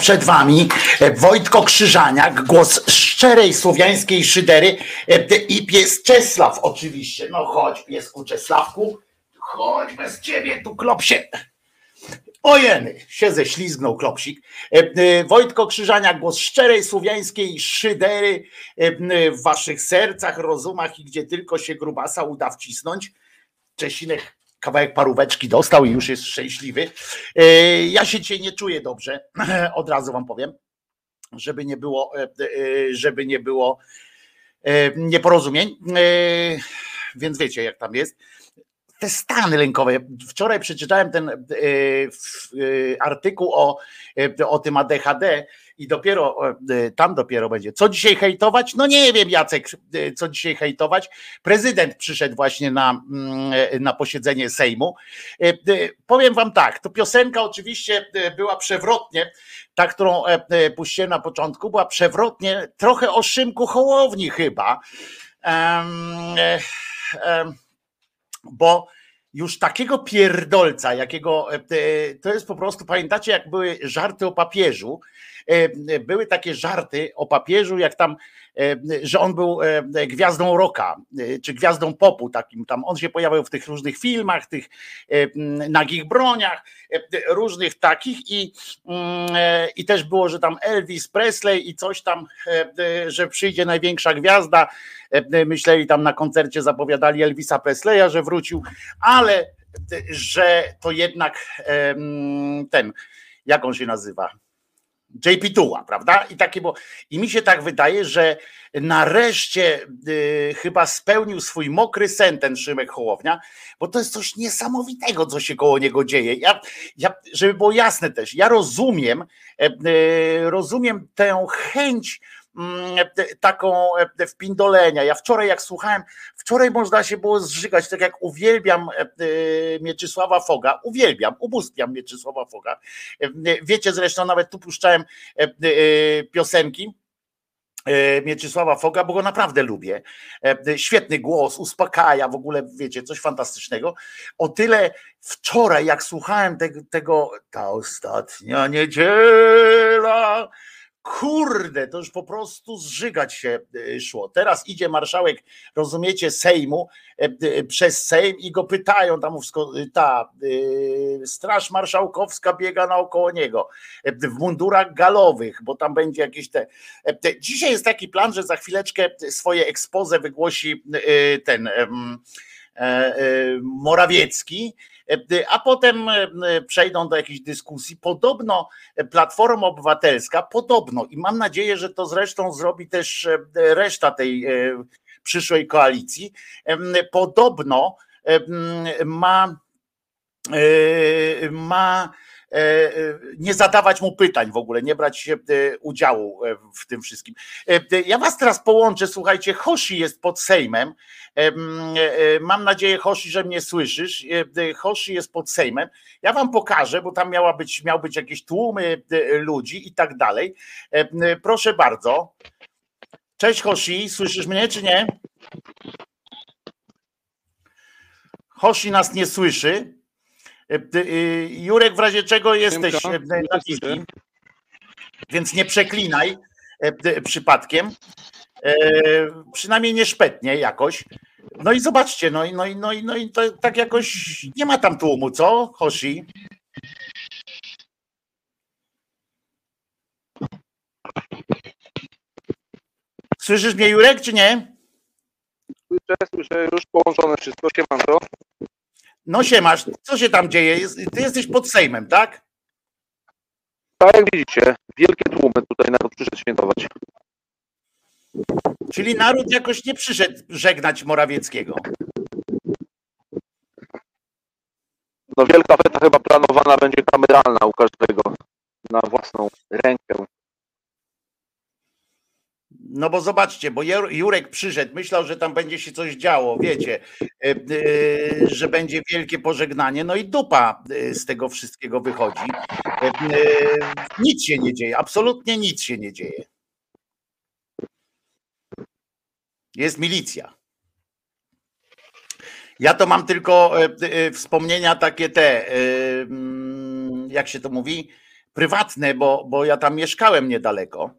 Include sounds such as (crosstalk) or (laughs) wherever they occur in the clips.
przed wami e, Wojtko Krzyżaniak, głos szczerej słowiańskiej szydery e, i pies Czesław oczywiście. No chodź piesku Czesławku, chodź bez ciebie tu klopsie. Ojeny, się ześlizgnął klopsik. E, e, Wojtko Krzyżaniak, głos szczerej słowiańskiej szydery e, e, w waszych sercach, rozumach i gdzie tylko się grubasa uda wcisnąć. Czesinek kawałek paróweczki dostał i już jest szczęśliwy. E, Ja się dzisiaj nie czuję dobrze, (clears throat) od razu wam powiem, żeby nie było, e, e, żeby nie było nieporozumień. Więc wiecie, jak tam jest. te stany lękowe. Wczoraj przeczytałem ten artykuł o, o tym ADHD i dopiero tam dopiero będzie. Co dzisiaj hejtować? No nie wiem, Jacek, co dzisiaj hejtować. Prezydent przyszedł właśnie na, mm, na posiedzenie Sejmu. Powiem wam tak, to piosenka oczywiście była przewrotnie, ta, którą puściłem na początku, była przewrotnie, trochę o Szymku Hołowni chyba. Um, um, bo już takiego pierdolca, jakiego to jest po prostu, pamiętacie, jak były żarty o papieżu, były takie żarty o papieżu, jak tam, że on był gwiazdą rocka, czy gwiazdą popu takim tam, on się pojawiał w tych różnych filmach, tych nagich broniach, różnych takich i, i też było, że tam Elvis Presley i coś tam, że przyjdzie największa gwiazda, myśleli tam na koncercie, zapowiadali Elvisa Presleya, że wrócił, ale że to jednak ten, jak on się nazywa? JP Tuła, prawda? I takie było. I mi się tak wydaje, że nareszcie y, chyba spełnił swój mokry sen ten Szymek Hołownia, bo to jest coś niesamowitego, co się koło niego dzieje. Ja, ja, żeby było jasne też, ja rozumiem, y, rozumiem tę chęć Mm, taką e, wpindolenia. Ja wczoraj jak słuchałem, wczoraj można się było zżygać, tak jak uwielbiam e, e, Mieczysława Foga, uwielbiam, ubóstwiam Mieczysława Foga. Wiecie zresztą, nawet tu puszczałem piosenki, Mieczysława Foga, bo go naprawdę lubię. Świetny głos, uspokaja, w ogóle wiecie, coś fantastycznego. O tyle wczoraj, jak słuchałem tego, tego ta ostatnia niedziela, Kurde, to już po prostu zżygać się y, szło. Teraz idzie marszałek, rozumiecie, Sejmu e, y, przez Sejm i go pytają, tam ta Straż Marszałkowska biega naokoło niego e, w mundurach galowych, bo tam będzie jakieś te. E, dzisiaj jest taki plan, że za chwileczkę swoje ekspoze wygłosi ten Morawiecki E, a potem e, przejdą do jakiejś dyskusji. Podobno Platforma Obywatelska, podobno i mam nadzieję, że to zresztą zrobi też e, reszta tej przyszłej koalicji, podobno ma ma nie zadawać mu pytań w ogóle, nie brać udziału w tym wszystkim. Ja was teraz połączę, słuchajcie, Hoshi jest pod Sejmem, E, e, mam nadzieję, Hoshi, że mnie słyszysz. E, Hoshi jest pod Sejmem. Ja wam pokażę, bo tam miała być, miał być jakieś tłumy ludzi i tak dalej. Proszę bardzo. Cześć Hoshi, słyszysz mnie czy nie? Hoshi nas nie słyszy. Jurek, w razie czego jesteś na więc nie przeklinaj przypadkiem. Przynajmniej nie szpetnie jakoś. No i zobaczcie, no i, no i, no i, no i to tak jakoś nie ma tam tłumu, co, Hoshi? Słyszysz mnie, Jurek, czy nie? Słyszę, słyszę, już połączone wszystko, to. No siemasz, co się tam dzieje? Ty jesteś pod Sejmem, tak? Tak, jak widzicie, wielkie tłumy tutaj naród przyszedł świętować. Czyli naród jakoś nie przyszedł żegnać Morawieckiego. No wielka feta chyba planowana będzie kameralna u każdego na własną rękę. No bo zobaczcie, bo Jurek przyszedł, myślał, że tam będzie się coś działo, wiecie, e, e, że będzie wielkie pożegnanie, no i dupa e, z tego wszystkiego wychodzi. Nic się nie dzieje, absolutnie nic się nie dzieje. Jest milicja. Ja to mam tylko wspomnienia takie te, mm, jak się to mówi, prywatne, bo, bo ja tam mieszkałem niedaleko,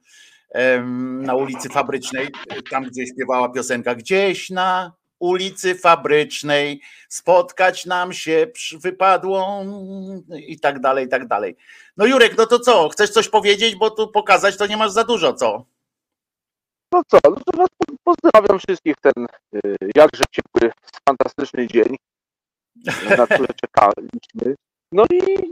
na ulicy Fabrycznej, tam gdzie śpiewała piosenka, gdzieś na ulicy Fabrycznej spotkać nam się wypadło i tak dalej, i tak dalej. No Jurek, no to co, chcesz coś powiedzieć, bo tu pokazać to nie masz za dużo, co? No co, no to was pozdrawiam wszystkich ten y, jakże ciepły, fantastyczny dzień, na który (laughs) czekaliśmy. No i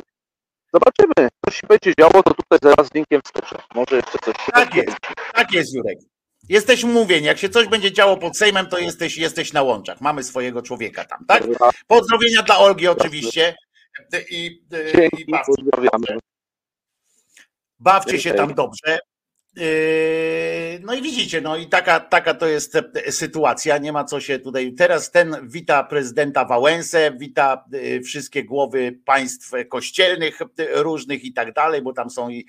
zobaczymy, co się będzie działo, to tutaj zaraz z linkiem wskoczę. Może jeszcze coś się Tak jest, tak jest Jurek. Jesteś mówień, jak się coś będzie działo pod Sejmem, to jesteś, jesteś na łączach. Mamy swojego człowieka tam, tak? Pozdrowienia dla Olgi oczywiście. I, Dzięki, i bawcie, pozdrawiamy. bawcie się tam dobrze. Yy, No i widzicie, no i taka, taka to jest e, sytuacja, nie ma co się tutaj. Teraz ten wita prezydenta Wałęsę, wita e, wszystkie głowy państw kościelnych e, różnych i tak dalej, bo tam są i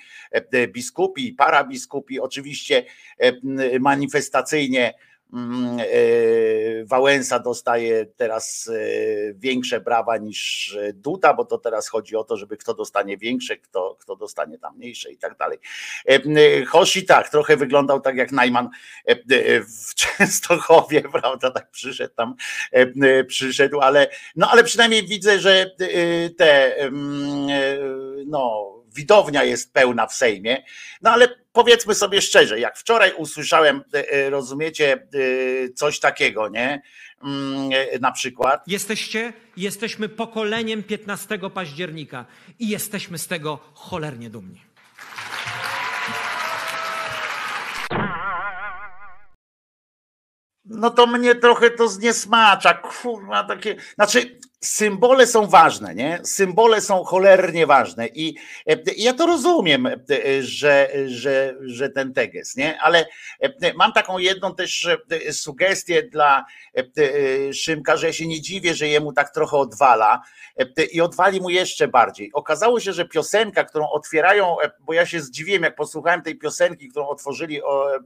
biskupi, i parabiskupi, oczywiście manifestacyjnie Wałęsa dostaje teraz e, większe brawa niż e, Duda, bo to teraz chodzi o to, żeby kto dostanie większe, kto, kto dostanie tam mniejsze i tak dalej. E, m, Hoshi tak, trochę wyglądał tak jak Najman e, e, w (laughs) Częstochowie, prawda, tak przyszedł tam, e, przyszedł, ale no ale przynajmniej widzę, że e, te e, no widownia jest pełna w Sejmie, no ale powiedzmy sobie szczerze, jak wczoraj usłyszałem, e, e, rozumiecie, e, coś takiego, nie? Mm, Na przykład, Jesteście, jesteśmy pokoleniem 15 października i jesteśmy z tego cholernie dumni. no to mnie trochę to zniesmacza, kurwa, takie, znaczy symbole są ważne, nie? Symbole są cholernie ważne i e, ja to rozumiem, e, że, że, że ten teges, nie? Ale e, mam taką jedną też e, sugestię dla e, e, Szymka, że ja się nie dziwię, że jemu tak trochę odwala e, i odwali mu jeszcze bardziej. Okazało się, że piosenka, którą otwierają, e, bo ja się zdziwiłem, jak posłuchałem tej piosenki, którą otworzyli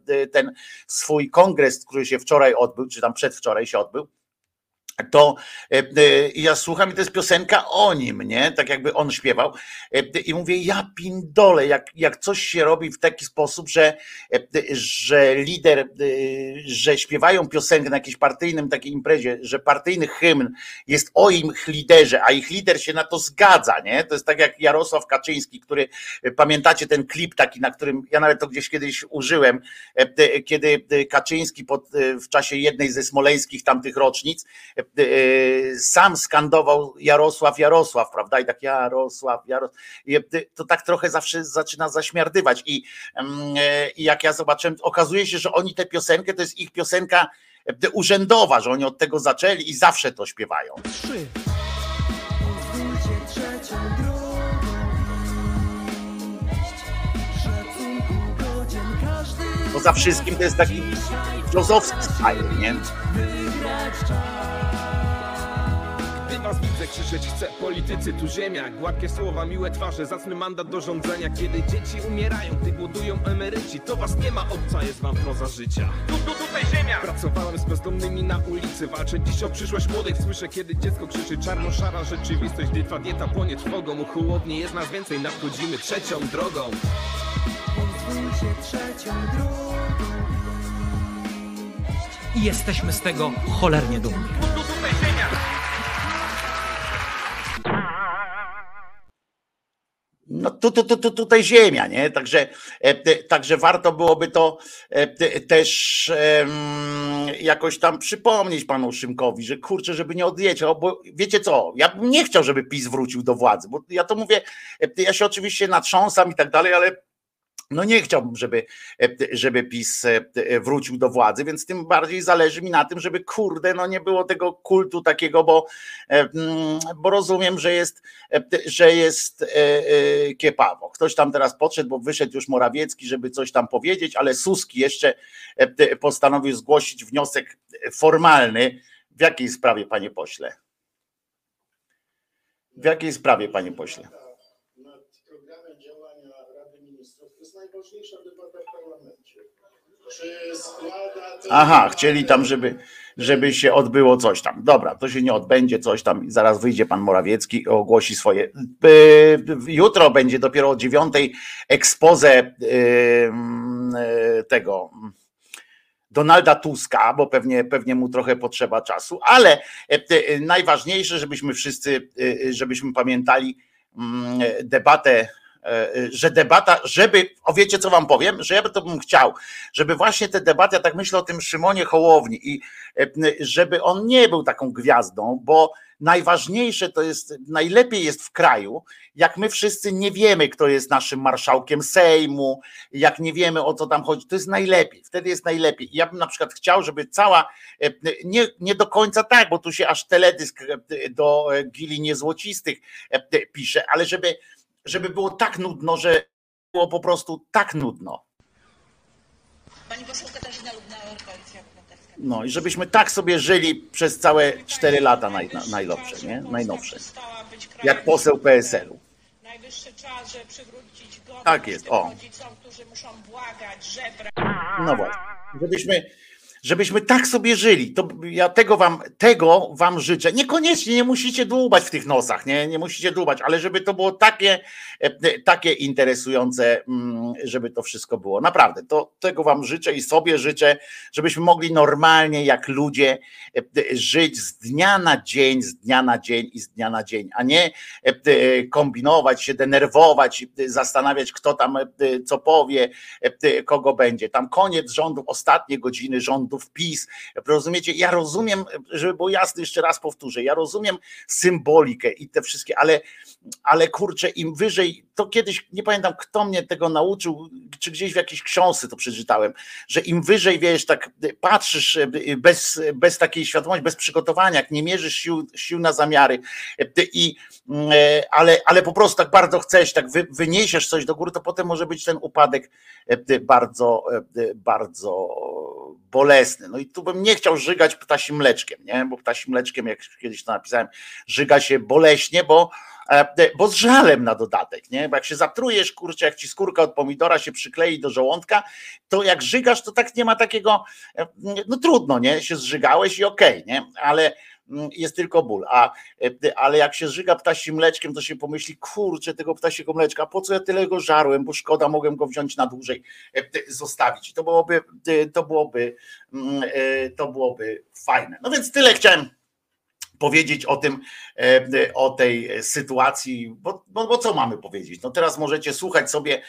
e, ten swój kongres, który się wczoraj odbył, czy tam przedwczoraj się odbył, to e, e, ja słucham i to jest piosenka o nim, nie? Tak jakby on śpiewał. E, I mówię, ja pindole, jak, jak coś się robi w taki sposób, że, że lider, że śpiewają piosenkę na jakiejś partyjnym takiej imprezie, że partyjny hymn jest o ich liderze, a ich lider się na to zgadza, nie? To jest tak jak Jarosław Kaczyński, który, pamiętacie ten klip taki, na którym ja nawet to gdzieś kiedyś użyłem, kiedy Kaczyński pod, w czasie jednej ze smoleńskich tamtych rocznic sam skandował Jarosław, Jarosław, prawda? I tak Jarosław, Jarosław. I to tak trochę zawsze zaczyna zaśmiardywać. I, mm, I jak ja zobaczyłem, okazuje się, że oni tę piosenkę, to jest ich piosenka urzędowa, że oni od tego zaczęli i zawsze to śpiewają. Trzy. Poza wszystkim to jest taki filozofski style, nie? Was widzę krzyczeć chcę, politycy tu ziemia. Gładkie słowa, miłe twarze, zacny mandat do rządzenia. Kiedy dzieci umierają, gdy głodują emeryci To was nie ma, obca jest wam proza życia. Tu, tu, tutaj ziemia! Pracowałem z bezdomnymi na ulicy Walczę dziś o przyszłość młodych. Słyszę kiedy dziecko krzyczy czarno-szara rzeczywistość. Gdy twa dieta płonie trwogą Chłodnie jest nas więcej, nadchodzimy trzecią drogą. Pozwólcie trzecią drogą. I jesteśmy z tego cholernie dumni. No tu, tu, tu, tu, tutaj ziemia, nie? Także, e, także warto byłoby to e, te- też jakoś tam przypomnieć panu Szymkowi, że kurczę, żeby nie odjechał, bo wiecie co, ja bym nie chciał, żeby PiS wrócił do władzy, bo ja to mówię, e, ja się oczywiście natrząsam i tak dalej, ale no nie chciałbym, żeby, e, żeby PiS e, wrócił do władzy, więc tym bardziej zależy mi na tym, żeby kurde, no nie było tego kultu takiego, bo, e, mm, bo rozumiem, że jest, e, że jest e, e, kiepawo. Ktoś tam teraz podszedł, bo wyszedł już Morawiecki, żeby coś tam powiedzieć, ale Suski jeszcze e, postanowił zgłosić wniosek formalny. W jakiej sprawie, panie pośle? W jakiej sprawie, panie pośle? nad programem działania Rady Ministrów, to jest najważniejsza debata w parlamencie. Czy składa Aha, chcieli tam, żeby, żeby się odbyło coś tam. Dobra, to się nie odbędzie coś tam. Zaraz wyjdzie pan Morawiecki i ogłosi swoje. Jutro będzie dopiero o dziewiątej yy, yy, tego Donalda Tuska, bo pewnie, pewnie mu trochę potrzeba czasu, ale e, e, najważniejsze, żebyśmy wszyscy, e, żebyśmy pamiętali mm, debatę, że debata, żeby, o wiecie co wam powiem, że ja to bym chciał, żeby właśnie te debaty, ja tak myślę o tym Szymonie Hołowni i e, żeby on nie był taką gwiazdą, bo najważniejsze to jest, najlepiej jest w kraju, jak my wszyscy nie wiemy, kto jest naszym marszałkiem Sejmu, jak nie wiemy o co tam chodzi, to jest najlepiej, wtedy jest najlepiej. Ja bym na przykład chciał, żeby cała, e, nie, nie do końca tak, bo tu się aż teledysk e, do gili niezłocistych pisze, ale żeby, żeby było tak nudno, że było po prostu tak nudno. Pani poseł Katarzyna Lubnauer, Koalicja Obywatelska. No i żebyśmy tak sobie żyli przez całe 4 lata naj, na, najlepsze, nie? Najnowsze. Jak poseł PSL-u. Najwyższy czas, żeby przywrócić godność Tak jest, o. rodzicom, którzy muszą błagać, żebrać. No właśnie. Żebyśmy, żebyśmy tak sobie żyli. To ja tego wam, tego wam życzę. Niekoniecznie nie musicie dłubać w tych nosach, nie, nie musicie dłubać, ale żeby to było takie, e, takie interesujące, mm, żeby to wszystko było. Naprawdę, to tego wam życzę i sobie życzę, żebyśmy mogli normalnie jak ludzie e, żyć z dnia na dzień, z dnia na dzień i z dnia na dzień, a nie e, kombinować się, denerwować, zastanawiać, kto tam co powie, kogo będzie. Tam koniec rządów, ostatnie godziny rządów PiS. Rozumiecie? Ja rozumiem, żeby było jasne, jeszcze raz powtórzę, ja rozumiem symbolikę i te wszystkie, ale, ale kurczę, im wyżej, to kiedyś, nie pamiętam kto mnie tego nauczył, czy gdzieś w jakiejś książce to przeczytałem, że im wyżej, wiesz, tak patrzysz bez, bez takiej świadomości, bez przygotowania, jak nie mierzysz sił, sił na zamiary, i, ale, ale po prostu tak bardzo chcesz, tak wy, wyniesiesz coś do góry, to potem może być ten upadek bardzo, bardzo bolesny. No i tu bym nie chciał żygać ptasim mleczkiem, nie? bo ptasim mleczkiem, jak kiedyś to napisałem, żyga się boleśnie, bo, bo z żalem na dodatek, nie? Bo jak się zatrujesz, kurczę, jak ci skórka od pomidora się przyklei do żołądka, to jak żygasz, to tak nie ma takiego, no trudno, nie? Się zżygałeś i okej, okay, nie? Ale jest tylko ból. A, ale jak się żyga ptasim mleczkiem, to się pomyśli, kurczę, tego ptasiego mleczka, po co ja tyle go żarłem, bo szkoda, mogłem go wziąć na dłużej, zostawić. To byłoby, to byłoby, to byłoby fajne. No więc tyle chciałem powiedzieć o tym, o tej sytuacji, bo, bo, bo, co mamy powiedzieć? No teraz możecie słuchać sobie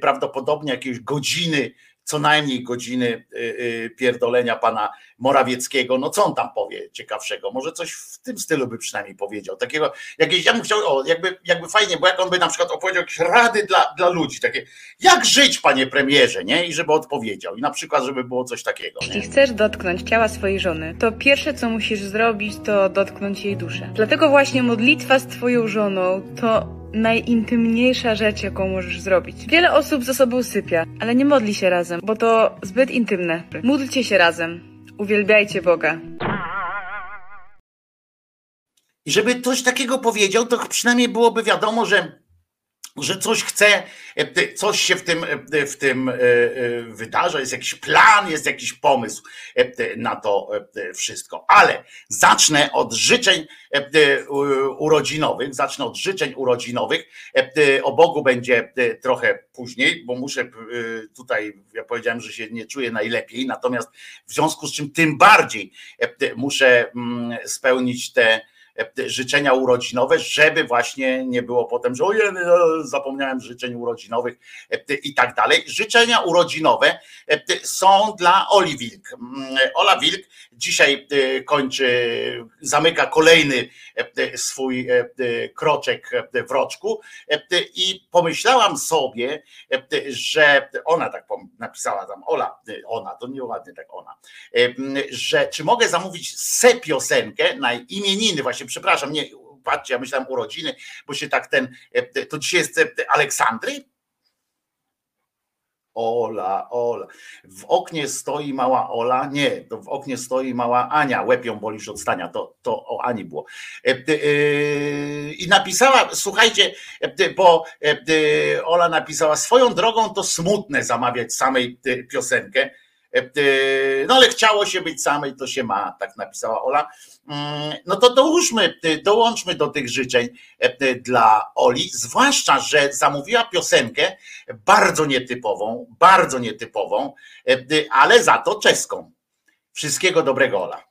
prawdopodobnie jakieś godziny co najmniej godziny y, y, pierdolenia pana Morawieckiego. No co on tam powie ciekawszego? Może coś w tym stylu by przynajmniej powiedział. Takiego, jakieś, ja bym chciał, o, jakby, jakby fajnie, bo jak on by na przykład opowiedział jakieś rady dla, dla ludzi, takie, jak żyć, panie premierze, nie? I żeby odpowiedział. I na przykład, żeby było coś takiego. Jeśli chcesz dotknąć ciała swojej żony, to pierwsze, co musisz zrobić, to dotknąć jej duszę. Dlatego właśnie modlitwa z twoją żoną to najintymniejsza rzecz, jaką możesz zrobić. Wiele osób ze sobą sypia, ale nie modli się razem, bo to zbyt intymne. Módlcie się razem. Uwielbiajcie Boga. I żeby coś takiego powiedział, to przynajmniej byłoby wiadomo, że że coś chce, coś się w tym, w tym wydarza, jest jakiś plan, jest jakiś pomysł na to wszystko. Ale zacznę od życzeń urodzinowych, zacznę od życzeń urodzinowych. O Bogu będzie trochę później, bo muszę tutaj, ja powiedziałem, że się nie czuję najlepiej, natomiast w związku z czym tym bardziej muszę spełnić te życzenia urodzinowe, żeby właśnie nie było potem, że ojej, no, zapomniałem życzeń urodzinowych i tak dalej. Życzenia urodzinowe są dla Oli Wilk. Ola Wilk dzisiaj kończy, zamyka kolejny swój kroczek w roczku i pomyślałam sobie, że ona tak napisała tam, Ola, ona, to nieładnie tak ona, że czy mogę zamówić se piosenkę na imieniny właśnie przepraszam, nie, patrzcie, ja myślałem urodziny, bo się tak ten, to dzisiaj jest Aleksandry? Ola, Ola. W oknie stoi mała Ola. Nie, to w oknie stoi mała Ania. Łepią bolisz od stania. To, to o Ani było. I napisała, słuchajcie, bo Ola napisała, swoją drogą to smutne zamawiać samej piosenkę. No ale chciało się być samej, to się ma, tak napisała Ola. No to dołóżmy, dołączmy do tych życzeń dla Oli, zwłaszcza, że zamówiła piosenkę bardzo nietypową, bardzo nietypową, ale za to czeską. Wszystkiego dobrego, Ola.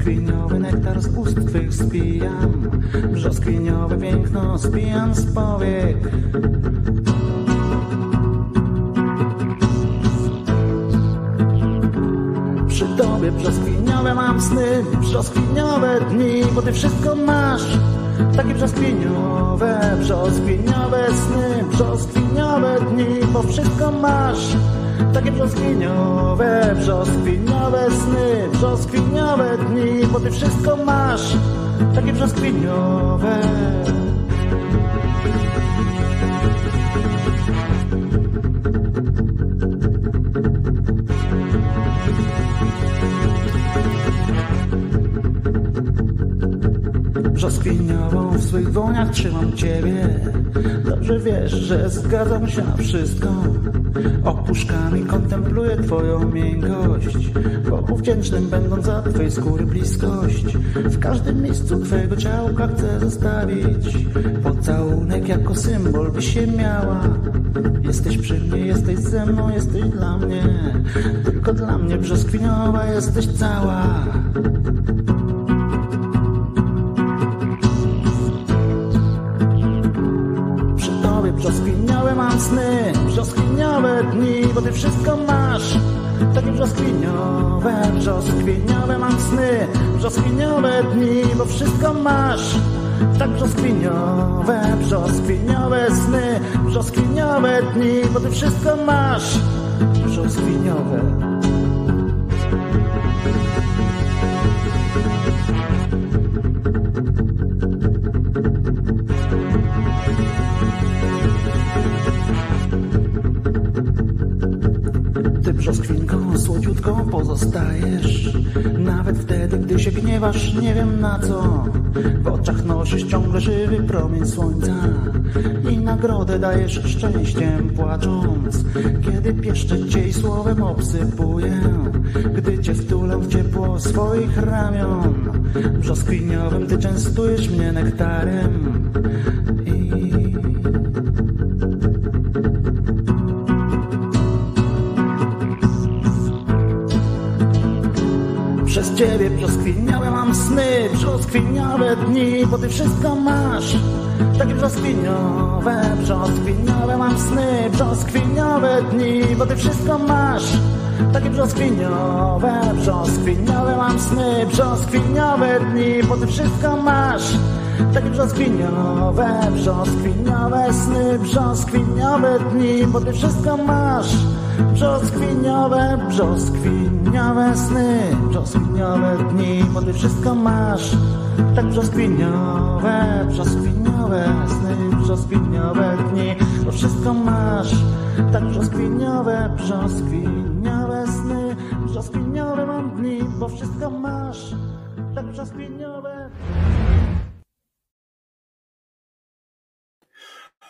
Brzoskwiniowy nektar z ust twych spijam Brzoskwiniowe piękno spijam z powiek Przy tobie brzoskwiniowe mam sny, brzoskwiniowe dni, bo ty wszystko masz. Takie brzoskwiniowe, brzoskwiniowe sny, brzoskwiniowe dni, bo wszystko masz. Takie brzoskwiniowe, brzoskwiniowe sny, brzoskwiniowe dni, bo ty wszystko masz. Takie brzoskwiniowe. Brzoskwiniową w swych dłoniach trzymam ciebie Dobrze wiesz, że zgadzam się na wszystko Opuszkami kontempluję twoją miękkość. Bogu wdzięcznym będąc za twej skóry bliskość. W każdym miejscu twojego ciałka chcę zostawić. Pocałunek jako symbol by się miała. Jesteś przy mnie, jesteś ze mną, jesteś dla mnie. Tylko dla mnie brzoskwiniowa jesteś cała brzoskwiniowe, brzoskwiniowe mam sny, brzoskwiniowe dni, bo wszystko masz. Tak brzoskwiniowe, brzoskwiniowe sny, brzoskwiniowe dni, bo ty wszystko masz. Brzoskwiniowe. Gniewasz, nie wiem na co. W oczach nosisz ciągle żywy promień słońca. I nagrodę dajesz szczęściem płacząc. Kiedy pieszczę cię i słowem obsypuję. Gdy cię wtulę w ciepło swoich ramion. Brzoskwiniowym ty częstujesz mnie nektarem sny, brzoskwiniałe dni, bo ty wszystko masz. Takie brzoskwiniowe, brzoskwiniowe mam sny, brzoskwiniowe dni, bo ty wszystko masz. Takie brzoskwiniowe, brzoskwiniowe mam sny, brzoskwiniowe dni, bo ty wszystko masz. Takie brzoskwiniowe, brzoskwiniowe sny, brzoskwiniowe dni, bo ty wszystko masz. Brzoskwiniowe, brzoskwiniowe sny, brzoskwiniowe dni, bo ty wszystko masz. Tak brzoskwiniowe, brzoskwiniowe sny, brzoskwiniowe dni, bo wszystko masz. Tak brzoskwiniowe, brzoskwiniowe sny, brzoskwiniowe mam dni, bo wszystko masz. Tak brzoskwiniowe.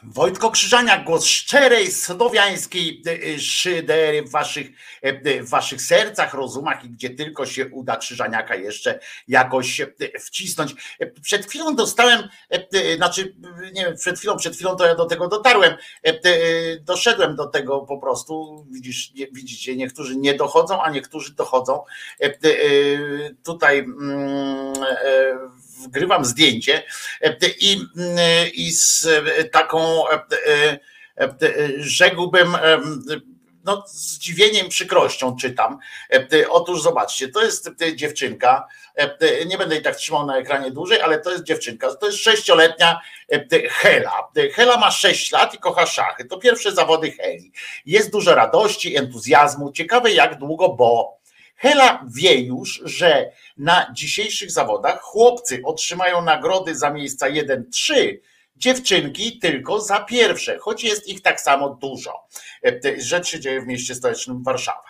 Wojtko Krzyżaniak, głos szczerej, słowiańskiej e, e, szydery w waszych, e, w waszych sercach, rozumach i gdzie tylko się uda Krzyżaniaka jeszcze jakoś wcisnąć. Przed chwilą dostałem, znaczy nie wiem, przed chwilą, przed chwilą to ja do tego dotarłem, doszedłem do tego po prostu, widzisz, widzicie, niektórzy nie dochodzą, a niektórzy dochodzą. Tutaj mm, wgrywam zdjęcie i, i z taką rzekłbym no, zdziwieniem, przykrością czytam. Otóż zobaczcie, to jest dziewczynka, nie będę jej tak trzymał na ekranie dłużej, ale to jest dziewczynka, to jest sześcioletnia Hela. Hela ma sześć lat i kocha szachy. To pierwsze zawody Heli. Jest dużo radości, entuzjazmu, ciekawe jak długo, bo Hela wie już, że na dzisiejszych zawodach chłopcy otrzymają nagrody za miejsca 1-3, dziewczynki tylko za pierwsze, choć jest ich tak samo dużo. Rzecz się dzieje w mieście stołecznym Warszawa.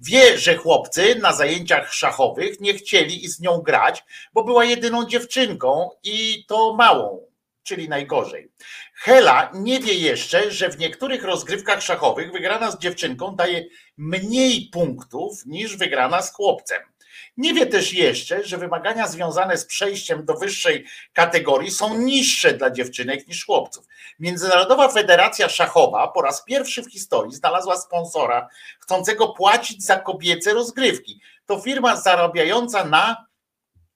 Wie, że chłopcy na zajęciach szachowych nie chcieli z nią grać, bo była jedyną dziewczynką i to małą, czyli najgorzej. Hela nie wie jeszcze, że w niektórych rozgrywkach szachowych wygrana z dziewczynką daje mniej punktów niż wygrana z chłopcem. Nie wie też jeszcze, że wymagania związane z przejściem do wyższej kategorii są niższe dla dziewczynek niż chłopców. Międzynarodowa Federacja Szachowa po raz pierwszy w historii znalazła sponsora chcącego płacić za kobiece rozgrywki. To firma zarabiająca na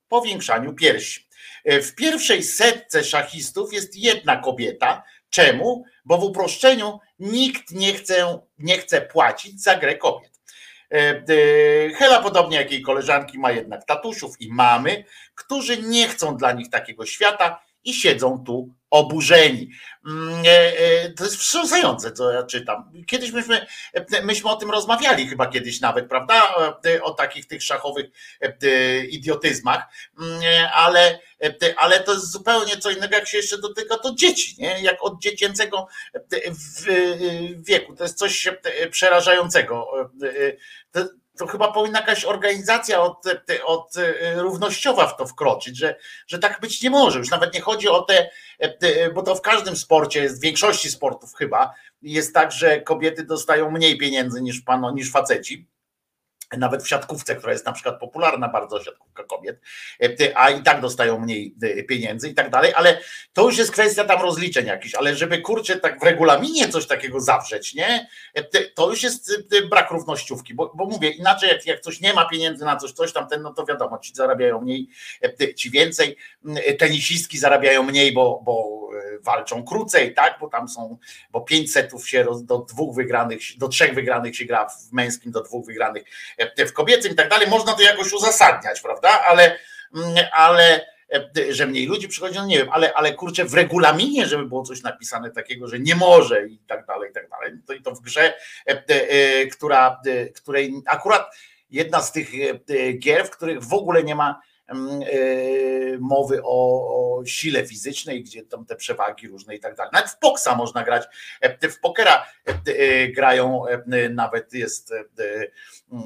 powiększaniu piersi. W pierwszej setce szachistów jest jedna kobieta. Czemu? Bo w uproszczeniu nikt nie chce, nie chce płacić za grę kobiet. E, e, Hela, podobnie jak jej koleżanki, ma jednak tatusiów i mamy, którzy nie chcą dla nich takiego świata i siedzą tu oburzeni. Mm, e, To jest wstrząsające, co ja czytam. Kiedyś myśmy, myśmy o tym rozmawiali, chyba kiedyś nawet, prawda? O takich tych szachowych idiotyzmach, Mm, ale, ale to jest zupełnie co innego, jak się jeszcze dotyka to dzieci, nie? Jak od dziecięcego wieku. To jest coś przerażającego. To chyba powinna jakaś organizacja od, od równościowa w to wkroczyć, że, że tak być nie może. Już nawet nie chodzi o te, bo to w każdym sporcie jest, w większości sportów chyba, jest tak, że kobiety dostają mniej pieniędzy niż pano, niż faceci. Nawet w siatkówce, która jest na przykład popularna bardzo, siatkówka kobiet, a i tak dostają mniej pieniędzy i tak dalej, ale to już jest kwestia tam rozliczeń jakichś, ale żeby kurczę tak w regulaminie coś takiego zawrzeć, nie? To już jest brak równościówki, bo, bo mówię, inaczej jak, jak coś nie ma pieniędzy na coś, coś tam ten, no to wiadomo, ci zarabiają mniej, ci więcej, tenisistki zarabiają mniej, bo, bo walczą krócej, tak? Bo tam są, bo pięć setów się roz, do dwóch wygranych, do trzech wygranych się gra w męskim, do dwóch wygranych w kobiecym i tak dalej. Można to jakoś uzasadniać, prawda? Ale, ale że mniej ludzi przychodzi, no nie wiem, ale, ale kurczę, w regulaminie, żeby było coś napisane takiego, że nie może i tak dalej, i tak dalej. To i to w grze, która, której akurat jedna z tych gier, w których w ogóle nie ma mowy o, o, sile fizycznej, gdzie tam te przewagi różne i tak dalej. Nawet w poksa można grać, w pokera grają, nawet jest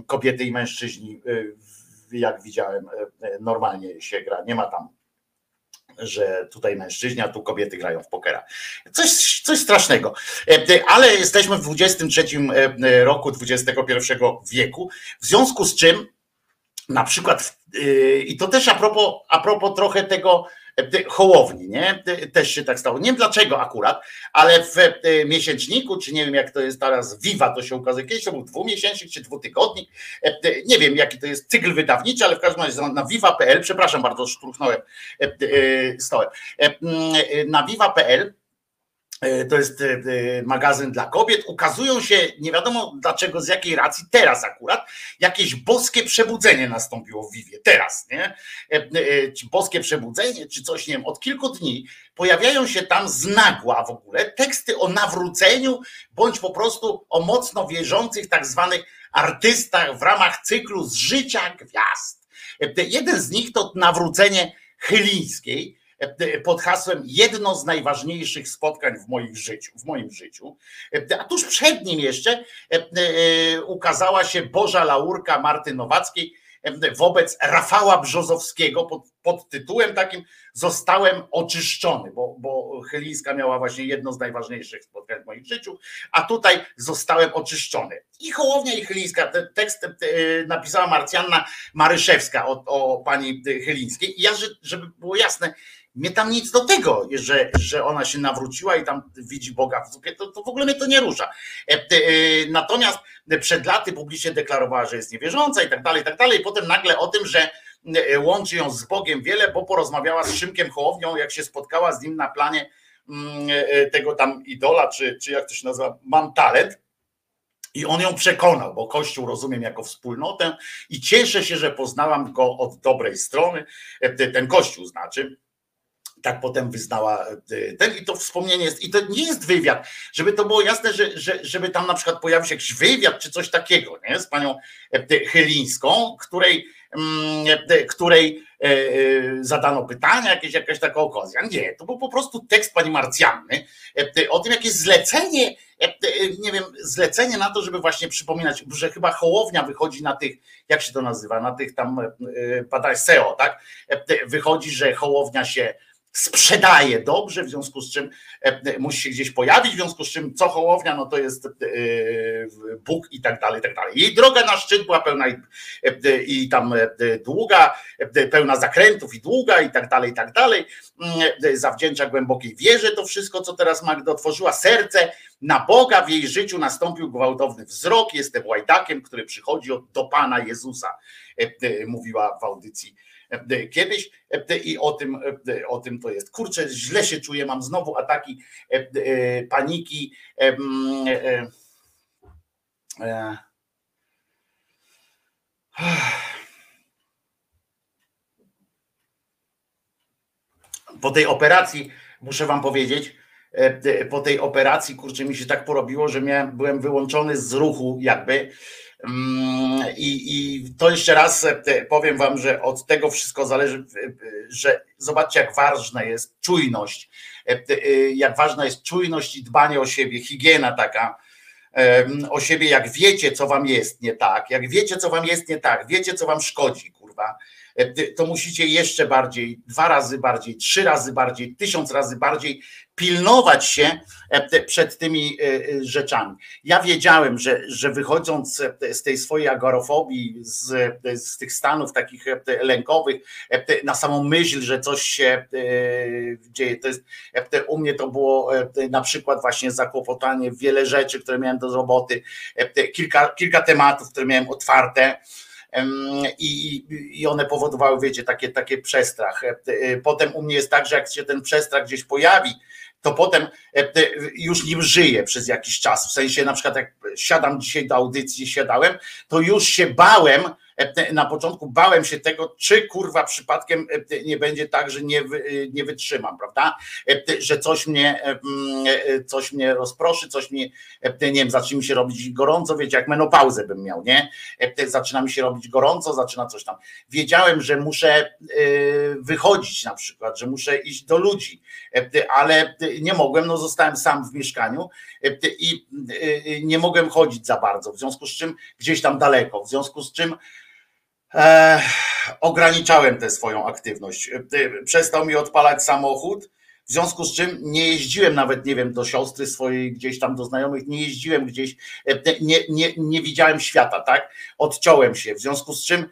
kobiety i mężczyźni, jak widziałem, normalnie się gra, nie ma tam że tutaj mężczyźni, a tu kobiety grają w pokera. Coś, coś strasznego. Ale jesteśmy w 23 roku XXI wieku, w związku z czym na przykład, i to też a propos, a propos trochę tego Hołowni, nie? Też się tak stało. Nie wiem dlaczego akurat, ale w miesięczniku, czy nie wiem jak to jest teraz, Viva to się ukazuje, kiedyś to był dwumiesięcznik czy dwutygodnik, nie wiem jaki to jest cykl wydawniczy, ale w każdym razie na viva.pl, przepraszam bardzo, szturchnąłem stołem, na viva.pl to jest magazyn dla kobiet. Ukazują się, nie wiadomo dlaczego, z jakiej racji, teraz akurat, jakieś boskie przebudzenie nastąpiło w Wiwie. Teraz, nie? Boskie przebudzenie, czy coś, nie wiem, od kilku dni pojawiają się tam z nagła w ogóle teksty o nawróceniu, bądź po prostu o mocno wierzących tak zwanych artystach w ramach cyklu z życia gwiazd. Jeden z nich to nawrócenie Chylińskiej, pod hasłem jedno z najważniejszych spotkań w moim życiu, w moim życiu. A tuż przed nim jeszcze ukazała się Boża laurka Marty Nowackiej wobec Rafała Brzozowskiego pod, pod tytułem takim zostałem oczyszczony, bo, bo Chylińska miała właśnie jedno z najważniejszych spotkań w moim życiu, a tutaj zostałem oczyszczony. I Hołownia i Chylińska, ten tekst napisała Marcjanna Maryszewska o, o pani Chylińskiej. I ja, żeby było jasne, mnie tam nic do tego, że, że ona się nawróciła i tam widzi Boga w zupie, to, to w ogóle mnie to nie rusza. Natomiast przed laty publicznie deklarowała, że jest niewierząca i tak dalej, i tak dalej. I potem nagle o tym, że łączy ją z Bogiem wiele, bo porozmawiała z Szymkiem Hołownią, jak się spotkała z nim na planie tego tam idola, czy, czy jak to się nazywa, mam talent. I on ją przekonał, bo Kościół rozumiem jako wspólnotę i cieszę się, że poznałam go od dobrej strony, ten Kościół znaczy, tak potem wyznała ten i to wspomnienie jest, i to nie jest wywiad, żeby to było jasne, że, że, żeby tam na przykład pojawił się jakiś wywiad czy coś takiego, nie? Z panią Chylińską, której, której zadano pytania, jakieś, jakaś taka okazja. Nie, to był po prostu tekst pani Marcjanny o tym, jakie zlecenie, nie wiem, zlecenie na to, żeby właśnie przypominać, że chyba Hołownia wychodzi na tych, jak się to nazywa, na tych tam badaniach SEO, tak? Wychodzi, że Hołownia się sprzedaje dobrze, w związku z czym musi się gdzieś pojawić, w związku z czym co Hołownia, no to jest Bóg i tak dalej, i tak dalej. Jej droga na szczyt była pełna i, i tam długa, pełna zakrętów i długa i tak dalej, i tak dalej. Mm, zawdzięcza głębokiej wierze to wszystko, co teraz Magda otworzyła. Serce na Boga w jej życiu nastąpił gwałtowny wzrok. Jestem łajdakiem, który przychodzi do Pana Jezusa, mówiła w audycji kiedyś i o tym, o tym to jest. Kurczę, źle się czuję, mam znowu ataki paniki. Po tej operacji, muszę wam powiedzieć, po tej operacji, kurczę, mi się tak porobiło, że miałem, byłem wyłączony z ruchu jakby I, I to jeszcze raz e, powiem Wam, że od tego wszystko zależy, że zobaczcie, jak ważna jest czujność, e, e, jak ważna jest czujność i dbanie o siebie, higiena taka o siebie, jak wiecie, co Wam jest nie tak, jak wiecie, co Wam jest nie tak, wiecie, co Wam szkodzi, kurwa, to musicie jeszcze bardziej, dwa razy bardziej, trzy razy bardziej, tysiąc razy bardziej pilnować się e, przed tymi e, e, rzeczami. Ja wiedziałem, że, że wychodząc z tej swojej agorofobii, z, z tych stanów takich lękowych, na samą myśl, że coś się dzieje, to jest, u mnie to było na przykład właśnie zakłopotanie, wiele rzeczy, które miałem do roboty, kilka, kilka tematów, które miałem otwarte, i, i one powodowały, wiecie, takie, takie przestrach. Potem u mnie jest tak, że jak się ten przestrach gdzieś pojawi, to potem e, już nim żyję przez jakiś czas. W sensie na przykład jak siadam dzisiaj do audycji, siadałem, to już się bałem, e, na początku bałem się tego, czy kurwa przypadkiem e, nie będzie tak, że nie, nie wytrzymam, prawda? Że coś mnie, coś mnie rozproszy, coś mnie, nie wiem, zacznie mi się robić gorąco, wiecie, jak menopauzę bym miał, nie? Zaczyna mi się robić gorąco, zaczyna coś tam. Wiedziałem, że muszę wychodzić na przykład, że muszę iść do ludzi, ale nie mogłem, no zostałem sam w mieszkaniu i nie mogłem chodzić za bardzo, w związku z czym gdzieś tam daleko, w związku z czym e, ograniczałem tę swoją aktywność. Przestał mi odpalać samochód, w związku z czym nie jeździłem nawet, nie wiem, do siostry swojej, gdzieś tam do znajomych, nie jeździłem gdzieś, nie, nie, nie widziałem świata, tak? Odciąłem się, w związku z czym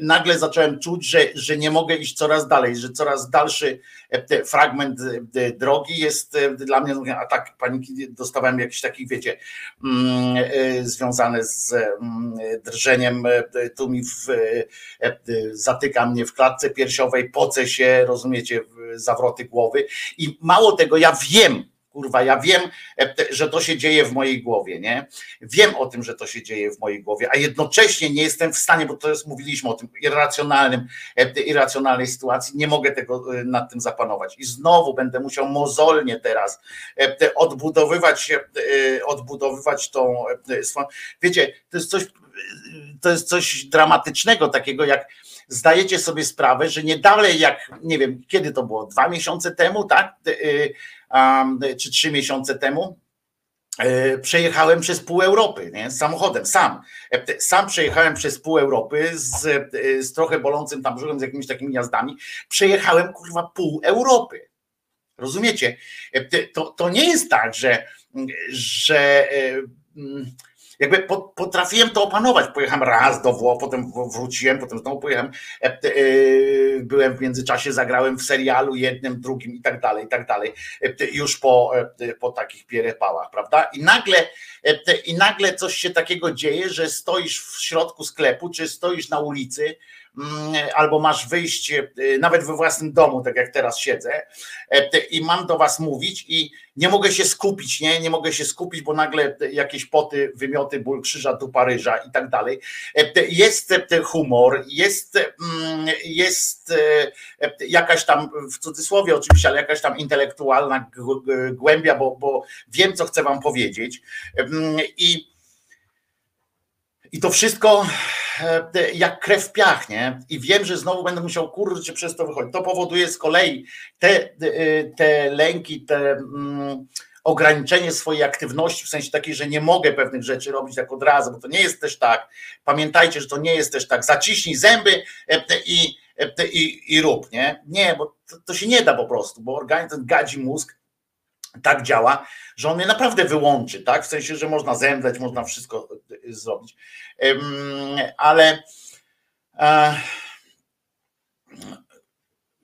nagle zacząłem czuć, że, że nie mogę iść coraz dalej, że coraz dalszy e, fragment e, drogi jest dla mnie, a tak paniki dostawałem jakiś taki, wiecie, mm, związane z mm, drżeniem, tu mi w, zatyka mnie w klatce piersiowej, poce się, rozumiecie, zawroty głowy. I mało tego, ja wiem, Kurwa, ja wiem, e, że to się dzieje w mojej głowie, nie? Wiem o tym, że to się dzieje w mojej głowie, a jednocześnie nie jestem w stanie, bo to jest, mówiliśmy o tym irracjonalnym, e, irracjonalnej sytuacji, nie mogę tego e, nad tym zapanować. I znowu będę musiał mozolnie teraz odbudowywać, odbudowywać tą swoją. Wiecie, to jest coś, to jest coś dramatycznego takiego, jak zdajecie sobie sprawę, że nie dalej jak, nie wiem, kiedy to było, dwa miesiące temu, tak? czy trzy miesiące temu, e, przejechałem przez pół Europy, nie? samochodem, sam. E, sam przejechałem przez pół Europy z, e, z trochę bolącym tam brzuchem, z jakimiś takimi jazdami. Przejechałem kurwa pół Europy. Rozumiecie? To, to nie jest tak, że, że jakby potrafiłem to opanować. Pojechałem raz do Włoch, potem wróciłem, potem znowu pojechałem. E, e, byłem w międzyczasie, zagrałem w serialu jednym, drugim i tak dalej, i tak dalej. E, już po, po takich pierepałach, prawda? I nagle, i nagle coś się takiego dzieje, że stoisz w środku sklepu, czy stoisz na ulicy, albo masz wyjść e, nawet we własnym domu, tak jak teraz siedzę, e, i mam do was mówić i nie mogę się skupić, nie, nie mogę się skupić, bo nagle jakieś poty, wymioty, ból krzyża do Paryża i tak dalej. E, jest humor, jest, mm, jest jakaś tam, w cudzysłowie oczywiście, ale jakaś tam intelektualna głębia, bo, bo wiem, co chcę wam powiedzieć. I i to wszystko e, jak krew w piach, nie? I wiem, że znowu będę musiał kurczę przez to wychodzić. To powoduje z kolei te, e, te lęki, te mm, ograniczenie swojej aktywności, w sensie takiej, że nie mogę pewnych rzeczy robić tak od razu, bo to nie jest też tak. Pamiętajcie, że to nie jest też tak. Zaciśnij zęby e, i i, i rób, nie? Nie, bo to, to się nie da po prostu, bo organizm, gadzi mózg tak działa, że on mnie naprawdę wyłączy, tak? W sensie, że można zemdleć, można wszystko zrobić. Ale e,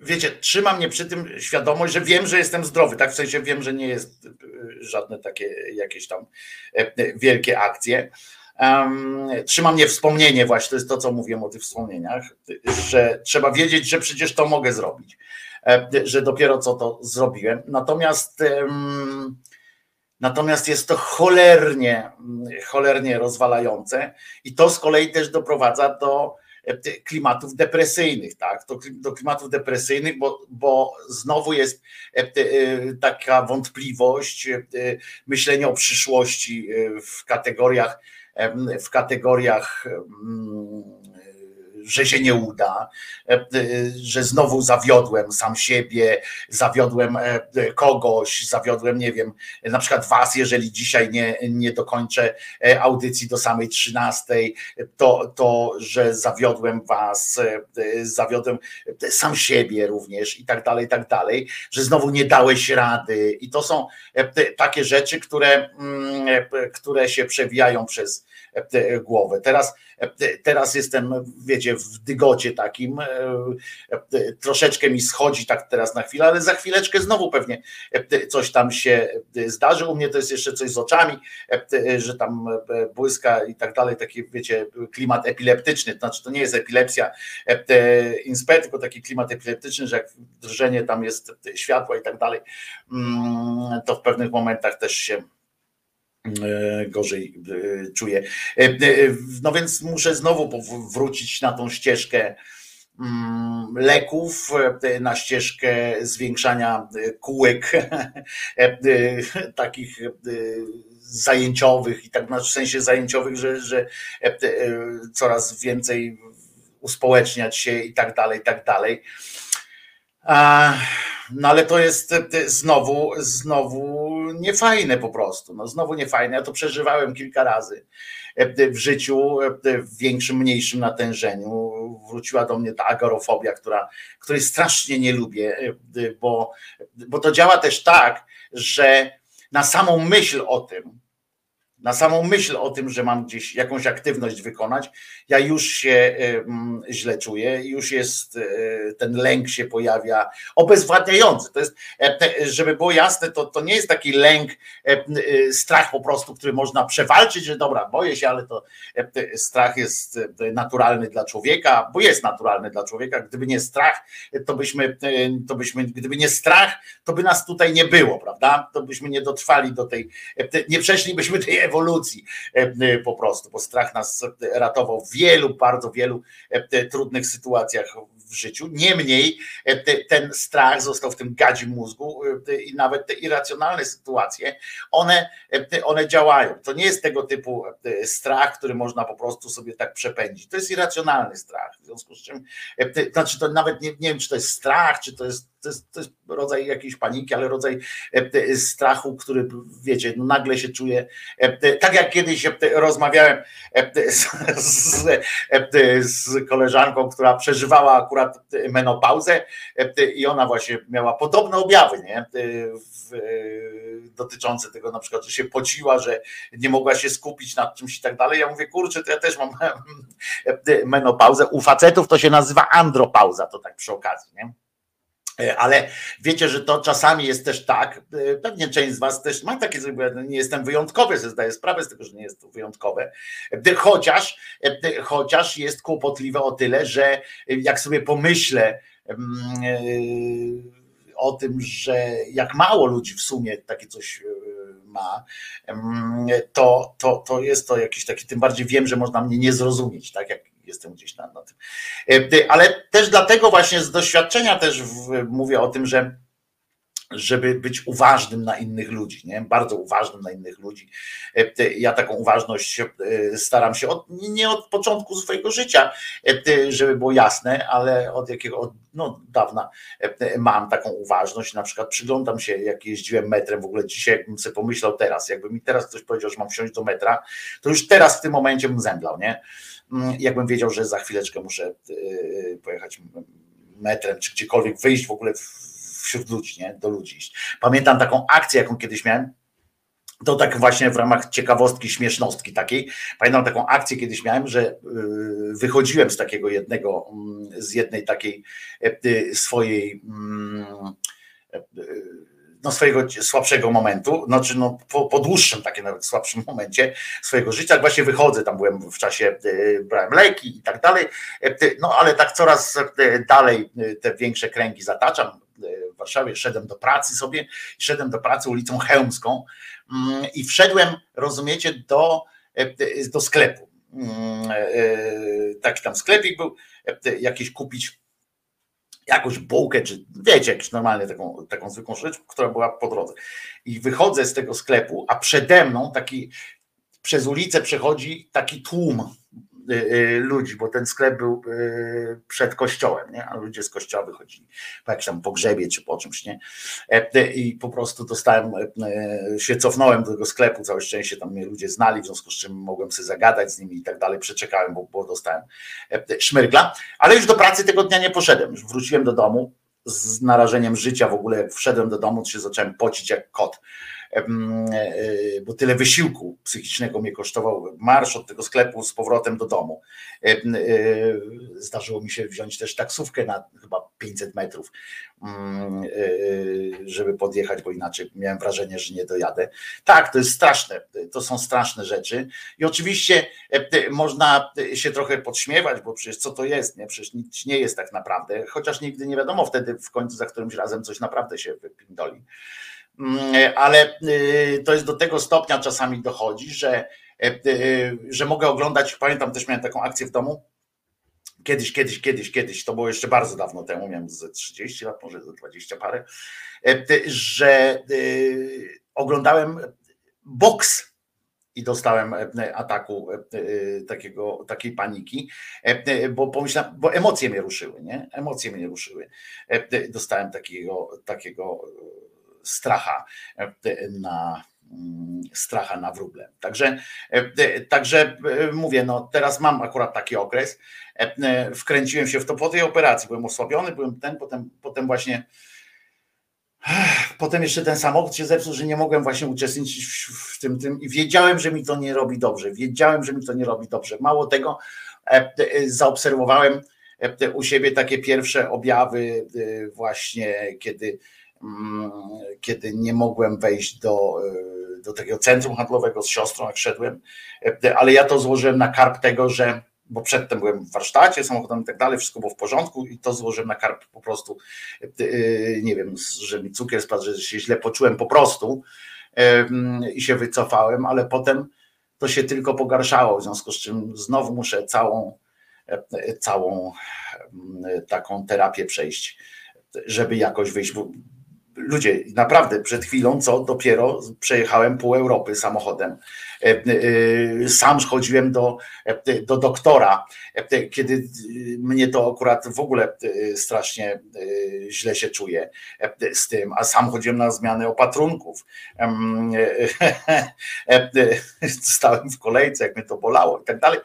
wiecie, trzyma mnie przy tym świadomość, że wiem, że jestem zdrowy, tak? W sensie wiem, że nie jest e, żadne takie jakieś tam e, wielkie akcje. Trzyma mnie wspomnienie, właśnie to jest to, co mówiłem o tych wspomnieniach, że trzeba wiedzieć, że przecież to mogę zrobić, e, że dopiero co to zrobiłem. Natomiast natomiast jest to cholernie, cholernie rozwalające i to z kolei też doprowadza do E, klimatów depresyjnych, tak? Do, klimatów depresyjnych, bo, bo znowu jest e, e, taka wątpliwość, myślenie o przyszłości w kategoriach, w kategoriach że się nie uda, e, e, że znowu zawiodłem sam siebie, zawiodłem e, kogoś, zawiodłem, nie wiem, na przykład was, jeżeli dzisiaj nie, nie dokończę audycji do samej 13, to, to, że zawiodłem was, zawiodłem sam siebie również i tak dalej, i tak dalej, że znowu nie dałeś rady. I to są takie rzeczy, które, mm, które się przewijają przez głowę. Teraz Teraz jestem, wiecie, w dygocie takim. E, e, troszeczkę mi schodzi tak teraz na chwilę, ale za chwileczkę znowu pewnie e, coś tam się zdarzy. U mnie to jest jeszcze coś z oczami, że tam błyska i tak dalej, taki, wiecie, klimat epileptyczny. To znaczy, to nie jest epilepsja inspekt, tylko taki klimat epileptyczny, że jak drżenie tam jest światła i tak dalej, mm, to w pewnych momentach też się E, gorzej e, czuję. E, no więc muszę znowu wrócić na tą ścieżkę mm, leków, na ścieżkę zwiększania kółek (laughs) takich zajęciowych i tak w sensie zajęciowych, że, że coraz więcej uspołeczniać się i tak dalej, i tak dalej. No ale to jest znowu, znowu niefajne po prostu. No znowu niefajne. Ja to przeżywałem kilka razy w życiu w większym, mniejszym natężeniu. Wróciła do mnie ta agorofobia, która, której strasznie nie lubię, bo, bo to działa też tak, że na samą myśl o tym, na samą myśl o tym, że mam gdzieś jakąś aktywność wykonać, ja już się źle czuję, już jest e, ten lęk się pojawia, obezwładniający. To jest, e, żeby było jasne, to, to nie jest taki lęk, e, strach po prostu, który można przewalczyć, że dobra, boję się, ale to strach jest naturalny dla człowieka, bo jest naturalny dla człowieka. Gdyby nie strach, to byśmy, to byśmy gdyby nie strach, to by nas tutaj nie było, prawda? To byśmy nie dotrwali do tej, nie przeszlibyśmy tej ewolucji e, e, po prostu, bo strach nas ratował w wielu, bardzo wielu e, trudnych sytuacjach w życiu. Niemniej ten strach został w tym gadzim mózgu i nawet te irracjonalne sytuacje, one, one działają. To nie jest tego typu strach, który można po prostu sobie tak przepędzić. To jest irracjonalny strach. W związku z czym, znaczy to nawet nie, nie wiem, czy to jest strach, czy to jest to jest, to jest rodzaj jakiejś paniki, ale rodzaj e, strachu, który wiecie, no nagle się czuje. E, tak jak kiedyś e, rozmawiałem z, z, z koleżanką, która przeżywała akurat menopauzę i ona właśnie miała podobne objawy, nie? dotyczące tego na przykład, że się pociła, że nie mogła się skupić nad czymś i tak dalej. Ja mówię, kurczę, to ja też mam (laughs) menopauzę. U facetów to się nazywa andropauza, to tak przy okazji, nie? E, ale wiecie, że to czasami jest też tak, e, pewnie część z Was też ma takie, że nie jestem wyjątkowy, sobie zdaję sprawę z tego, że nie jest to wyjątkowe, e, chociaż, chociaż jest kłopotliwe o tyle, że jak sobie pomyślę mm, o tym, że jak mało ludzi w sumie takie coś ma, mm, to, to, to jest to jakiś taki, tym bardziej wiem, że można mnie nie zrozumieć, tak? Jak jestem gdzieś na, na tym. E, ale też dlatego właśnie z doświadczenia też w, mówię o tym, że żeby być uważnym na innych ludzi, nie? bardzo uważnym na innych ludzi. E, Ja taką uważność e, staram się od, nie od początku swojego życia, żeby było jasne, ale od jakiego od no, dawna mam taką uważność. Na przykład przyglądam się, jak jeździłem metrem, w ogóle dzisiaj, jakbym sobie pomyślał teraz, jakby mi teraz ktoś powiedział, że mam wsiąść do metra, to już teraz w tym momencie bym zemdlał, nie? Mm, Jakbym wiedział, że za chwileczkę muszę e, pojechać metrem, czy gdziekolwiek wyjść w ogóle wśród ludzi, nie? do ludzi. Pamiętam taką akcję, jaką kiedyś miałem, to tak właśnie w ramach ciekawostki, śmiesznostki takiej. Pamiętam taką akcję kiedyś miałem, że y, wychodziłem z takiego jednego, mm, z jednej takiej e, swojej mm, e, no swojego słabszego momentu, znaczy no po, po dłuższym takim nawet słabszym (laughs) momencie swojego życia, właśnie wychodzę, tam byłem w czasie, y, brałem leki i tak dalej, E, no ale tak coraz e, dalej e, te większe kręgi zataczam e, w Warszawie, szedłem do pracy sobie, szedłem do pracy ulicą Chełmską mm, i wszedłem, rozumiecie, do, e, do sklepu. Mm, e, Taki tam sklepik był, e, jakiś kupić jakąś bułkę, czy wiecie, jakąś normalnie taką, taką zwykłą rzecz, która była po drodze. I wychodzę z tego sklepu, a przede mną taki przez ulicę przechodzi taki tłum ludzi, bo ten sklep był y, przed kościołem, nie? a ludzie z kościoła wychodzili po jakimś tam pogrzebie czy po czymś, nie? E, e, I po prostu dostałem, e, się cofnąłem do tego sklepu, całe szczęście tam mnie ludzie znali, w związku z czym mogłem sobie zagadać z nimi i tak dalej, przeczekałem, bo, bo dostałem szmyrgla, ale już do pracy tego dnia nie poszedłem, już wróciłem do domu z narażeniem życia w ogóle, jak wszedłem do domu, to się zacząłem pocić jak kot bo tyle wysiłku psychicznego mnie kosztował marsz od tego sklepu z powrotem do domu. E, Zdarzyło mi się wziąć też taksówkę na chyba 500 metrów, mm, e, żeby podjechać, bo inaczej miałem wrażenie, że nie dojadę. Tak, to jest straszne, to są straszne rzeczy i oczywiście e, można się trochę podśmiewać, bo przecież co to jest, nie? Przecież nic nie jest tak naprawdę, chociaż nigdy nie wiadomo wtedy w końcu za którymś razem coś naprawdę się wypindoli. Mm, ale y, to jest do tego stopnia czasami dochodzi, że, y, y, że mogę oglądać, pamiętam też miałem taką akcję w domu, kiedyś, kiedyś, kiedyś, kiedyś, to było jeszcze bardzo dawno temu, miałem ze 30 lat, może ze 20 parę, że y, oglądałem boks i dostałem e, ataku e, takiego, takiej paniki, e, bo pomyślałem, bo emocje mnie ruszyły, nie? Emocje mnie ruszyły. E, Dostałem takiego, takiego stracha e, na mm, stracha na wróble. Także, e, także e, mówię, no teraz mam akurat taki okres. E, e, Wkręciłem się w to po tej operacji, byłem osłabiony, byłem ten, potem, potem właśnie Potem jeszcze ten samochód się zepsuł, że nie mogłem właśnie uczestniczyć w, w tym, tym i wiedziałem, że mi to nie robi dobrze. Wiedziałem, że mi to nie robi dobrze. Mało tego, e, e, zaobserwowałem e, u siebie takie pierwsze objawy e, właśnie, kiedy, kiedy nie mogłem wejść do, e, do takiego centrum handlowego z siostrą, jak szedłem, E, ale ja to złożyłem na karp tego, że bo przedtem byłem w warsztacie samochodem i tak dalej, wszystko było w porządku i to złożyłem na karp po prostu, yy, nie wiem, że mi cukier spadł, że się źle poczułem po prostu yy, i się wycofałem, ale potem to się tylko pogarszało, w związku z czym znowu muszę całą, całą yy, taką terapię przejść, żeby jakoś wyjść. Ludzie, naprawdę przed chwilą, co dopiero przejechałem pół Europy samochodem. E, e, Sam chodziłem do, e, do doktora, kiedy mnie to akurat w ogóle strasznie źle się czuję z tym, a sam chodziłem na zmianę opatrunków. Em, (laughs) Stałem w kolejce, jak mnie to bolało i tak dalej.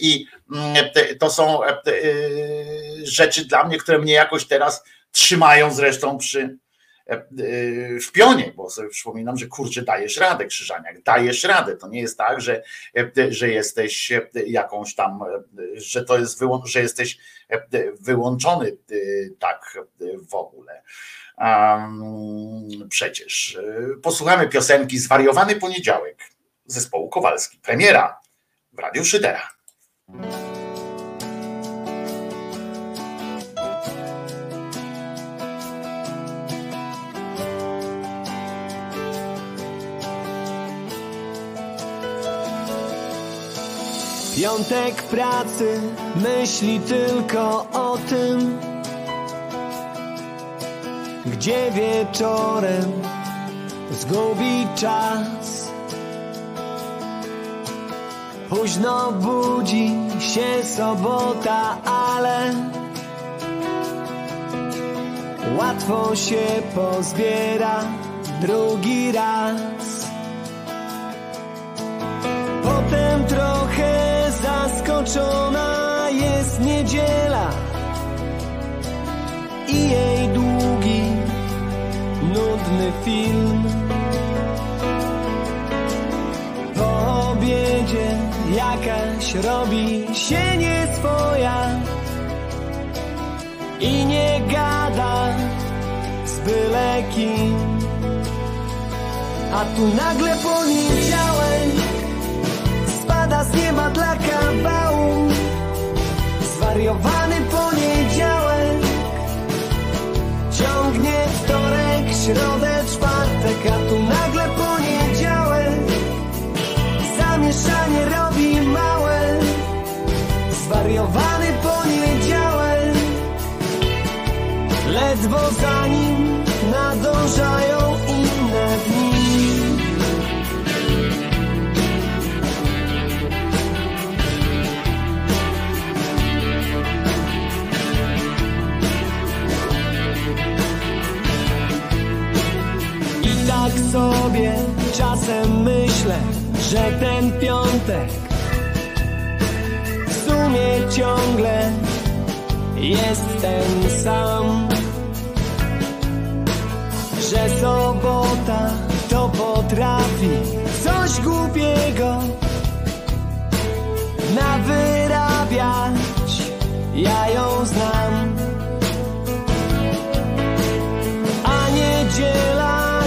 I mm, to są rzeczy dla mnie, które mnie jakoś teraz trzymają zresztą przy, w pionie, bo sobie przypominam, że kurczę, dajesz radę, Krzyżaniak, dajesz radę. To nie jest tak, że, e, że jesteś jakąś tam, e, że to jest, wyłą- że jesteś e, wyłączony e, tak w ogóle. Przecież e, posłuchamy piosenki Zwariowany Poniedziałek zespołu Kowalski. Premiera w Radiu Szydera. Piątek pracy myśli tylko o tym gdzie wieczorem zgubi czas. Późno budzi się sobota, ale łatwo się pozbiera drugi raz. Zaskoczona jest niedziela i jej długi, nudny film. Po obiedzie jakaś robi się nieswoja i nie gada z byle kim. A tu nagle poniedziałek spada z nieba dla kabału. Zwariowany poniedziałek ciągnie wtorek, środę, czwartek, a tu nagle poniedziałek zamieszanie robi małe. Zwariowany poniedziałek ledwo za nim nadążają sobie czasem myślę, że ten piątek w sumie ciągle jest ten sam. Że sobota to potrafi coś głupiego nawyrabiać. Ja ją znam.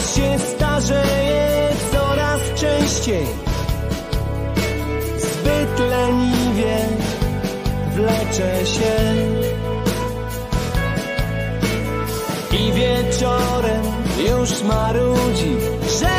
Się starzeje coraz częściej. Zbyt leniwie wlecze się. I wieczorem już marudzi, że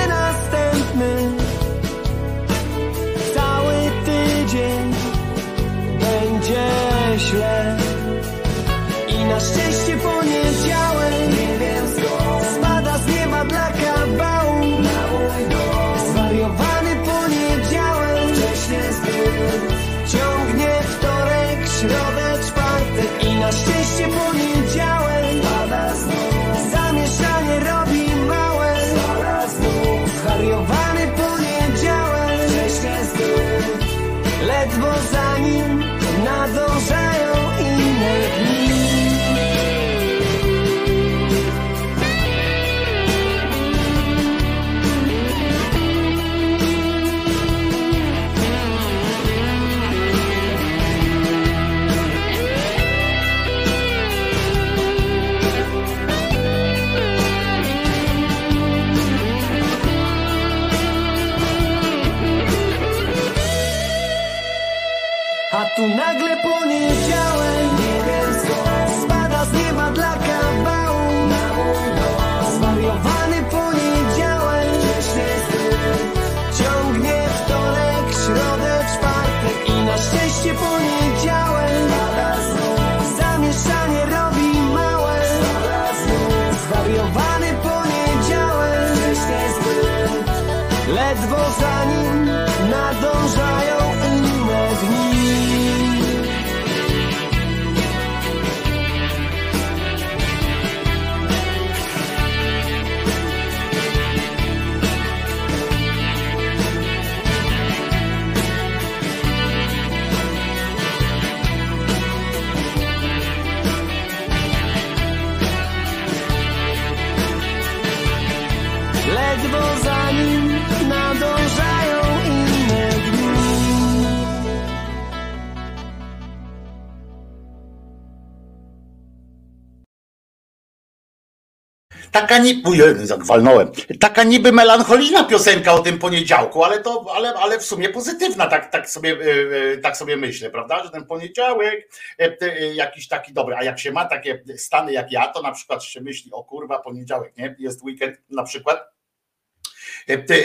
Taka niby, zagwalnąłem, taka niby melancholijna piosenka o tym poniedziałku, ale to, ale, ale w sumie pozytywna, tak, tak, sobie, e, e, tak sobie myślę, prawda, że ten poniedziałek e, jakiś taki dobry, a jak się ma takie stany jak ja, to na przykład się myśli, o kurwa, poniedziałek, nie, jest weekend na przykład,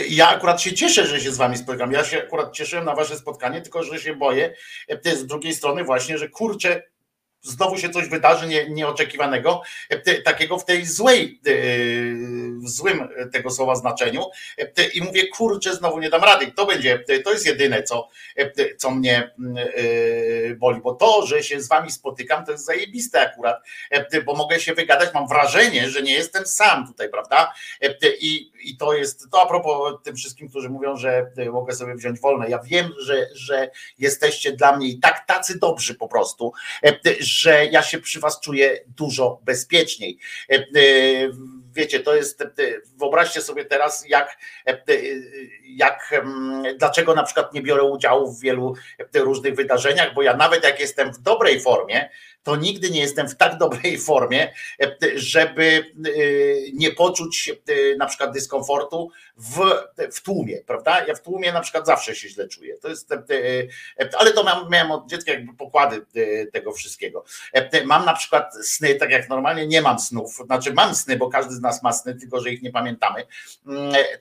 Ja akurat się cieszę, że się z wami spotykam. Ja się akurat cieszyłem na wasze spotkanie, tylko że się boję z drugiej strony właśnie, że kurczę, znowu się coś wydarzy nie, nieoczekiwanego, e, takiego w tej złej, e, w złym tego słowa znaczeniu e, i mówię, kurczę, znowu nie dam rady. To będzie, to jest jedyne, co, co mnie boli, bo to, że się z wami spotykam, to jest zajebiste akurat, bo mogę się wygadać, mam wrażenie, że nie jestem sam tutaj, prawda? I, i to jest, to a propos tym wszystkim, którzy mówią, że mogę sobie wziąć wolne. Ja wiem, że, że jesteście dla mnie i tak tacy dobrzy po prostu, że ja się przy was czuję dużo bezpieczniej. Wiecie, to jest, wyobraźcie sobie teraz, jak, jak, dlaczego na przykład nie biorę udziału w wielu różnych wydarzeniach, bo ja nawet jak jestem w dobrej formie, to nigdy nie jestem w tak dobrej (laughs) formie, żeby nie poczuć na przykład dyskomfortu w, w tłumie, prawda? Ja w tłumie na przykład zawsze się źle czuję. To jest, ale to miałem, od dziecka jakby pokłady tego wszystkiego. Mam na przykład sny, tak jak normalnie nie mam snów, znaczy mam sny, bo każdy z nas ma sny, tylko że ich nie pamiętamy.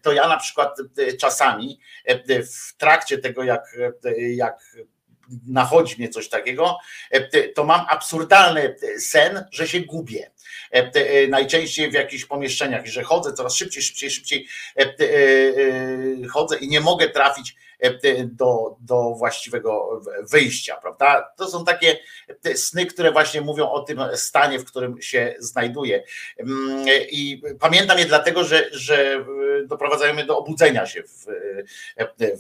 To ja na przykład czasami w trakcie tego, jak, jak nachodzi mnie coś takiego, to mam absurdalny sen, że się gubię. Najczęściej w jakichś pomieszczeniach, że chodzę coraz szybciej, szybciej, szybciej chodzę i nie mogę trafić do, do właściwego wyjścia, prawda? To są takie sny, które właśnie mówią o tym stanie, w którym się znajduję. I pamiętam je dlatego, że, że doprowadzają mnie do obudzenia się w,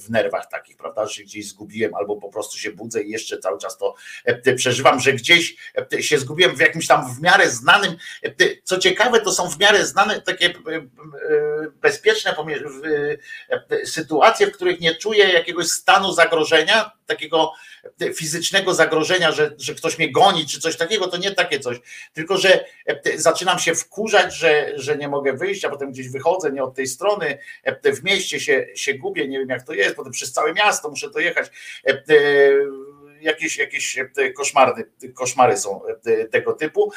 w nerwach takich, prawda? Że gdzieś zgubiłem albo po prostu się budzę i jeszcze cały czas to przeżywam, że gdzieś się zgubiłem w jakimś tam w miarę znanym. Co ciekawe, to są w miarę znane takie bezpieczne sytuacje, w których nie czuję jakiegoś stanu zagrożenia, takiego fizycznego zagrożenia, że, że ktoś mnie goni, czy coś takiego, to nie takie coś, tylko że zaczynam się wkurzać, że, że nie mogę wyjść, a potem gdzieś wychodzę, nie od tej strony, w mieście się, się gubię, nie wiem jak to jest, potem przez całe miasto muszę dojechać. Jakieś, jakieś koszmary, koszmary są tego typu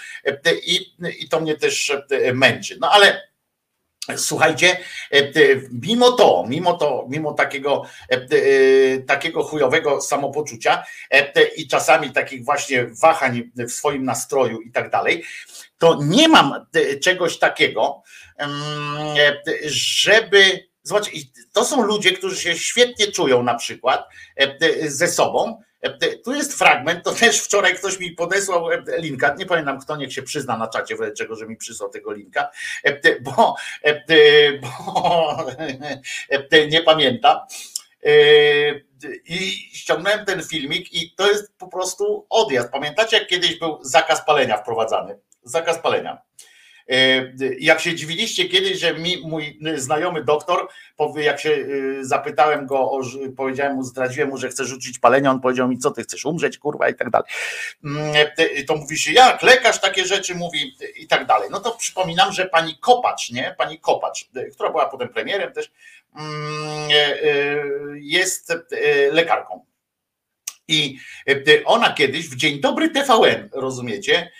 i, i to mnie też męczy. No ale Słuchajcie, mimo to, mimo to, mimo takiego, takiego chujowego samopoczucia i czasami takich właśnie wahań w swoim nastroju i tak dalej, to nie mam czegoś takiego, żeby. Zobacz, to są ludzie, którzy się świetnie czują na przykład ze sobą, tu jest fragment, to też wczoraj ktoś mi podesłał linka, nie pamiętam kto, niech się przyzna na czacie, czego, że mi przysłał tego linka, bo, bo (laughs) nie pamiętam. I ściągnąłem ten filmik i to jest po prostu odjazd. Pamiętacie, jak kiedyś był zakaz palenia wprowadzany? Zakaz palenia. Jak się dziwiliście kiedyś, że mi mój znajomy doktor, jak się zapytałem go, powiedziałem mu, zdradziłem mu, że chcę rzucić palenie, on powiedział mi, co ty chcesz umrzeć, kurwa i tak dalej. To mówi się, jak lekarz takie rzeczy mówi i tak dalej. No to przypominam, że pani Kopacz, nie? Pani Kopacz, która była potem premierem też, jest lekarką. I ona kiedyś w Dzień Dobry TVN, rozumiecie,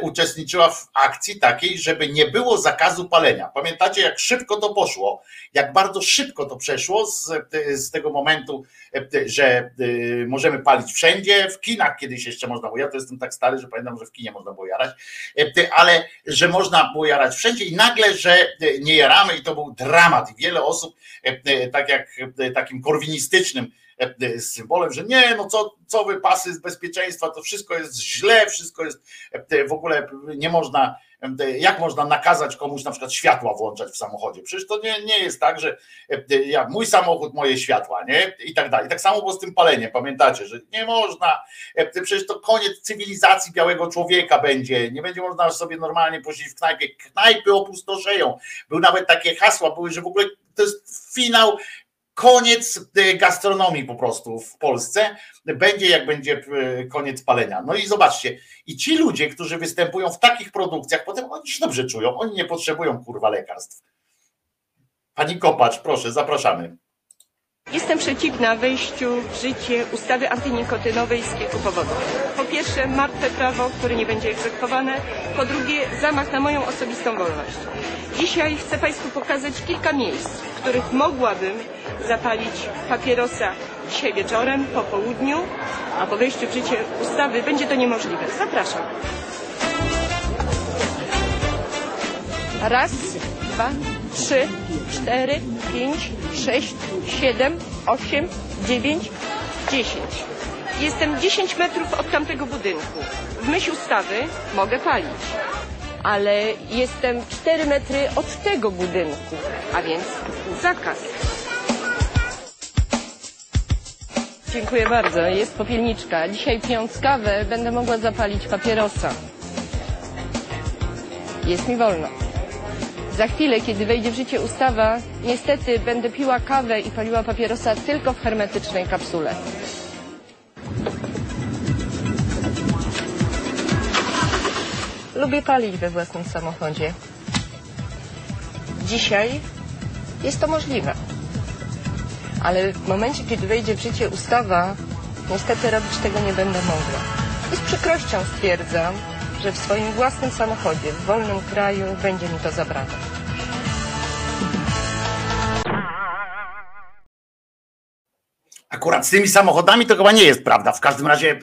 uczestniczyła w akcji takiej, żeby nie było zakazu palenia. Pamiętacie, jak szybko to poszło, jak bardzo szybko to przeszło z, z tego momentu, że możemy palić wszędzie, w kinach kiedyś jeszcze można było, ja to jestem tak stary, że pamiętam, że w kinie można było jarać, ale że można było jarać wszędzie i nagle, że nie jaramy i to był dramat. I wiele osób, tak jak takim korwinistycznym symbolem, że nie, no co, co wy pasy z bezpieczeństwa, to wszystko jest źle, wszystko jest w ogóle nie można, jak można nakazać komuś na przykład światła włączać w samochodzie? Przecież to nie, nie jest tak, że ja, mój samochód, moje światła, nie? I tak dalej. Tak samo było z tym paleniem, pamiętacie, że nie można, przecież to koniec cywilizacji białego człowieka będzie, nie będzie można sobie normalnie posiedzieć w knajpie, knajpy opustoszeją. Były nawet takie hasła, były, że w ogóle to jest finał koniec gastronomii po prostu w Polsce. Będzie jak będzie koniec palenia. No i zobaczcie, i ci ludzie, którzy występują w takich produkcjach, potem oni się dobrze czują, oni nie potrzebują kurwa lekarstw. Pani Kopacz, proszę, zapraszamy. Jestem przeciwna wejściu w życie ustawy antynikotynowej z kilku powodów. Po pierwsze, martwe prawo, które nie będzie egzekwowane. Po drugie, zamach na moją osobistą wolność. Dzisiaj chcę Państwu pokazać kilka miejsc, w których mogłabym zapalić papierosa dzisiaj wieczorem, po południu, a po wejściu w życie ustawy będzie to niemożliwe. Zapraszam. Raz, dwa, trzy, cztery, pięć, sześć, siedem, osiem, dziewięć, dziesięć. Jestem 10 metrów od tamtego budynku. W myśl ustawy mogę palić, ale jestem 4 metry od tego budynku, a więc zakaz. Dziękuję bardzo. Jest popielniczka. Dzisiaj pijąc kawę będę mogła zapalić papierosa. Jest mi wolno. Za chwilę, kiedy wejdzie w życie ustawa, niestety będę piła kawę i paliła papierosa tylko w hermetycznej kapsule. Lubię palić we własnym samochodzie. Dzisiaj jest to możliwe. Ale w momencie, kiedy wejdzie w życie ustawa, niestety robić tego nie będę mogła. I z przykrością stwierdzam, że w swoim własnym samochodzie, w wolnym kraju będzie mi to zabrane. Akurat z tymi samochodami to chyba nie jest prawda. W każdym razie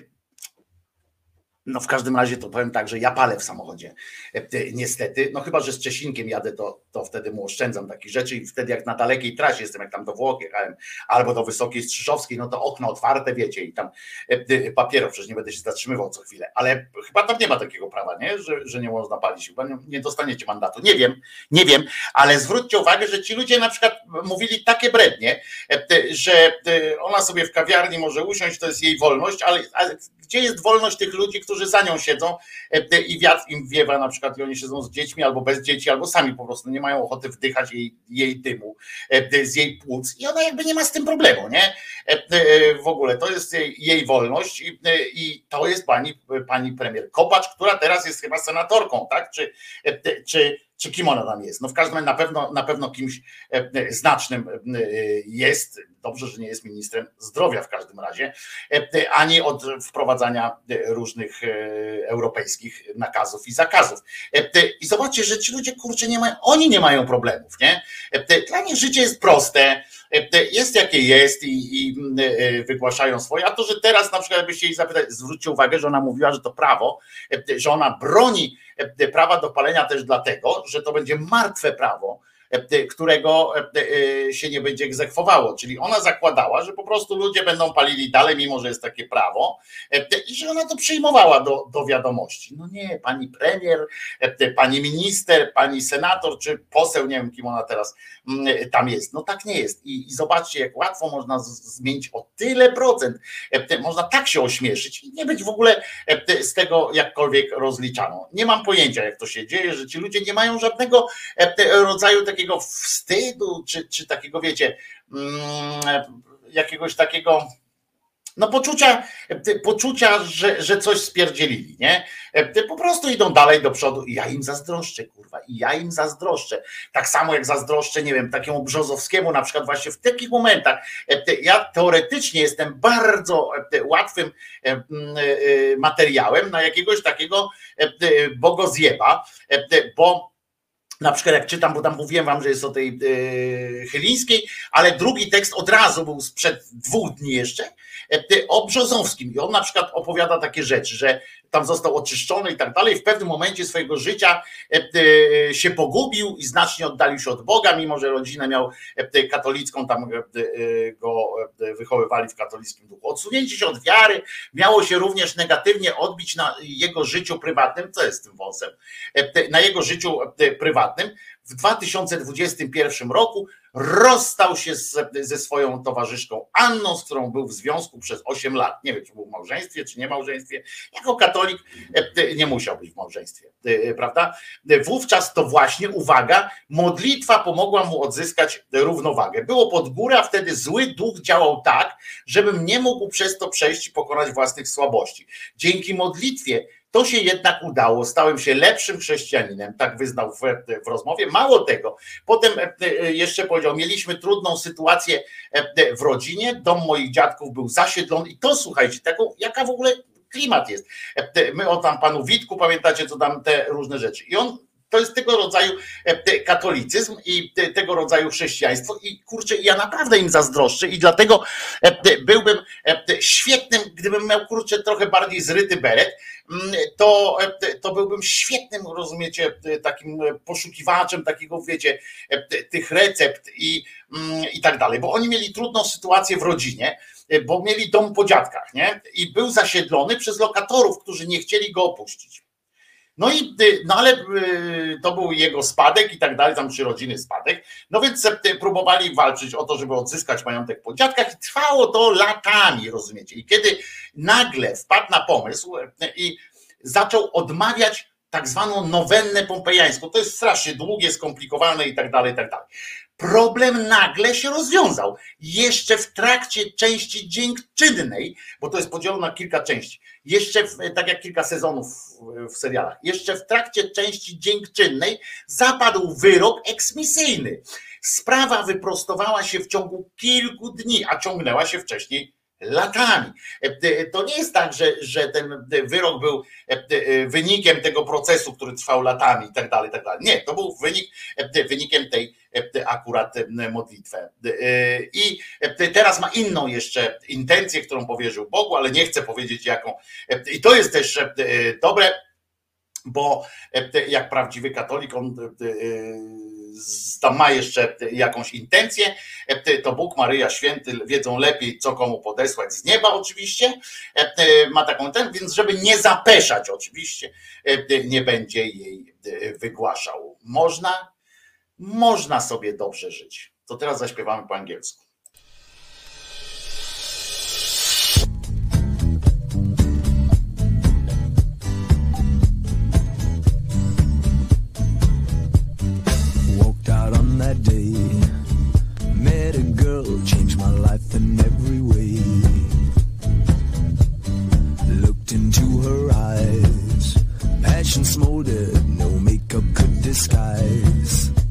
no w każdym razie to powiem tak, że ja palę w samochodzie. E, niestety, no chyba, że z Czesinkiem jadę, to, to wtedy mu oszczędzam takich rzeczy i wtedy jak na dalekiej trasie jestem, jak tam do Włoch jechałem, albo do Wysokiej Strzyżowskiej, no to okno otwarte, wiecie, i tam e, papierów, przecież nie będę się zatrzymywał co chwilę, ale chyba tam nie ma takiego prawa, nie? Że, że nie można palić, chyba nie, nie dostaniecie mandatu. Nie wiem, nie wiem, ale zwróćcie uwagę, że ci ludzie na przykład mówili takie brednie, e, że ona sobie w kawiarni może usiąść, to jest jej wolność, ale gdzie jest wolność tych ludzi, którzy za nią siedzą e, i wiatr im wiewa na przykład i oni siedzą z dziećmi albo bez dzieci, albo sami po prostu nie mają ochoty wdychać jej, jej dymu e, z jej płuc i ona jakby nie ma z tym problemu, nie? E, w ogóle to jest jej, jej wolność i, i to jest pani, pani premier Kopacz, która teraz jest chyba senatorką, tak? Czy, czy czy kim ona tam jest. No w każdym razie na pewno, na pewno kimś znacznym jest. Dobrze, że nie jest ministrem zdrowia w każdym razie, ani od wprowadzania różnych europejskich nakazów i zakazów. I zobaczcie, że ci ludzie kurczę nie mają, oni nie mają problemów, nie? Dla nich życie jest proste, jest jakie jest i, i wygłaszają swoje. A to, że teraz na przykład byście jej zapytać, zwróćcie uwagę, że ona mówiła, że to prawo, że ona broni prawa do palenia też dlatego, że to będzie martwe prawo, którego się nie będzie egzekwowało. Czyli ona zakładała, że po prostu ludzie będą palili dalej, mimo że jest takie prawo, i że ona to przyjmowała do, do wiadomości. No nie, pani premier, pani minister, pani senator, czy poseł, nie wiem kim ona teraz tam jest. No tak nie jest. I, i zobaczcie, jak łatwo można zmienić o tyle procent. Można tak się ośmieszyć i nie być w ogóle z tego jakkolwiek rozliczano. Nie mam pojęcia, jak to się dzieje, że ci ludzie nie mają żadnego rodzaju takiego wstydu, czy, czy takiego, wiecie, jakiegoś takiego no poczucia, poczucia że, że coś spierdzielili, nie? Po prostu idą dalej do przodu i ja im zazdroszczę, kurwa, i ja im zazdroszczę. Tak samo jak zazdroszczę, nie wiem, takiemu Brzozowskiemu na przykład właśnie w takich momentach. Ja teoretycznie jestem bardzo łatwym materiałem na jakiegoś takiego bogozjeba, bo na przykład jak czytam, bo tam mówiłem wam, że jest o tej yy, Chylińskiej, ale drugi tekst od razu był sprzed dwóch dni jeszcze, o Brzozowskim i on na przykład opowiada takie rzeczy, że tam został oczyszczony i tak dalej. W pewnym momencie swojego życia się pogubił i znacznie oddalił się od Boga, mimo że rodzinę miał katolicką, tam go wychowywali w katolickim duchu. Odsunięcie się od wiary miało się również negatywnie odbić na jego życiu prywatnym, co jest tym wąsem, na jego życiu prywatnym. W 2021 roku rozstał się z, ze swoją towarzyszką Anną, z którą był w związku przez 8 lat. Nie wiem, czy był w małżeństwie, czy nie małżeństwie. Jako katolik e, nie musiał być w małżeństwie, e, prawda? Wówczas to właśnie, uwaga, modlitwa pomogła mu odzyskać równowagę. Było pod górę, a wtedy zły duch działał tak, żebym nie mógł przez to przejść i pokonać własnych słabości. Dzięki modlitwie to się jednak udało. Stałem się lepszym chrześcijaninem, tak wyznał w, w, rozmowie. Mało tego, potem jeszcze powiedział: Mieliśmy trudną sytuację w rodzinie, dom moich dziadków był zasiedlony, i to słuchajcie, taką, jaka w ogóle klimat jest. My o tam panu Witku, pamiętacie, co tam te różne rzeczy. I on To jest tego rodzaju e, katolicyzm i te- tego rodzaju chrześcijaństwo i kurczę, ja naprawdę im zazdroszczę i dlatego e, byłbym e, świetnym, gdybym miał kurczę trochę bardziej zryty beret, mm, to, to byłbym świetnym, rozumiecie, takim poszukiwaczem takiego, wiecie, tych recept i, mm, i tak dalej, bo oni mieli trudną sytuację w rodzinie, bo mieli dom po dziadkach, nie? I był zasiedlony przez lokatorów, którzy nie chcieli go opuścić. No i, y, no ale y, to był jego spadek i tak dalej, tam przy rodziny spadek. No więc y, próbowali walczyć o to, żeby odzyskać majątek po dziadkach i trwało to latami, rozumiecie? I kiedy nagle wpadł na pomysł i zaczął odmawiać tak zwaną nowennę pompejańską. To jest strasznie długie, skomplikowane i tak dalej, i tak dalej. Problem nagle się rozwiązał. Jeszcze w trakcie części dziękczynnej, bo to jest podzielone na kilka części, jeszcze w, tak jak kilka sezonów w- serialach, jeszcze w trakcie części dziękczynnej zapadł wyrok eksmisyjny. Sprawa wyprostowała się w ciągu kilku dni, a ciągnęła się wcześniej latami. E, e, To nie jest tak, że, że ten wyrok był e, wynikiem tego procesu, który trwał latami i tak dalej, tak dalej. Nie, to był wynik, wynikiem tej akurat e, modlitwy. E, I e, teraz ma inną jeszcze intencję, którą powierzył Bogu, ale nie chcę powiedzieć jaką. E, I to jest też e, dobre, bo e, jak prawdziwy katolik, on e, e, tam ma jeszcze jakąś intencję, e, to Bóg, Maryja, Święty wiedzą lepiej, co komu podesłać z nieba oczywiście, e, e, ma taką ten, więc żeby nie zapeszać oczywiście, e, nie będzie jej e, wygłaszał. Można, można sobie dobrze żyć. To teraz zaśpiewamy po angielsku. Walked out on that day, met a girl, changed my life in every way. Looked into her eyes, passion smoldered, no makeup could disguise.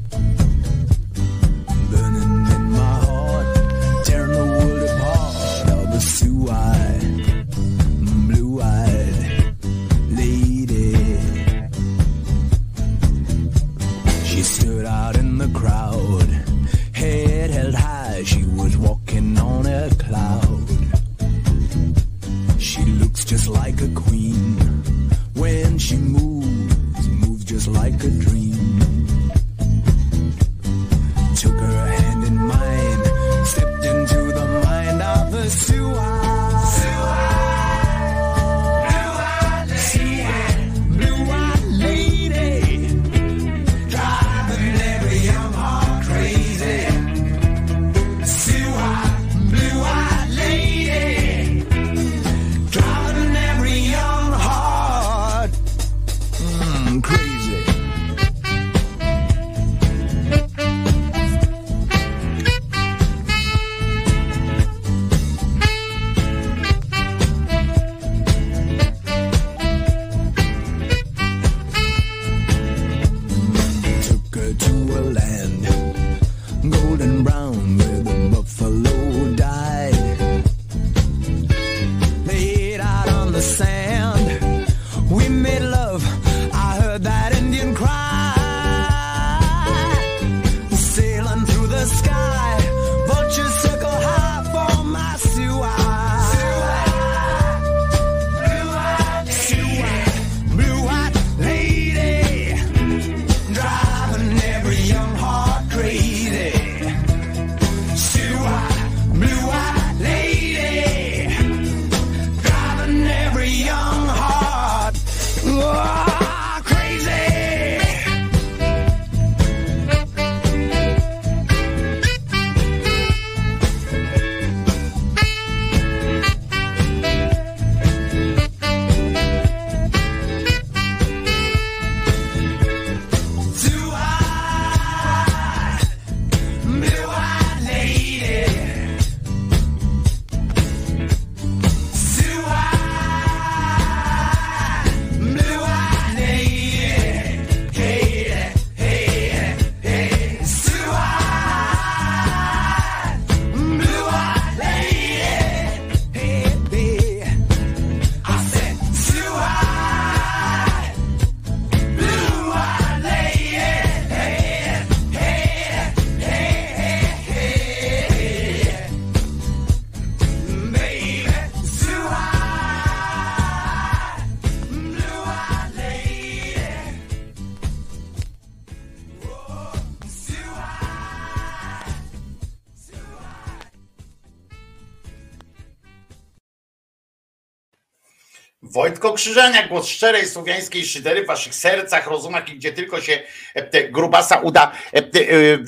Wojtko Krzyżania, głos szczerej słowiańskiej szydery w waszych sercach, rozumach i gdzie tylko się e, grubasa uda e,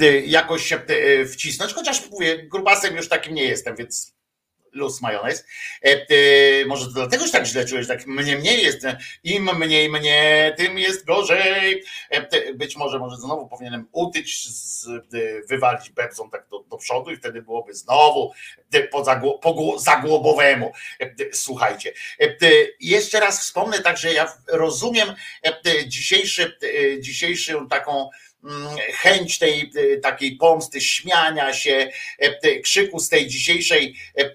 e, jakoś się wcisnąć, chociaż mówię, grubasem już takim nie jestem, więc luz majonez. Może to dlatego się tak źle czujesz, tak mnie mniej jest, im mniej mnie, tym jest gorzej. Być może, może znowu powinienem utyć, wywalić bebzą tak do, do przodu i wtedy byłoby znowu po, zagło, po zagłobowemu. Słuchajcie, jeszcze raz wspomnę tak, że ja rozumiem dzisiejszy, dzisiejszą taką chęć tej e, takiej pomsty, śmiania się, e, krzyku z tej dzisiejszej e,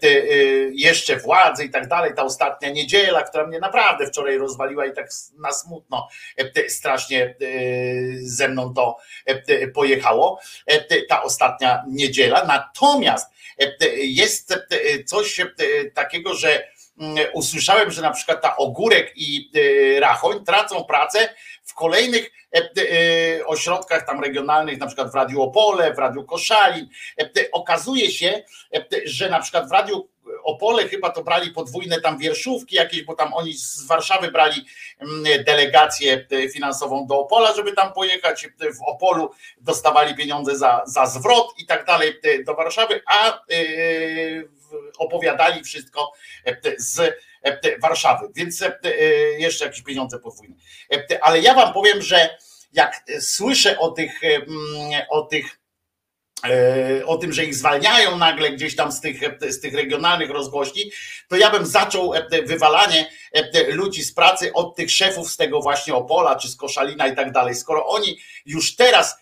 jeszcze władzy i tak dalej, ta ostatnia niedziela, która mnie naprawdę wczoraj rozwaliła i tak na smutno strasznie ze mną to pojechało, ta ostatnia niedziela. Natomiast jest coś takiego, że mm, usłyszałem, że na przykład ta ogórek i rachoń tracą pracę w kolejnych e, e, ośrodkach tam regionalnych, na przykład w Radiu Opole, w Radiu Koszalin. E, okazuje się, że na przykład w Radiu Opole chyba to brali podwójne tam wierszówki jakieś, bo tam oni z Warszawy brali mm, delegację finansową do Opola, żeby tam pojechać. W Opolu dostawali pieniądze za, za zwrot i tak dalej do Warszawy, a opowiadali wszystko z E, Warszawy, więc e, e, jeszcze jakieś pieniądze podwójne. Ale ja wam powiem, że jak słyszę o tych, mm, o tych o tym, że ich zwalniają nagle gdzieś tam z tych, z tych regionalnych rozgłośni, to ja bym zaczął wywalanie ludzi z pracy od tych szefów z tego właśnie Opola czy z Koszalina i tak dalej. Skoro oni już teraz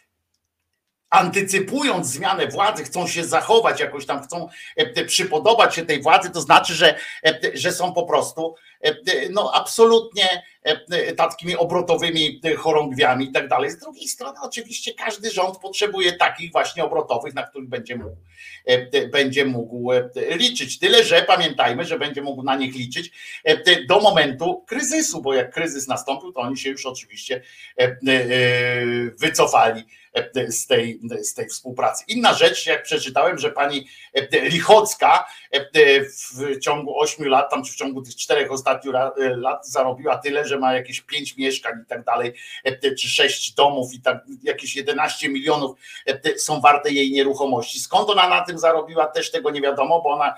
antycypując zmianę władzy, chcą się zachować, jakoś tam chcą e, przypodobać się tej władzy, to znaczy, że, e, że są po prostu e, no, absolutnie takimi obrotowymi chorągwiami i tak dalej. Z drugiej strony, oczywiście, każdy rząd potrzebuje takich właśnie obrotowych, na których będzie mógł, będzie mógł liczyć. Tyle, że pamiętajmy, że będzie mógł na nich liczyć do momentu kryzysu, bo jak kryzys nastąpił, to oni się już oczywiście wycofali z tej, z tej współpracy. Inna rzecz, jak przeczytałem, że pani Lichocka w ciągu ośmiu lat, tam czy w ciągu tych czterech ostatnich lat zarobiła tyle, że ma jakieś pięć mieszkań i tak dalej, czy sześć domów i tak jakieś 11 milionów są warte jej nieruchomości. Skąd ona na tym zarobiła, też tego nie wiadomo, bo ona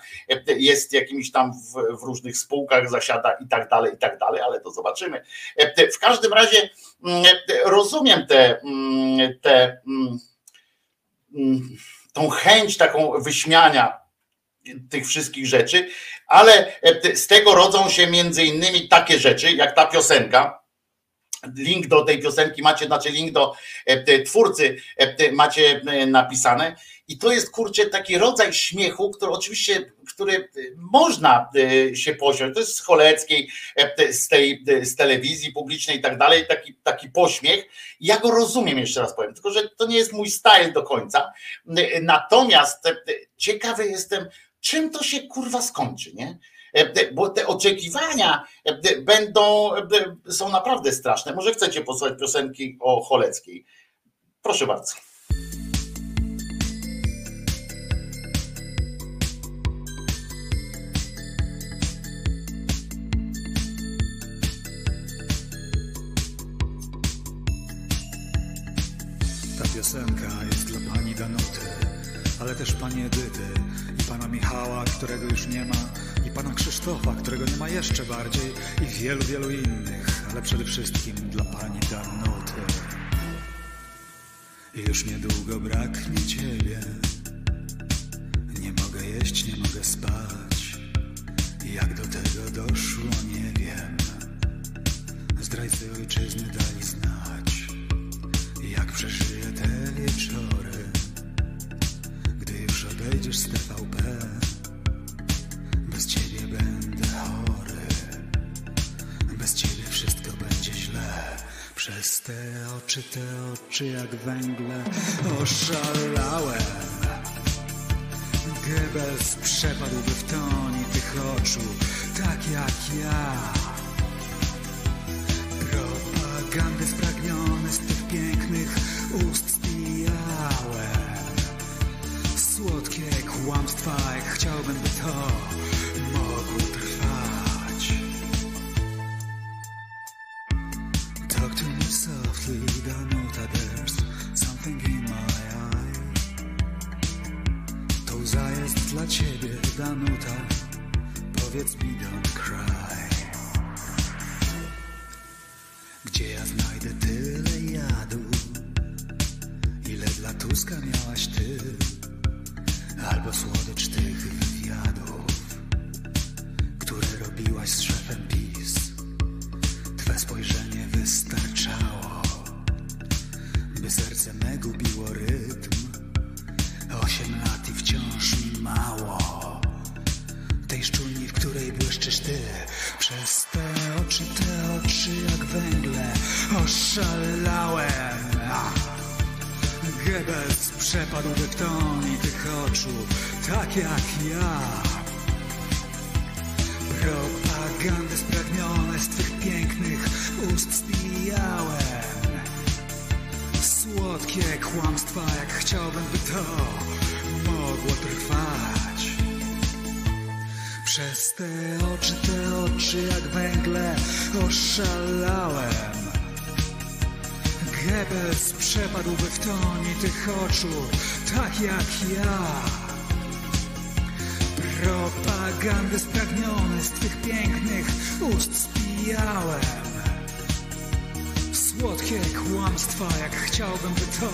jest jakimiś tam w, w różnych spółkach, zasiada i tak dalej, i tak dalej, ale to zobaczymy. W każdym razie mm, rozumiem te, mm, te tą chęć taką wyśmiania tych wszystkich rzeczy, ale e, z tego rodzą się między innymi takie rzeczy, jak ta piosenka. Link do tej piosenki macie, znaczy link do e, twórcy e, macie napisane. I to jest kurczę taki rodzaj śmiechu, który oczywiście, który y, można y, się posiąść. To jest z Choleckiej, e, z tej z telewizji publicznej i tak dalej, taki, taki pośmiech. Ja go rozumiem, jeszcze raz powiem, tylko że to nie jest mój style do końca. Y, natomiast e, ciekawy jestem, czym to się kurwa skończy, nie? E, bo te oczekiwania będą, są naprawdę straszne. Może chcecie posłuchać piosenki o Choleckiej. Proszę bardzo. Też pani Edyty i pana Michała, którego już nie ma, i pana Krzysztofa, którego nie ma jeszcze bardziej, i wielu, wielu innych, ale przede wszystkim dla pani Danuty. Już niedługo braknie ciebie. Nie mogę jeść, nie mogę spać. Jak do tego doszło, nie wiem. Zdrajcy ojczyzny dali znać. Jak przeżyję te wieczory, odejdziesz z TVP? Bez ciebie będę chory, bez ciebie wszystko będzie źle. Przez te oczy, te oczy jak węgle oszalałem. Goebbels przepadłby w tonie tych oczu, tak jak ja. Propagandy spragnione z tych pięknych ust spijałem kłamstwa, jak chciałbym by to Przepadłby w toni tych oczu Tak jak ja Propagandy spragnione z twych pięknych ust spijałem Słodkie kłamstwa, jak chciałbym, by to mogło trwać. Przez te oczy, te oczy jak węgle oszalałem. Goebbels przepadłby w tonie tych oczu, tak jak ja. Propagandy spragnione z twych pięknych ust spijałem. Słodkie kłamstwa, jak chciałbym, by to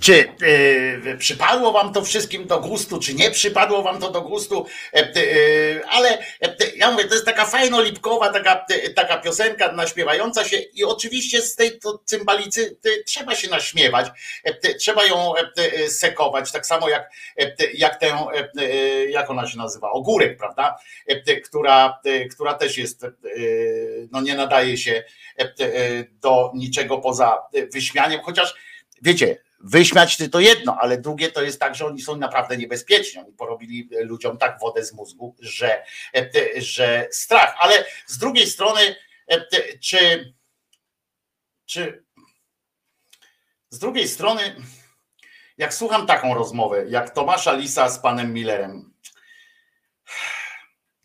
czy e, przypadło wam to wszystkim do gustu, czy nie przypadło wam to do gustu, e, e, ale e, ja mówię, to jest taka fajno-lipkowa, taka, taka piosenka naśmiewająca się i oczywiście z tej cymbalicy trzeba się naśmiewać, e, trzeba ją e, sekować, tak samo jak, e, jak tę, e, jak ona się nazywa, ogórek, prawda, E, która, która też jest, e, no nie nadaje się e, e, do niczego poza e, wyśmianiem, chociaż wiecie, wyśmiać to jedno, ale drugie to jest tak, że oni są naprawdę niebezpieczni. Oni porobili ludziom tak wodę z mózgu, że, że strach. Ale z drugiej strony, czy, czy z drugiej strony, jak słucham taką rozmowę, jak Tomasza Lisa z panem Millerem,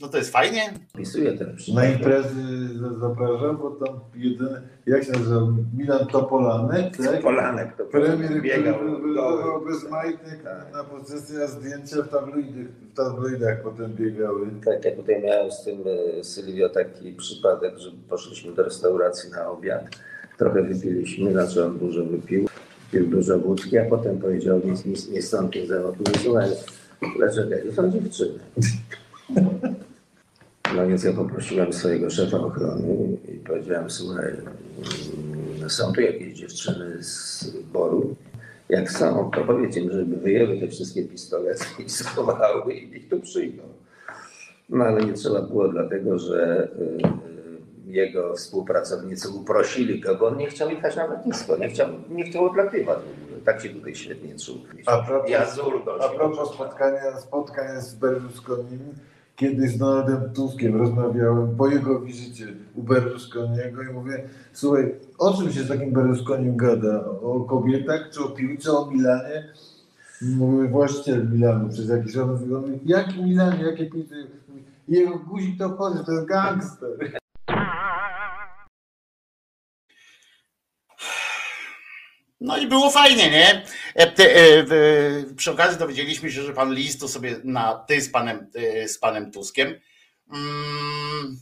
no to jest fajnie. Pisuje ten Na imprezy za- zapraszam, bo tam jeden, jak się nazywa, Milan Topolanek, tak? Topolanek, to Premier, biegał bez majtek na pozycję, a zdjęcia w tabloidach, w tabloidach potem biegały. Tak, ja tutaj miałem z tym e, Sylwio taki przypadek, że poszliśmy do restauracji na obiad, trochę wypiliśmy, znaczy on dużo wypił, pił dużo wódki, a potem powiedział nic, nic nie stąd, nie załatwił, słuchaj, lecz to są dziewczyny. No więc ja poprosiłem swojego szefa ochrony i powiedziałem, słuchaj, mm, są tu jakieś dziewczyny z Boru, jak są, to powiedz im, żeby wyjęły te wszystkie pistolety i schowały i niech tu przyjdą. No ale nie trzeba było, dlatego że y, jego współpracownicy uprosili go, bo on nie chciał jechać na lotnisko, nie chciał, nie chciał odlatywać w ogóle. Tak się tutaj świetnie czuł. A propos, Jazur a propos spotkania, spotkania z Berlusconim, kiedy z Donaldem Tuskiem rozmawiałem po jego wizycie u Berlusconiego i mówię, słuchaj, o czym się z takim Berlusconim gada? O kobietach, czy o piłce, o Milanie? Mówię, właściciel Milanu przez jakiś czas. Mówi, jaki Milanie, jakie piłce? Jego guzik to wchodzi, to jest gangster. No i było fajnie, nie? E, e, Przy okazji dowiedzieliśmy się, że pan Lis to sobie na ty z panem, e, z panem Tuskiem. Mm.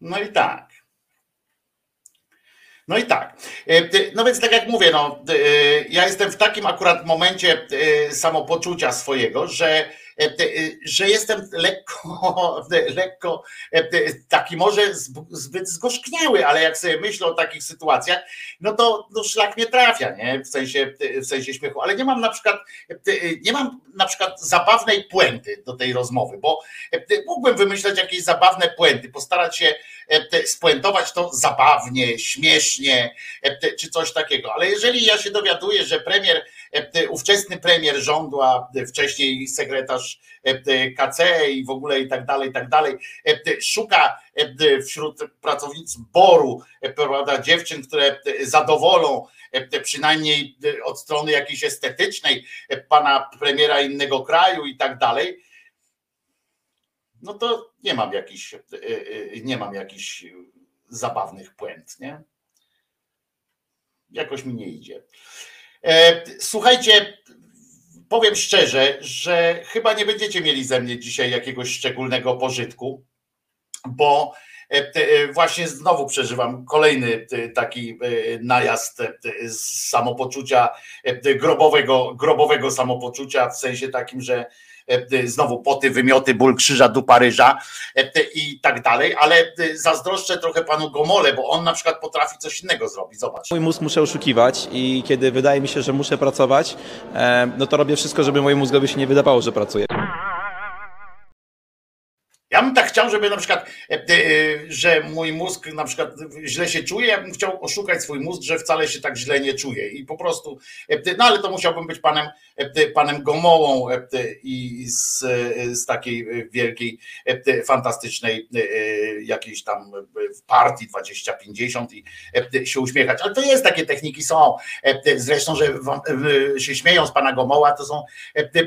No i tak. No i tak. No więc tak jak mówię, no, ja jestem w takim akurat momencie samopoczucia swojego, że że jestem lekko, (laughs) lekko taki może zbyt zgorzkniały, ale jak sobie myślę o takich sytuacjach, no to no szlak nie trafia, nie? W sensie, w sensie śmiechu, ale nie mam na przykład, nie mam na przykład zabawnej puenty do tej rozmowy, bo mógłbym wymyśleć jakieś zabawne puenty, postarać się spuentować to zabawnie, śmiesznie, czy coś takiego, ale jeżeli ja się dowiaduję, że premier, ówczesny premier rządu, a wcześniej sekretarz KC i w ogóle i tak dalej, i tak dalej, szuka wśród pracownic boru, prawda, dziewczyn, które zadowolą przynajmniej od strony jakiejś estetycznej pana premiera innego kraju i tak dalej, no to nie mam jakichś, nie mam jakichś zabawnych puent, nie? Jakoś mi nie idzie. Słuchajcie, powiem szczerze, że chyba nie będziecie mieli ze mnie dzisiaj jakiegoś szczególnego pożytku, bo właśnie znowu przeżywam kolejny taki najazd z samopoczucia grobowego, grobowego samopoczucia, w sensie takim, że znowu poty, wymioty, ból krzyża do Paryża i tak dalej, ale zazdroszczę trochę panu Gomole, bo on na przykład potrafi coś innego zrobić. Zobacz. Mój mózg muszę oszukiwać i kiedy wydaje mi się, że muszę pracować, no to robię wszystko, żeby mojemu mózgowi się nie wydawało, że pracuję. Ja bym tak chciał, żeby na przykład, że mój mózg na przykład źle się czuje, ja bym chciał oszukać swój mózg, że wcale się tak źle nie czuje i po prostu, no ale to musiałbym być panem, panem Gomołą i z, z takiej wielkiej, fantastycznej jakiejś tam partii 2050 i się uśmiechać, ale to jest, takie techniki są, zresztą, że się śmieją z pana Gomoła, to są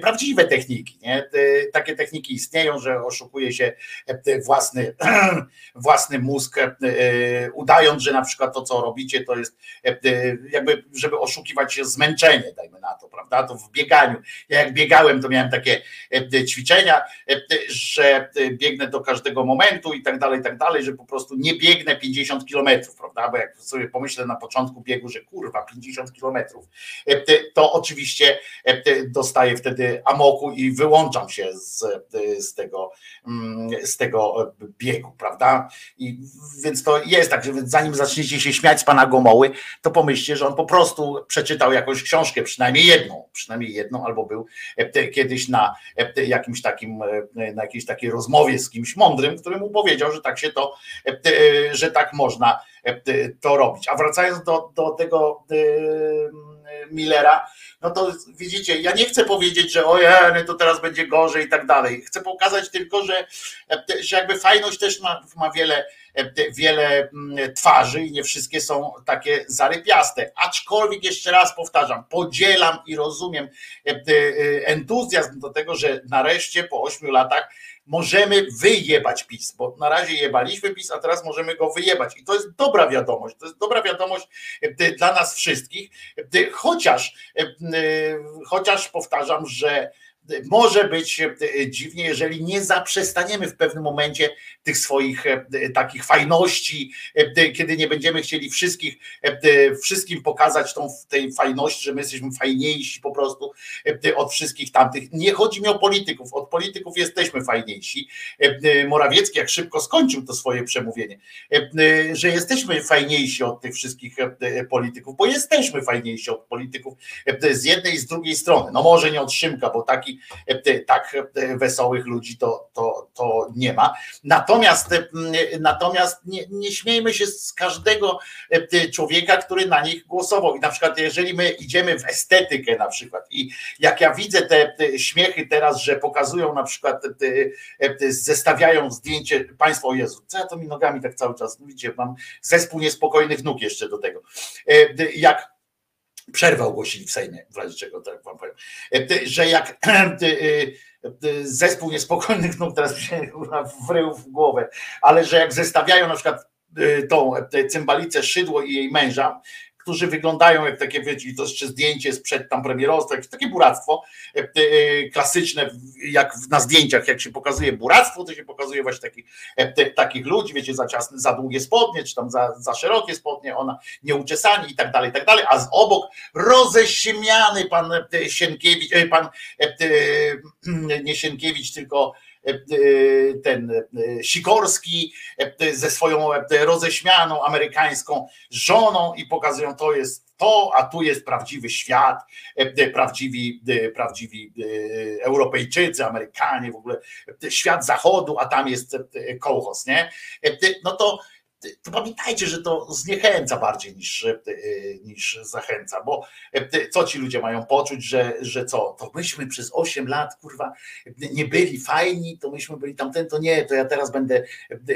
prawdziwe techniki, nie? takie techniki istnieją, że oszukuje się własny, (clears throat) własny mózg, udając, że na przykład to, co robicie, to jest jakby, żeby oszukiwać się zmęczenie, dajmy na to, prawda? To w bieganiu. Ja jak biegałem, to miałem takie ćwiczenia, że biegnę do każdego momentu i tak dalej, i tak dalej, że po prostu nie biegnę 50 kilometrów, prawda? Bo jak sobie pomyślę na początku biegu, że kurwa, 50 kilometrów, to oczywiście dostaję wtedy amoku i wyłączam się z, z tego z tego biegu, prawda? I więc to jest tak, że zanim zaczniecie się śmiać z pana Gomoły, to pomyślcie, że on po prostu przeczytał jakąś książkę, przynajmniej jedną, przynajmniej jedną, albo był kiedyś na jakimś takim, na jakiejś takiej rozmowie z kimś mądrym, który mu powiedział, że tak się to, że tak można to robić. A wracając do, do tego Millera, no to widzicie, ja nie chcę powiedzieć, że ojej, to teraz będzie gorzej i tak dalej. Chcę pokazać tylko, że, że jakby fajność też ma, ma wiele, wiele twarzy i nie wszystkie są takie zarypiaste. Aczkolwiek jeszcze raz powtarzam, podzielam i rozumiem entuzjazm do tego, że nareszcie po ośmiu latach możemy wyjebać PiS, bo na razie jebaliśmy PiS, a teraz możemy go wyjebać. I to jest dobra wiadomość, to jest dobra wiadomość dla nas wszystkich, chociaż, chociaż powtarzam, że może być dziwnie, jeżeli nie zaprzestaniemy w pewnym momencie tych swoich takich fajności, kiedy nie będziemy chcieli wszystkich, wszystkim pokazać tą tej fajności, że my jesteśmy fajniejsi po prostu od wszystkich tamtych. Nie chodzi mi o polityków, od polityków jesteśmy fajniejsi. Morawiecki jak szybko skończył to swoje przemówienie, że jesteśmy fajniejsi od tych wszystkich polityków, bo jesteśmy fajniejsi od polityków z jednej i z drugiej strony. No może nie od Szymka, bo taki tak wesołych ludzi to, to, to nie ma. Natomiast, natomiast nie, nie śmiejmy się z każdego człowieka, który na nich głosował. I na przykład, jeżeli my idziemy w estetykę na przykład i jak ja widzę te, te śmiechy teraz, że pokazują na przykład, te, zestawiają zdjęcie, państwo, o Jezu, co ja to mi nogami tak cały czas, widzicie, mam zespół niespokojnych nóg jeszcze do tego. Jak przerwę ogłosili w Sejmie, w razie czego tak wam powiem, że jak (clears throat) zespół niespokojnych nóg, teraz się (laughs) wrył w głowę, ale że jak zestawiają na przykład tą cymbalicę Szydło i jej męża, którzy wyglądają jak takie, wiecie, to jeszcze zdjęcie sprzed tam premierostwa, takie buractwo klasyczne, jak na zdjęciach, jak się pokazuje buractwo, to się pokazuje właśnie takich, takich ludzi, wiecie, za ciasne, za długie spodnie, czy tam za, za szerokie spodnie, ona nieuczesani i tak dalej, i tak dalej, a z obok roześmiany pan Sienkiewicz, pan (clears throat) nie Sienkiewicz, tylko E, e, ten e, Sikorski ze swoją roześmianą amerykańską żoną i pokazują to jest to, a tu jest prawdziwy świat, prawdziwi, prawdziwi Europejczycy, Amerykanie, w ogóle świat zachodu, a tam jest kołchos, nie? No to to pamiętajcie, że to zniechęca bardziej niż, e, niż zachęca, bo e, co ci ludzie mają poczuć, że, że co, to myśmy przez 8 lat, kurwa, nie byli fajni, to myśmy byli tamten, to nie, to ja teraz będę,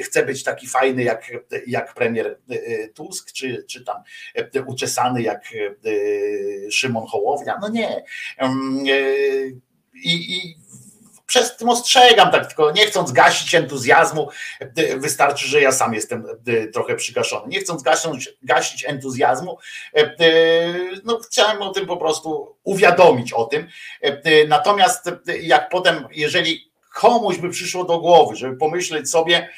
chcę być taki fajny jak, jak premier e, Tusk, czy, czy tam uczesany jak Szymon Hołownia, no nie. I, i przez tym ostrzegam, tak tylko nie chcąc gasić entuzjazmu, wystarczy, że ja sam jestem trochę przygaszony. Nie chcąc gasić, gasić entuzjazmu, no chciałem o tym po prostu uwiadomić o tym. Natomiast jak potem, jeżeli komuś by przyszło do głowy, żeby pomyśleć sobie,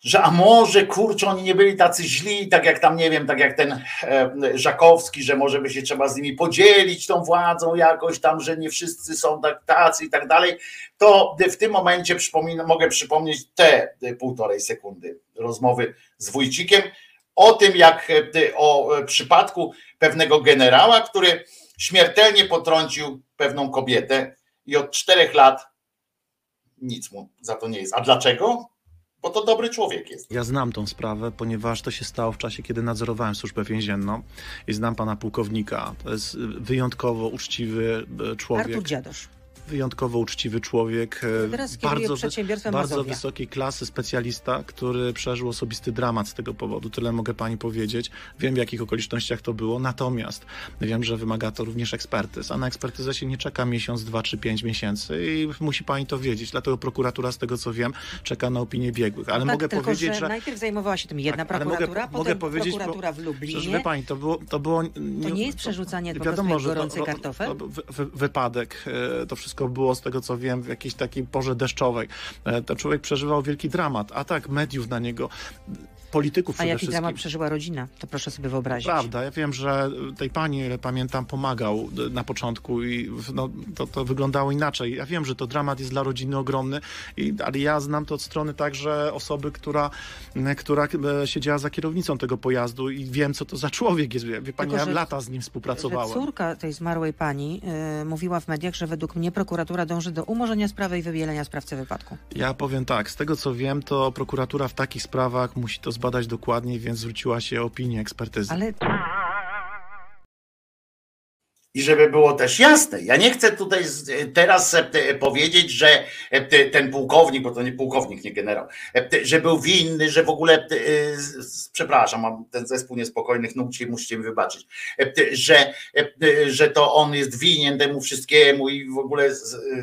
że a może kurczę, oni nie byli tacy źli, tak jak tam, nie wiem, tak jak ten e, Żakowski, że może by się trzeba z nimi podzielić tą władzą jakoś tam, że nie wszyscy są tak tacy i tak dalej, to w tym momencie przypomina, mogę przypomnieć te półtorej sekundy rozmowy z Wójcikiem o tym, jak e, o przypadku pewnego generała, który śmiertelnie potrącił pewną kobietę i od czterech lat nic mu za to nie jest. A dlaczego? Bo to dobry człowiek jest. Ja znam tą sprawę, ponieważ to się stało w czasie, kiedy nadzorowałem służbę więzienną i znam pana pułkownika. To jest wyjątkowo uczciwy e, człowiek. Artur Dziadosz wyjątkowo uczciwy człowiek, e, bardzo, bardzo wysokiej klasy specjalista, który przeżył osobisty dramat z tego powodu. Tyle mogę pani powiedzieć. Wiem, w jakich okolicznościach to było, natomiast wiem, że wymaga to również ekspertyz, a na ekspertyzę się nie czeka miesiąc, dwa czy pięć miesięcy i musi pani to wiedzieć. Dlatego prokuratura, z tego co wiem, czeka na opinię biegłych. Ale no tak, mogę tylko, powiedzieć, że, że... najpierw zajmowała się tym jedna tak, prokuratura, mogę, potem mogę powiedzieć, prokuratura w Lublinie. Wie pani, to było... To, było, nie, to nie jest przerzucanie to, po wiadomo, że gorącej to, kartofel? To, to, wypadek, e, to wszystko wszystko było, z tego co wiem, w jakiejś takiej porze deszczowej. E, ten człowiek przeżywał wielki dramat. Atak mediów na niego polityków A jaki wszystkim. dramat przeżyła rodzina? To proszę sobie wyobrazić. Prawda, ja wiem, że tej pani, ile pamiętam, pomagał na początku i no, to, to wyglądało inaczej. Ja wiem, że to dramat jest dla rodziny ogromny, i, ale ja znam to od strony także osoby, która, która e, siedziała za kierownicą tego pojazdu i wiem, co to za człowiek jest. Wie pani, Tylko, ja lata z nim współpracowałem. córka tej zmarłej pani yy, mówiła w mediach, że według mnie prokuratura dąży do umorzenia sprawy i wybielenia sprawcy wypadku. Ja powiem tak, z tego co wiem, to prokuratura w takich sprawach musi to zbadać dokładniej, więc zwróciła się o opinię ekspertyzy. Ale i żeby było też jasne, ja nie chcę tutaj teraz e, powiedzieć, że e, ten pułkownik, bo to nie pułkownik, nie generał, e, że był winny, że w ogóle, przepraszam, mam ten zespół niespokojnych nóg, musicie mi wybaczyć, że, że to on jest winien temu wszystkiemu i w ogóle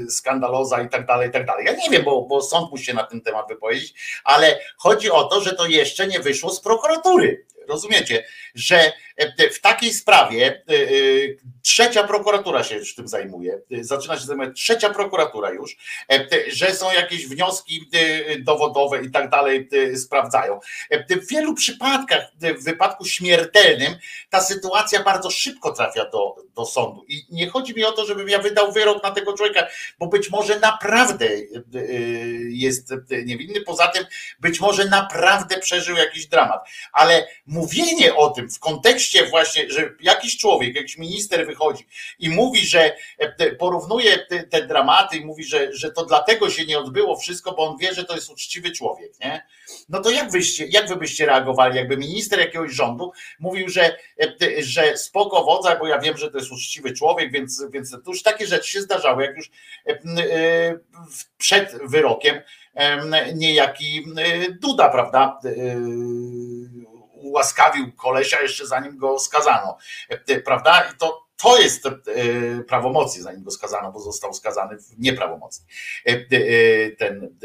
skandaloza i tak dalej, i tak dalej. Ja nie wiem, bo, bo sąd musi się na ten temat wypowiedzieć, ale chodzi o to, że to jeszcze nie wyszło z prokuratury. Rozumiecie, że e, w takiej sprawie e, e, trzecia prokuratura się już tym zajmuje, zaczyna się zajmować trzecia prokuratura już, że są jakieś wnioski dowodowe i tak dalej sprawdzają. W wielu przypadkach, w wypadku śmiertelnym, ta sytuacja bardzo szybko trafia do, do sądu. I nie chodzi mi o to, żebym ja wydał wyrok na tego człowieka, bo być może naprawdę jest niewinny. Poza tym, być może naprawdę przeżył jakiś dramat, ale mówienie o tym w kontekście właśnie, że jakiś człowiek, jakiś minister wychodzi i mówi, że e, porównuje te, te dramaty i mówi, że, że to dlatego się nie odbyło wszystko, bo on wie, że to jest uczciwy człowiek, nie? No to jak wyście, jak wy byście reagowali, jakby minister jakiegoś rządu mówił, że, e, że spoko wodza, bo ja wiem, że to jest uczciwy człowiek, więc, więc to już takie rzeczy się zdarzały, jak już e, przed wyrokiem niejaki Duda, prawda? Ułaskawił kolesia jeszcze zanim go skazano, e, prawda? I to, to jest e, prawomocnie, zanim go skazano, bo został skazany w nieprawomocnie. E, ten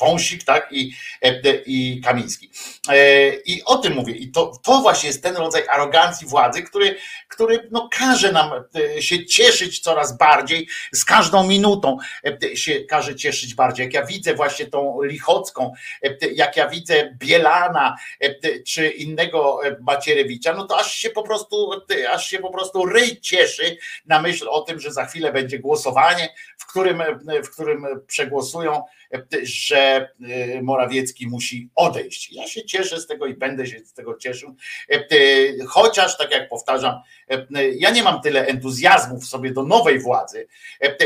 Wąsik, tak, i, e, i Kamiński. E, I o tym mówię. I to, to właśnie jest ten rodzaj arogancji władzy, który, który no, każe nam e, się cieszyć coraz bardziej, z każdą minutą e, się każe cieszyć bardziej. Jak ja widzę właśnie tą Lichocką, e, jak ja widzę Bielana, e, czy innego e, Macierewicza, no to aż się po prostu, e, aż się po prostu ryj cieszy na myśl o tym, że za chwilę będzie głosowanie, w którym, e, w którym przegłosują, e, że e, Morawiecki musi odejść. Ja się cieszę z tego i będę się z tego cieszył, E, e, chociaż tak jak powtarzam, e, ja nie mam tyle entuzjazmu w sobie do nowej władzy.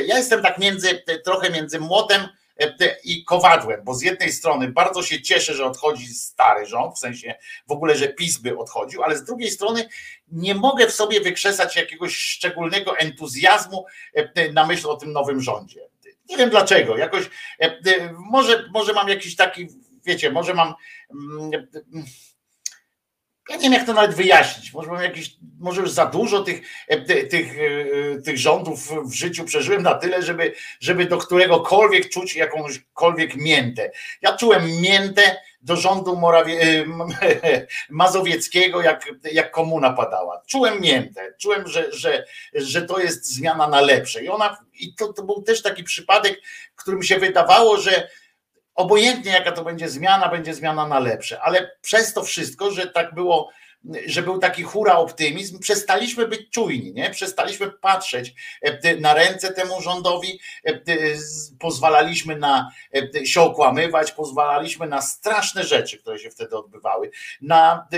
Ja jestem tak między, trochę między młotem i kowadłem, bo z jednej strony bardzo się cieszę, że odchodzi stary rząd, w sensie w ogóle, że PiS by odchodził, ale z drugiej strony nie mogę w sobie wykrzesać jakiegoś szczególnego entuzjazmu na myśl o tym nowym rządzie. Nie wiem dlaczego, jakoś e, e, może, może mam jakiś taki, wiecie, może mam mm, ja nie wiem, jak to nawet wyjaśnić. Może mam jakiś, może już za dużo tych, e, ty- tych, tych rządów w życiu przeżyłem na tyle, żeby, żeby do któregokolwiek czuć jakąśkolwiek miętę. Ja czułem miętę do rządu Morawie, m- (laughs) mazowieckiego, jak, jak komuna padała. Czułem miętę, czułem, że, że, że to jest zmiana na lepsze. I ona, i to, to był też taki przypadek, którym się wydawało, że obojętnie jaka to będzie zmiana, będzie zmiana na lepsze, ale przez to wszystko, że tak było, że był taki hura optymizm, przestaliśmy być czujni, nie? Przestaliśmy patrzeć e, na ręce temu rządowi, e, pozwalaliśmy na e, się okłamywać, pozwalaliśmy na straszne rzeczy, które się wtedy odbywały, na,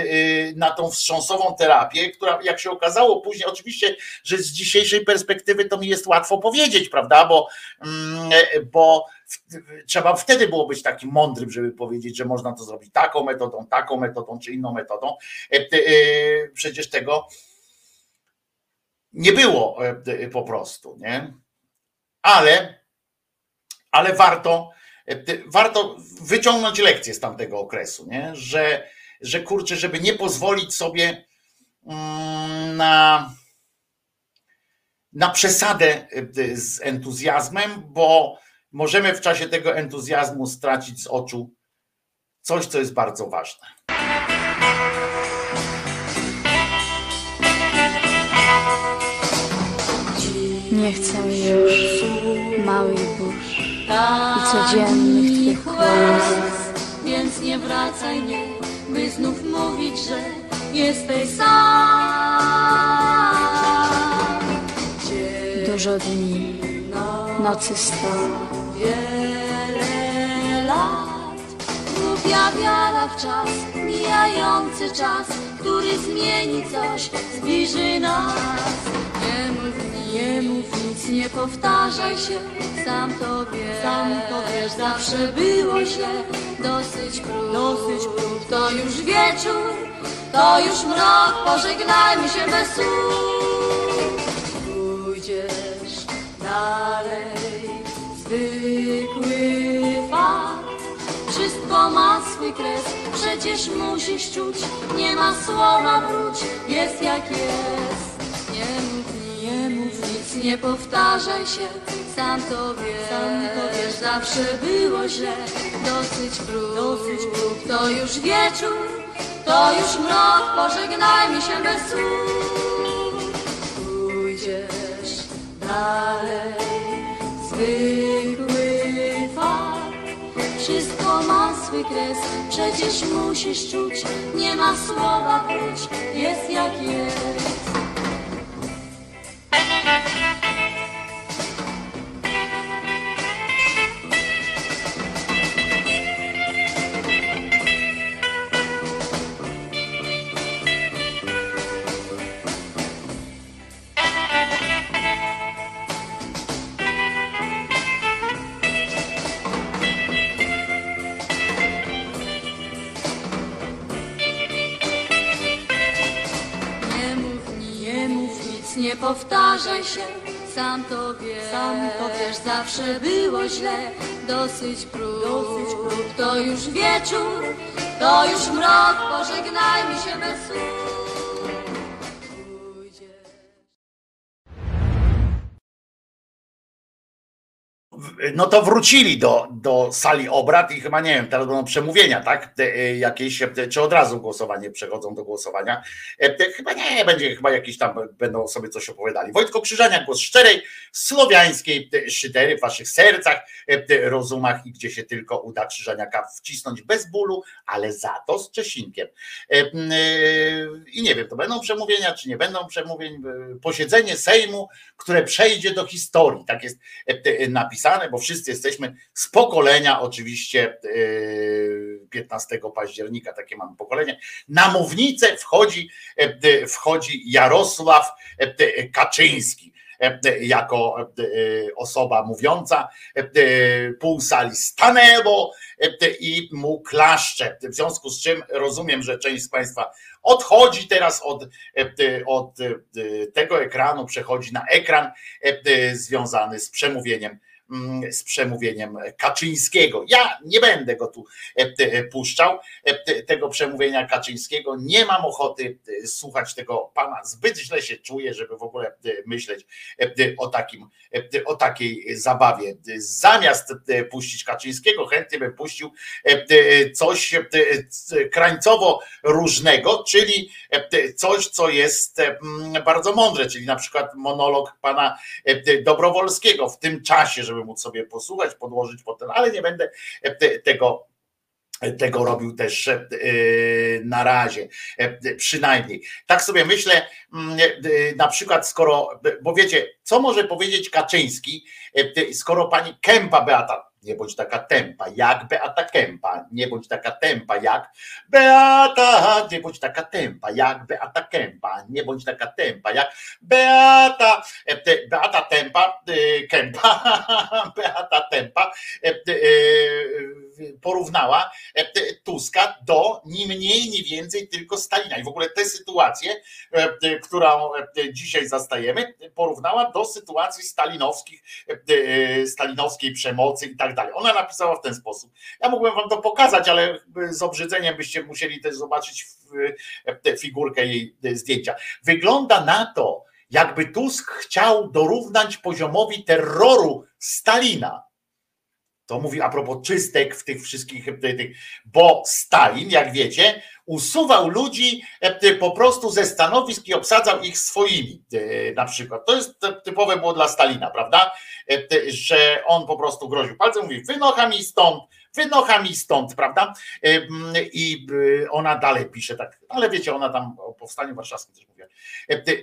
na tą wstrząsową terapię, która jak się okazało później, oczywiście, że z dzisiejszej perspektywy to mi jest łatwo powiedzieć, prawda, bo, mm, bo trzeba wtedy było być takim mądrym, żeby powiedzieć, że można to zrobić taką metodą, taką metodą, czy inną metodą. E, e, Przecież tego nie było e, e, po prostu, nie? Ale, ale warto, e, warto wyciągnąć lekcje z tamtego okresu, nie? Że, że kurczę, żeby nie pozwolić sobie mm, na, na przesadę e, z entuzjazmem, bo możemy w czasie tego entuzjazmu stracić z oczu coś, co jest bardzo ważne. Nie chcę już małych burz i codziennych twych kłamstw. Więc nie wracaj nie, by znów mówić, że jesteś sam. Dużo dni, nocy sto. Wiele lat, głupia wiara w czas, mijający czas, który zmieni coś, zbliży nas. Nie mów, nie mów nic, nie powtarzaj się, sam to wiesz, sam to wiesz, zawsze było źle, dosyć prób, dosyć prób, to już wieczór, to już mrok, pożegnajmy się bez słów. Pójdziesz dalej, przecież musisz czuć, nie ma słowa wróć, jest jak jest. Nie mów, nie mów nic, nie powtarzaj się, sam to wiesz, sam to wiesz, zawsze było źle, dosyć prób, dosyć prób, to już wieczór, to już mrok, pożegnajmy się bez słów. Pójdziesz dalej, fakt, wszystko ma swój kres, przecież musisz czuć, nie ma słowa wróć, jest jak jest. Sam to wiesz, sam to wiesz, zawsze było źle, dosyć prób, dosyć prób, to już wieczór, to już mrok, pożegnajmy się bez słów. No to wrócili do, do sali obrad i chyba nie wiem, teraz będą przemówienia, tak? E, jakieś, e, czy od razu głosowanie przechodzą do głosowania. E, chyba nie, będzie chyba jakieś tam będą sobie coś opowiadali. Wojtko Krzyżania, głos szczerej, słowiańskiej szydery w waszych sercach, rozumach i gdzie się tylko uda Krzyżaniaka wcisnąć bez bólu, ale za to z Czesinkiem. I nie wiem, to będą przemówienia, czy nie będą przemówień. Posiedzenie Sejmu, które przejdzie do historii, tak jest napisane, bo wszyscy jesteśmy z pokolenia oczywiście 15 e, października, takie mamy pokolenie. Na mównicę wchodzi, e, wchodzi Jarosław e, Kaczyński jako osoba mówiąca, pół sali stanęło i mu klaszcze. W związku z czym rozumiem, że część z Państwa odchodzi teraz od, od tego ekranu, przechodzi na ekran związany z przemówieniem z przemówieniem Kaczyńskiego. Ja nie będę go tu e, e, puszczał, e, tego przemówienia Kaczyńskiego. Nie mam ochoty słuchać tego pana. Zbyt źle się czuję, żeby w ogóle myśleć o, takim, o takiej zabawie. Zamiast puścić Kaczyńskiego, chętnie bym puścił coś krańcowo różnego, czyli coś, co jest bardzo mądre, czyli na przykład monolog pana Dobrowolskiego w tym czasie, żeby żeby móc sobie posłuchać, podłożyć potem, ale nie będę e, tego tego robił też e, na razie, e, przynajmniej. Tak sobie myślę, mm, na przykład skoro, bo wiecie, co może powiedzieć Kaczyński, skoro pani Kępa Beata nie bądź taka tempa jak Beata Kępa, nie bądź taka tempa jak Beata, nie bądź taka tempa jak Beata Kępa, nie bądź taka tempa jak Beata, e, Beata Tempa, e, Kępa, (laughs) Beata Tempa e, porównała Tuska do ni mniej, ni więcej tylko Stalina. I w ogóle tę sytuację, którą dzisiaj zastajemy, porównała do sytuacji stalinowskich, stalinowskiej przemocy i tak dalej. Ona napisała w ten sposób. Ja mógłbym wam to pokazać, ale z obrzydzeniem byście musieli też zobaczyć tę figurkę jej zdjęcia. Wygląda na to, jakby Tusk chciał dorównać poziomowi terroru Stalina. To mówi a propos czystek w tych wszystkich, bo Stalin, jak wiecie, usuwał ludzi po prostu ze stanowisk i obsadzał ich swoimi. Na przykład. To jest typowe było dla Stalina, prawda? Że on po prostu groził palcem, mówi: Wynocha mi stąd, wynocha mi stąd, prawda? I ona dalej pisze tak, ale wiecie, ona tam o powstaniu warszawskim też mówi.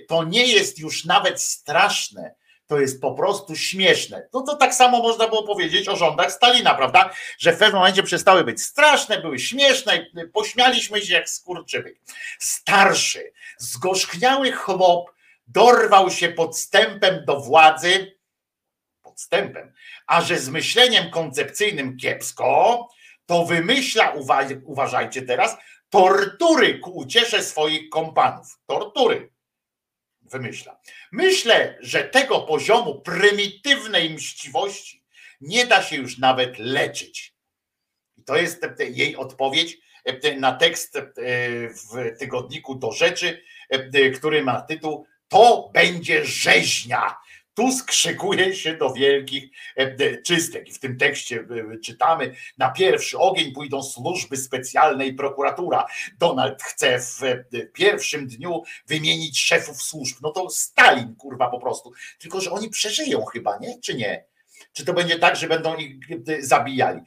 To nie jest już nawet straszne to jest po prostu śmieszne. No to tak samo można było powiedzieć o rządach Stalina, prawda? Że w pewnym momencie przestały być straszne, były śmieszne, pośmialiśmy się jak skurczybyk. Starszy, zgorzchniały chłop dorwał się podstępem do władzy, podstępem, a że z myśleniem koncepcyjnym kiepsko, to wymyśla, uważajcie teraz, tortury ku uciesze swoich kompanów. Tortury wymyśla. Myślę, że tego poziomu prymitywnej mściwości nie da się już nawet leczyć. I to jest jej odpowiedź na tekst w tygodniku do rzeczy, który ma tytuł To będzie rzeźnia. Tusk szykuje się do wielkich e, czystek. I w tym tekście e, czytamy, na pierwszy ogień pójdą służby specjalne i prokuratura. Donald chce w e, pierwszym dniu wymienić szefów służb. No to Stalin, kurwa, po prostu. Tylko, że oni przeżyją chyba, nie? Czy nie? Czy to będzie tak, że będą ich zabijali?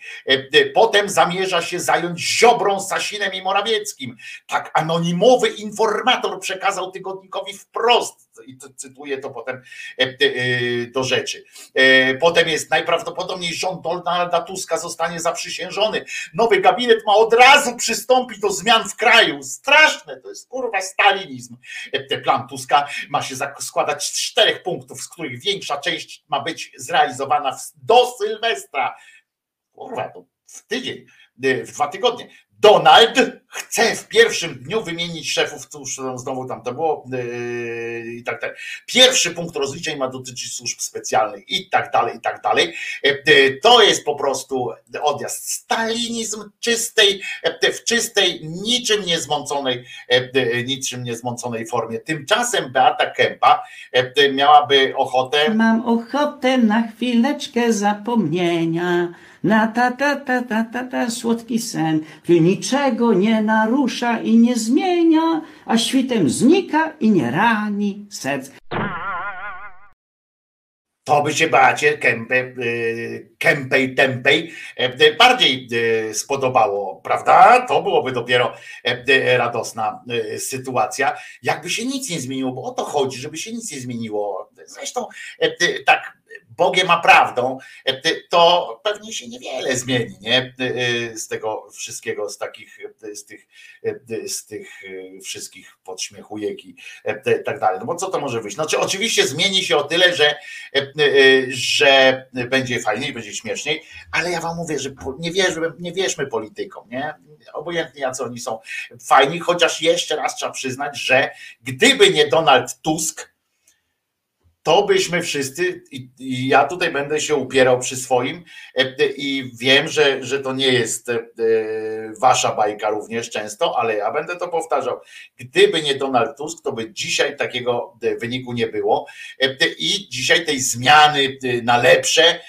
Potem zamierza się zająć Ziobrą, Sasinem i Morawieckim. Tak anonimowy informator przekazał tygodnikowi wprost i cytuję to potem e, e, do rzeczy. E, potem jest najprawdopodobniej rząd Donalda Tuska zostanie zaprzysiężony. Nowy gabinet ma od razu przystąpić do zmian w kraju. Straszne, to jest kurwa stalinizm. Plan Tuska ma się składać z czterech punktów, z których większa część ma być zrealizowana do Sylwestra. Kurwa, to w tydzień w dwa tygodnie. Donald chce w pierwszym dniu wymienić szefów, cóż znowu tam to było yy, i tak dalej. Pierwszy punkt rozliczeń ma dotyczyć służb specjalnych i tak dalej, i tak dalej. Yy, to jest po prostu odjazd. Stalinizm czystej, yy, w czystej, niczym niezmąconej, niczym niezmąconej formie. Tymczasem Beata Kępa miałaby ochotę. Mam ochotę na chwileczkę zapomnienia. Na ta ta ta ta ta ta słodki sen, który niczego nie narusza i nie zmienia, a świtem znika i nie rani serc. To by się Beacie Kępę, yy, Kępej Tempej yy, bardziej yy, spodobało, prawda? To byłoby dopiero yy, radosna yy, sytuacja. Jakby się nic nie zmieniło, bo o to chodzi, żeby się nic nie zmieniło. Zresztą tak Bogiem a prawdą, e, to pewnie się niewiele zmieni, nie? E, z tego wszystkiego, z takich, z tych, e, z tych wszystkich podśmiechujek i tak dalej. No bo co to może wyjść? Znaczy, oczywiście zmieni się o tyle, że, że będzie fajniej, będzie śmieszniej, ale ja wam mówię, że nie, wierzmy, nie wierzmy politykom, nie? Obojętnie jacy oni są fajni, chociaż jeszcze raz trzeba przyznać, że gdyby nie Donald Tusk, to byśmy wszyscy, i, ja tutaj będę się upierał przy swoim e, i wiem, że, że to nie jest e, wasza bajka również często, ale ja będę to powtarzał. Gdyby nie Donald Tusk, to by dzisiaj takiego e, wyniku nie było i dzisiaj tej zmiany na lepsze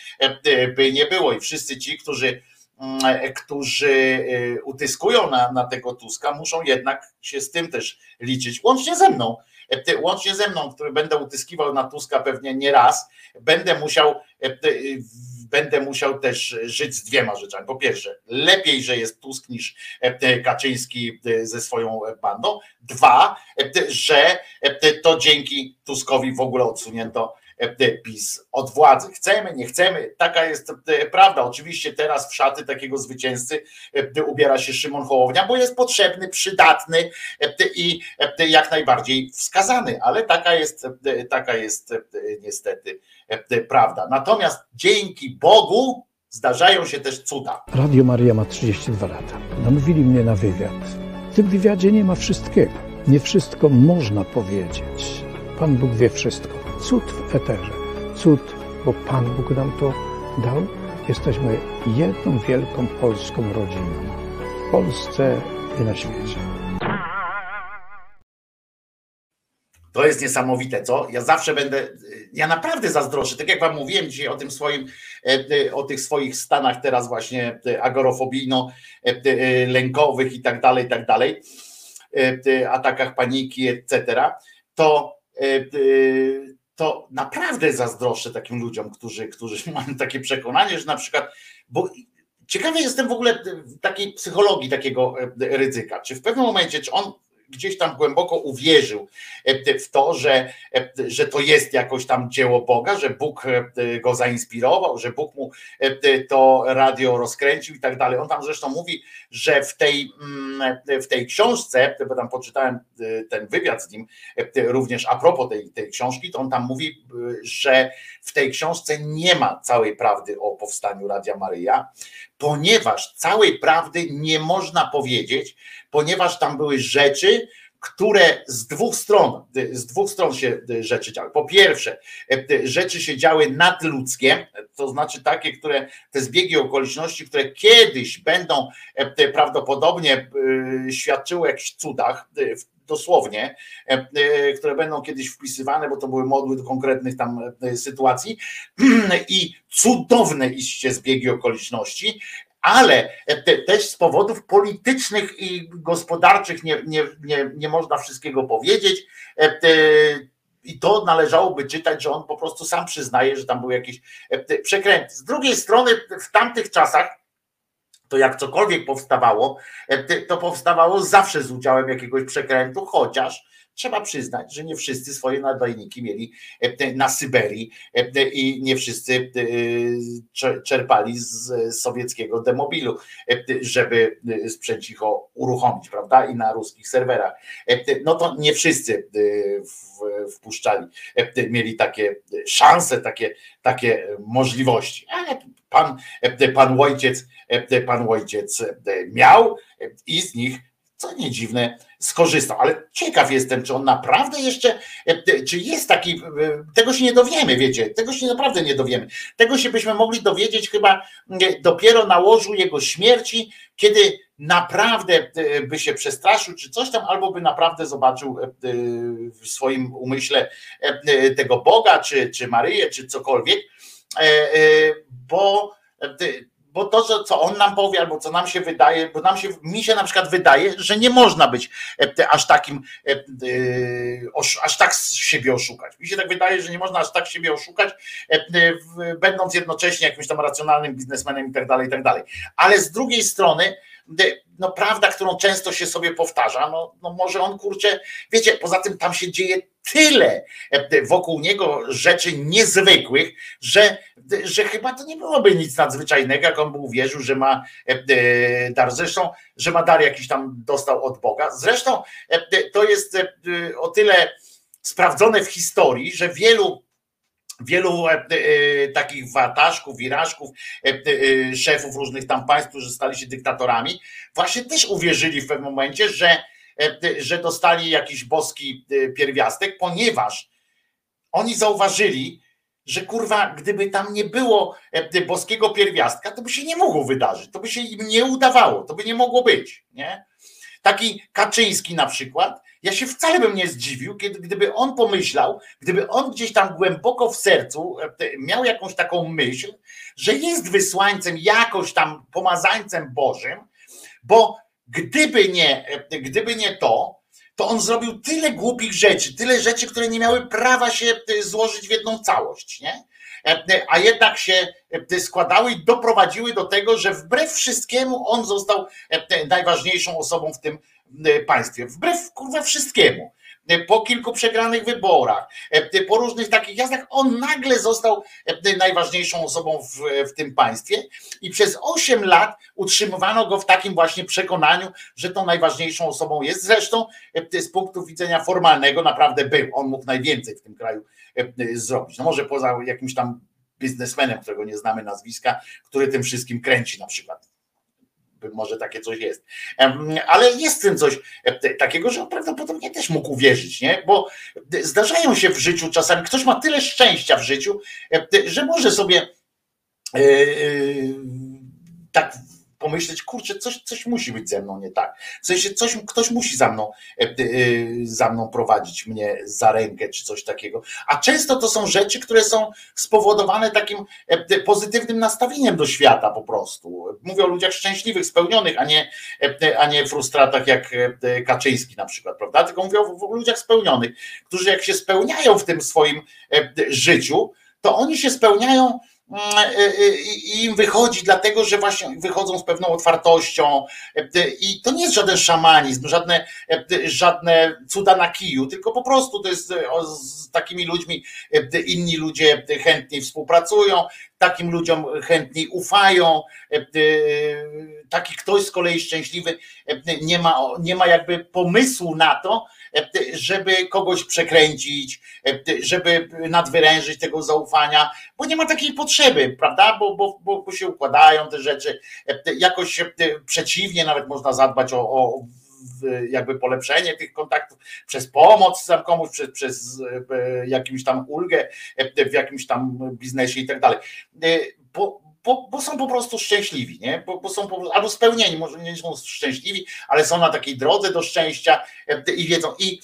by nie było i wszyscy ci, którzy mm, którzy utyskują na, na tego Tuska, muszą jednak się z tym też liczyć, łącznie ze mną łącznie ze mną, który będę utyskiwał na Tuska pewnie nie raz, będę musiał, e, będę musiał też żyć z dwiema rzeczami. Po pierwsze, lepiej, że jest Tusk niż e, Kaczyński e, ze swoją bandą. Dwa, że to dzięki Tuskowi w ogóle odsunięto PiS od władzy. Chcemy, nie chcemy, taka jest prawda. Oczywiście teraz w szaty takiego zwycięzcy ubiera się Szymon Hołownia, bo jest potrzebny, przydatny i jak najbardziej wskazany, ale taka jest, taka jest niestety prawda. Natomiast dzięki Bogu zdarzają się też cuda. Radio Maria ma 32 lata. Namówili mnie na wywiad. W tym wywiadzie nie ma wszystkiego. Nie wszystko można powiedzieć. Pan Bóg wie wszystko cud w eterze. Cud, bo Pan Bóg nam to dał. Jesteśmy jedną wielką polską rodziną. W Polsce i na świecie. To jest niesamowite, co? Ja zawsze będę, ja naprawdę zazdroszczę, tak jak wam mówiłem dzisiaj o tym swoim, e, o tych swoich stanach teraz właśnie e, agorofobijno-lękowych e, i tak dalej, i tak dalej, atakach paniki, etc., to to naprawdę zazdroszczę takim ludziom, którzy, którzy (laughs) mają takie przekonanie, że na przykład, bo ciekawy jestem w ogóle takiej psychologii takiego e, ryzyka, czy w pewnym momencie, czy on gdzieś tam głęboko uwierzył e, w to, że, e, że to jest jakoś tam dzieło Boga, że Bóg e, go zainspirował, że Bóg mu to radio rozkręcił i tak dalej. On tam zresztą mówi, że w tej, mm, w tej książce, bo tam poczytałem ten wywiad z nim, również a propos tej, tej książki, to on tam mówi, że w tej książce nie ma całej prawdy o powstaniu Radia Maryja, ponieważ całej prawdy nie można powiedzieć, ponieważ tam były rzeczy, które z dwóch stron, z dwóch stron się rzeczy działy. Po pierwsze, rzeczy się działy nadludzkie, to znaczy takie, które te zbiegi okoliczności, które kiedyś będą prawdopodobnie e, świadczyły o jakichś cudach, dosłownie, które będą kiedyś wpisywane, bo to były modły do konkretnych tam sytuacji (clears throat) i cudowne iście zbiegi okoliczności, ale te, też z powodów politycznych i gospodarczych nie, nie, nie, nie można wszystkiego powiedzieć. E, I to należałoby czytać, że on po prostu sam przyznaje, że tam był jakiś e, przekręt. Z drugiej strony, w tamtych czasach, to jak cokolwiek powstawało, e, to powstawało zawsze z udziałem jakiegoś przekrętu, chociaż trzeba przyznać, że nie wszyscy swoje nadajniki mieli e, na Syberii e, i nie wszyscy e, czerpali z sowieckiego demobilu, żeby sprzęcicho uruchomić, prawda? I na ruskich serwerach. No to nie wszyscy wpuszczali, mieli takie szanse, takie, takie możliwości, ale pan, pan ojciec, pan ojciec miał i z nich co nie dziwne, skorzystał. Ale ciekaw jestem, czy on naprawdę jeszcze, czy jest taki, tego się nie dowiemy, wiecie, tego się naprawdę nie dowiemy. Tego się byśmy mogli dowiedzieć chyba dopiero na łożu jego śmierci, kiedy naprawdę by się przestraszył, czy coś tam, albo by naprawdę zobaczył w swoim umyśle tego Boga, czy, czy Maryję, czy cokolwiek, bo bo to, co on nam powie, albo co nam się wydaje, bo nam się, mi się na przykład wydaje, że nie można być e, aż takim, e, e, aż tak siebie oszukać. Mi się tak wydaje, że nie można aż tak siebie oszukać, będąc jednocześnie jakimś tam racjonalnym biznesmenem i tak dalej, i tak dalej. Ale z drugiej strony, no prawda, którą często się sobie powtarza, no, no może on kurczę, wiecie, poza tym tam się dzieje tyle wokół niego rzeczy niezwykłych, że, że chyba to nie byłoby nic nadzwyczajnego, jak on by uwierzył, że ma dar. Zresztą, że ma dar jakiś tam dostał od Boga. Zresztą to jest o tyle sprawdzone w historii, że wielu wielu e, e, takich wataszków, wirażków, e, szefów różnych tam państw, którzy stali się dyktatorami, właśnie też uwierzyli w pewnym momencie, że, że dostali jakiś boski pierwiastek, ponieważ oni zauważyli, że kurwa, gdyby tam nie było boskiego pierwiastka, to by się nie mogło wydarzyć, to by się im nie udawało, to by nie mogło być. Nie? Taki Kaczyński na przykład, ja się wcale bym nie zdziwił, kiedy, gdyby on pomyślał, gdyby on gdzieś tam głęboko w sercu e, miał jakąś taką myśl, że jest wysłańcem, jakoś tam pomazańcem Bożym, bo gdyby nie, e, gdyby nie to, to on zrobił tyle głupich rzeczy, tyle rzeczy, które nie miały prawa się e, złożyć w jedną całość, nie? A jednak się składały i doprowadziły do tego, że wbrew wszystkiemu on został najważniejszą osobą w tym państwie. Wbrew kurwa wszystkiemu. E, po kilku przegranych wyborach, e, po różnych takich jazdach, on nagle został najważniejszą osobą w, w tym państwie i przez 8 lat utrzymywano go w takim właśnie przekonaniu, że tą najważniejszą osobą jest. Zresztą z punktu widzenia formalnego naprawdę był. On mógł najwięcej w tym kraju zrobić. No może poza jakimś tam biznesmenem, którego nie znamy nazwiska, który tym wszystkim kręci na przykład może takie coś jest. Ale jest w tym coś takiego, że on prawdopodobnie też mógł uwierzyć, nie? Bo zdarzają się w życiu czasami, ktoś ma tyle szczęścia w życiu, że może sobie e, e, tak pomyśleć, kurczę, coś, coś musi być ze mną nie tak. W sensie coś, ktoś musi za mną, e, e, za mną prowadzić mnie za rękę, czy coś takiego. A często to są rzeczy, które są spowodowane takim e, pozytywnym nastawieniem do świata po prostu. Mówię o ludziach szczęśliwych, spełnionych, a nie, a nie frustratach jak Kaczyński na przykład, prawda? Tylko mówię o ludziach spełnionych, którzy jak się spełniają w tym swoim życiu, to oni się spełniają i im wychodzi, dlatego że właśnie wychodzą z pewną otwartością. Y, I to nie jest żaden szamanizm, żadne, żadne cuda na kiju, tylko po prostu to jest z takimi ludźmi inni ludzie chętniej współpracują, takim ludziom chętniej ufają. Taki ktoś z kolei szczęśliwy nie ma, nie ma jakby pomysłu na to, żeby kogoś przekręcić, żeby nadwyrężyć tego zaufania, bo nie ma takiej potrzeby, prawda? Bo, bo, bo się układają te rzeczy. Jakoś przeciwnie, nawet można zadbać o, o jakby polepszenie tych kontaktów przez pomoc tam komuś, przez, przez jakimś tam ulgę w jakimś tam biznesie i tak dalej. Bo, bo, bo, są po prostu szczęśliwi, nie? Bo, bo, są po, albo spełnieni, może nie są szczęśliwi, ale są na takiej drodze do szczęścia e, i wiedzą. I,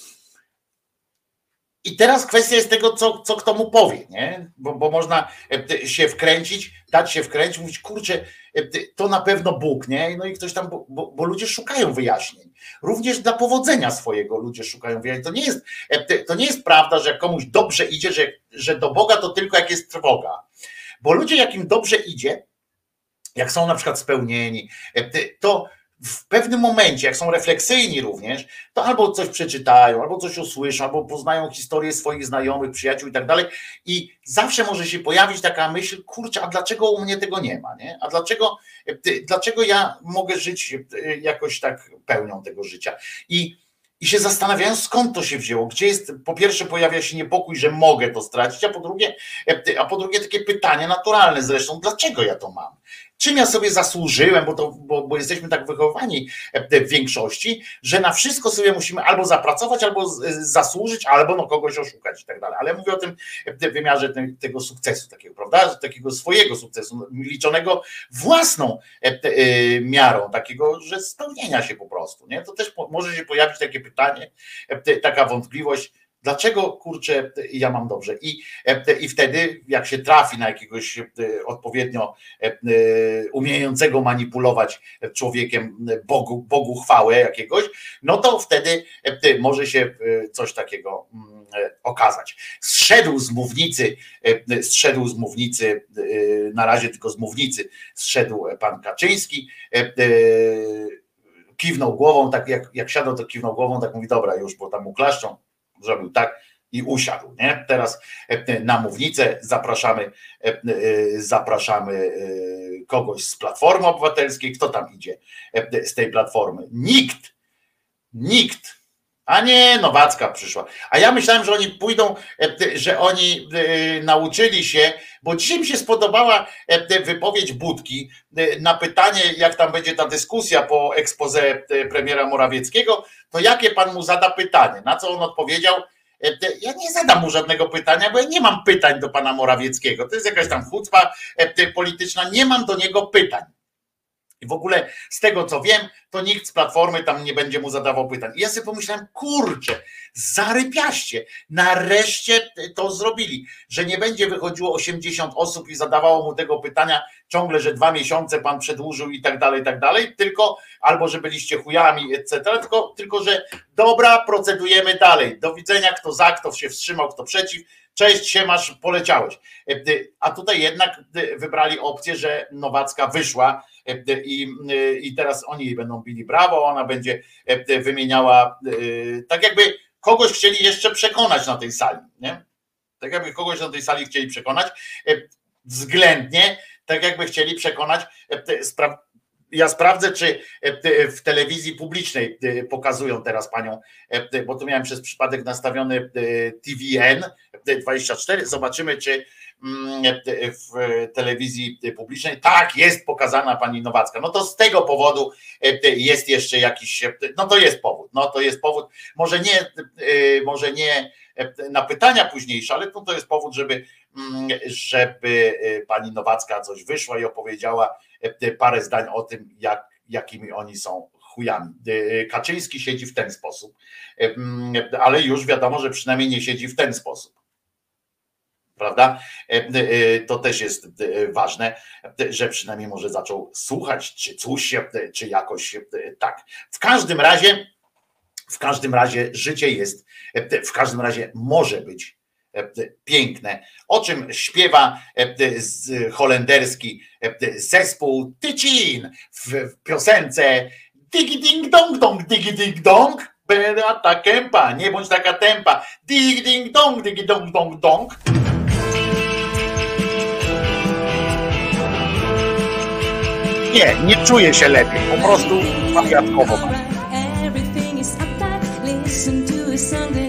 i teraz kwestia jest tego, co, co kto mu powie, nie? Bo, bo można e, się wkręcić, dać się wkręcić, mówić, kurczę, e, to na pewno Bóg, nie? No i ktoś tam, bo, bo ludzie szukają wyjaśnień. Również dla powodzenia swojego ludzie szukają wyjaśnień. To nie jest, to nie jest prawda, że komuś dobrze idzie, że, że do Boga to tylko jak jest trwoga bo ludzie, jak im dobrze idzie, jak są na przykład spełnieni, e, to w pewnym momencie, jak są refleksyjni również, to albo coś przeczytają, albo coś usłyszą, albo poznają historię swoich znajomych, przyjaciół i tak dalej. I zawsze może się pojawić taka myśl, kurczę, a dlaczego u mnie tego nie ma? Nie? A dlaczego, e, dlaczego ja mogę żyć e, jakoś tak pełnią tego życia? I i się zastanawiają, skąd to się wzięło. Gdzie jest, po pierwsze, pojawia się niepokój, że mogę to stracić, a po drugie, a po drugie takie pytanie naturalne zresztą, dlaczego ja to mam? Czym ja sobie zasłużyłem, bo, to, bo, bo jesteśmy tak wychowani w większości, że na wszystko sobie musimy albo zapracować, albo zasłużyć, albo no kogoś oszukać i tak dalej. Ale mówię o tym w wymiarze tego sukcesu takiego, prawda? Takiego swojego sukcesu, liczonego własną miarą, takiego, że spełnienia się po prostu. Nie? To też może się pojawić takie pytanie, taka wątpliwość, Dlaczego kurczę ja mam dobrze? I, I wtedy, jak się trafi na jakiegoś odpowiednio umiejącego manipulować człowiekiem Bogu, Bogu chwałę jakiegoś, no to wtedy może się coś takiego okazać. Zszedł z mównicy, zszedł z mównicy, na razie tylko z mównicy, zszedł pan Kaczyński kiwnął głową, tak jak, jak siadał, to kiwnął głową, tak mówi, dobra, już, bo tam mu klaszczą, zrobił tak i usiadł. Nie? Teraz na mównicę zapraszamy, zapraszamy kogoś z Platformy Obywatelskiej. Kto tam idzie z tej Platformy? Nikt. Nikt. A nie, Nowacka przyszła. A ja myślałem, że oni pójdą, że oni nauczyli się, bo dzisiaj mi się spodobała wypowiedź Budki na pytanie, jak tam będzie ta dyskusja po ekspoze premiera Morawieckiego, to jakie pan mu zada pytanie? Na co on odpowiedział? Ja nie zadam mu żadnego pytania, bo ja nie mam pytań do pana Morawieckiego. To jest jakaś tam chucpa polityczna, nie mam do niego pytań. I w ogóle z tego co wiem, to nikt z platformy tam nie będzie mu zadawał pytań. I ja sobie pomyślałem, kurczę, zarypiaście, nareszcie to zrobili, że nie będzie wychodziło 80 osób i zadawało mu tego pytania ciągle, że dwa miesiące pan przedłużył i tak dalej, i tak dalej, tylko albo że byliście chujami, etc., tylko, tylko że dobra, procedujemy dalej. Do widzenia, kto za, kto się wstrzymał, kto przeciw. Cześć, się masz, poleciałeś. A tutaj jednak wybrali opcję, że Nowacka wyszła i, i teraz oni jej będą bili brawo, ona będzie wymieniała, tak jakby kogoś chcieli jeszcze przekonać na tej sali, nie? Tak jakby kogoś na tej sali chcieli przekonać, względnie, tak jakby chcieli przekonać, ja sprawdzę, czy w telewizji publicznej pokazują teraz panią, bo tu miałem przez przypadek nastawiony TVN 24. Zobaczymy, czy w telewizji publicznej tak jest pokazana pani Nowacka. No to z tego powodu jest jeszcze jakiś, no to jest powód, no to jest powód, może nie, może nie na pytania późniejsze, ale to, to jest powód, żeby, żeby pani Nowacka coś wyszła i opowiedziała parę zdań o tym, jak, jakimi oni są chujami. Kaczyński siedzi w ten sposób, ale już wiadomo, że przynajmniej nie siedzi w ten sposób. Prawda? To też jest ważne, że przynajmniej może zaczął słuchać, czy coś, czy jakoś tak. W każdym razie, w każdym razie życie jest, w każdym razie może być piękne, o czym śpiewa holenderski zespół Tycin w piosence Digi ding dong dong, digi ding dong, ta kępa, nie bądź taka tempa, digi ding dong, digi dong dong dong. Nie, nie czuję się lepiej, po prostu wariatkowo. Everything is uptight. Listen to a song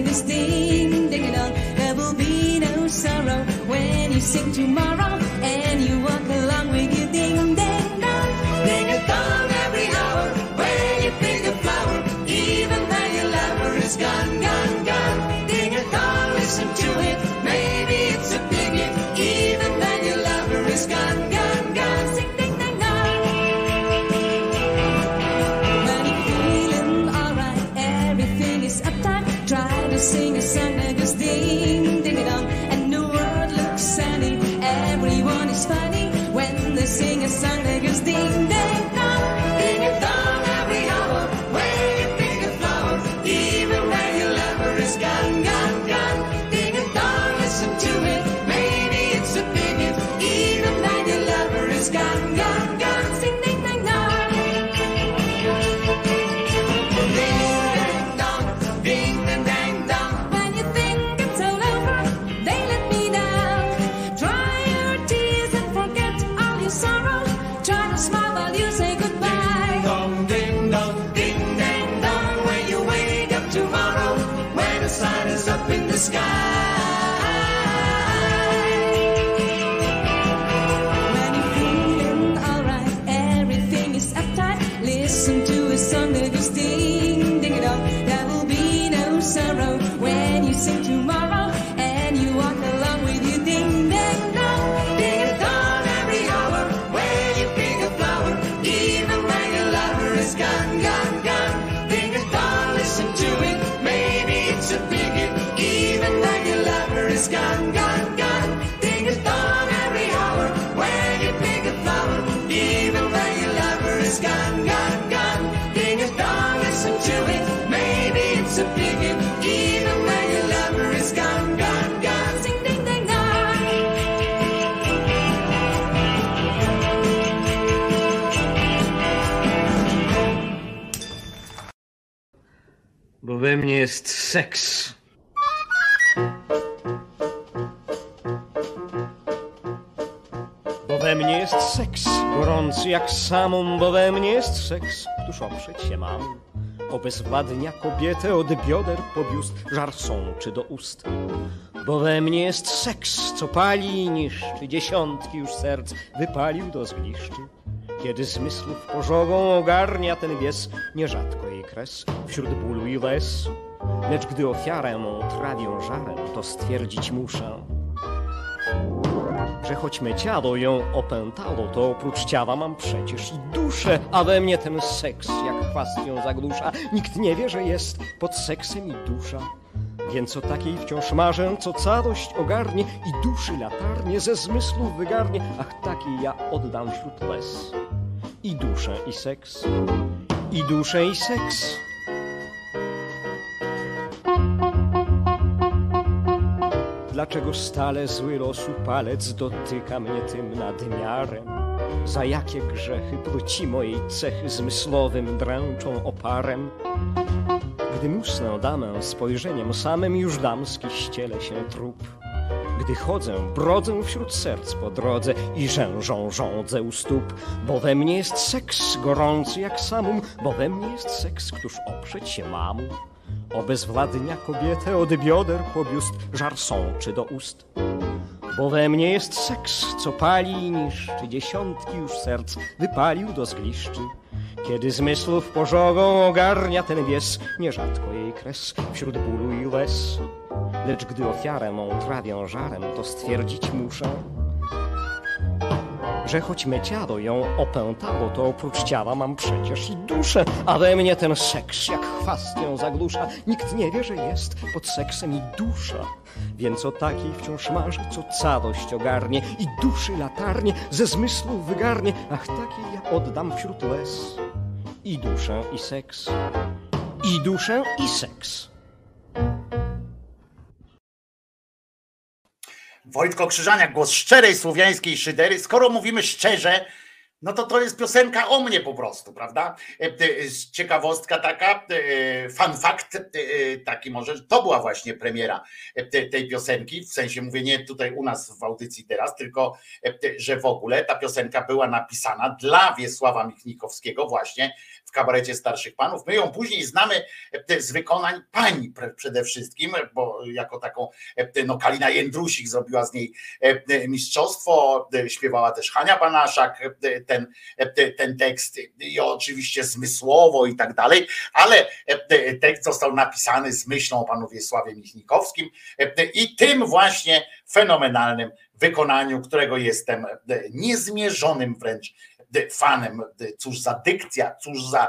we mnie jest seks. Bo we mnie jest seks, gorący jak samą, bo we mnie jest seks, któż oprzeć się mam. Obezwładnia kobietę od bioder po biust, żar sączy do ust. Bo we mnie jest seks, co pali i niszczy, dziesiątki już serc wypalił do zgliszczy. Kiedy zmysłów pożogą ogarnia ten wies, nierzadko jej kres wśród bólu i łez. Lecz gdy ofiarę trawią żarem, to stwierdzić muszę, że choć me ciało ją opętało, to oprócz ciała mam przecież i duszę, a we mnie ten seks jak chwast ją zagłusza. Nikt nie wie, że jest pod seksem i dusza. Więc o takiej wciąż marzę, co całość ogarnie i duszy latarnie ze zmysłów wygarnie. Ach, takiej ja oddam wśród łez. I duszę, i seks. I duszę, i seks. Dlaczego stale zły losu palec dotyka mnie tym nadmiarem? Za jakie grzechy płci mojej cechy zmysłowym dręczą oparem? Gdy musnę damę spojrzeniem samym już damski ściele się trup. Gdy chodzę, brodzę wśród serc po drodze i rzężą żądzę u stóp, bo we mnie jest seks gorący jak samum, bo we mnie jest seks, któż oprzeć się mamu. Obezwładnia kobietę od bioder po biust, żar sączy do ust. Bo we mnie jest seks, co pali i niszczy, dziesiątki już serc wypalił do zgliszczy. Kiedy zmysłów pożogą ogarnia ten wies, nierzadko jej kres wśród bólu i łez. Lecz gdy ofiarę mą trawią żarem, to stwierdzić muszę, że choć me ciało ją opętało, to oprócz ciała mam przecież i duszę, a we mnie ten seks jak chwast ją zagłusza. Nikt nie wie, że jest pod seksem i dusza. Więc o takiej wciąż marzę, co całość ogarnie i duszy latarnie ze zmysłów wygarnie. Ach, takiej ja oddam wśród łez i duszę, i seks. I duszę, i seks. Wojtko Krzyżaniak, głos szczerej słowiańskiej szydery. Skoro mówimy szczerze, no to to jest piosenka o mnie po prostu, prawda? E, e, Ciekawostka taka, e, fun fact taki może, to była właśnie premiera te- tej piosenki, w sensie mówię nie tutaj u nas w audycji teraz, tylko że w ogóle ta piosenka była napisana dla Wiesława Michnikowskiego właśnie kabarecie Starszych Panów. My ją później znamy z wykonań pre- przede wszystkim, bo jako taką, no Kalina Jędrusik zrobiła z niej mistrzostwo, śpiewała też Hania Banaszak ten, ten tekst i oczywiście zmysłowo i tak dalej, ale tekst został napisany z myślą o panu Wiesławie Michnikowskim i tym właśnie fenomenalnym wykonaniu, którego jestem niezmierzonym wręcz fanem. Cóż za dykcja, cóż za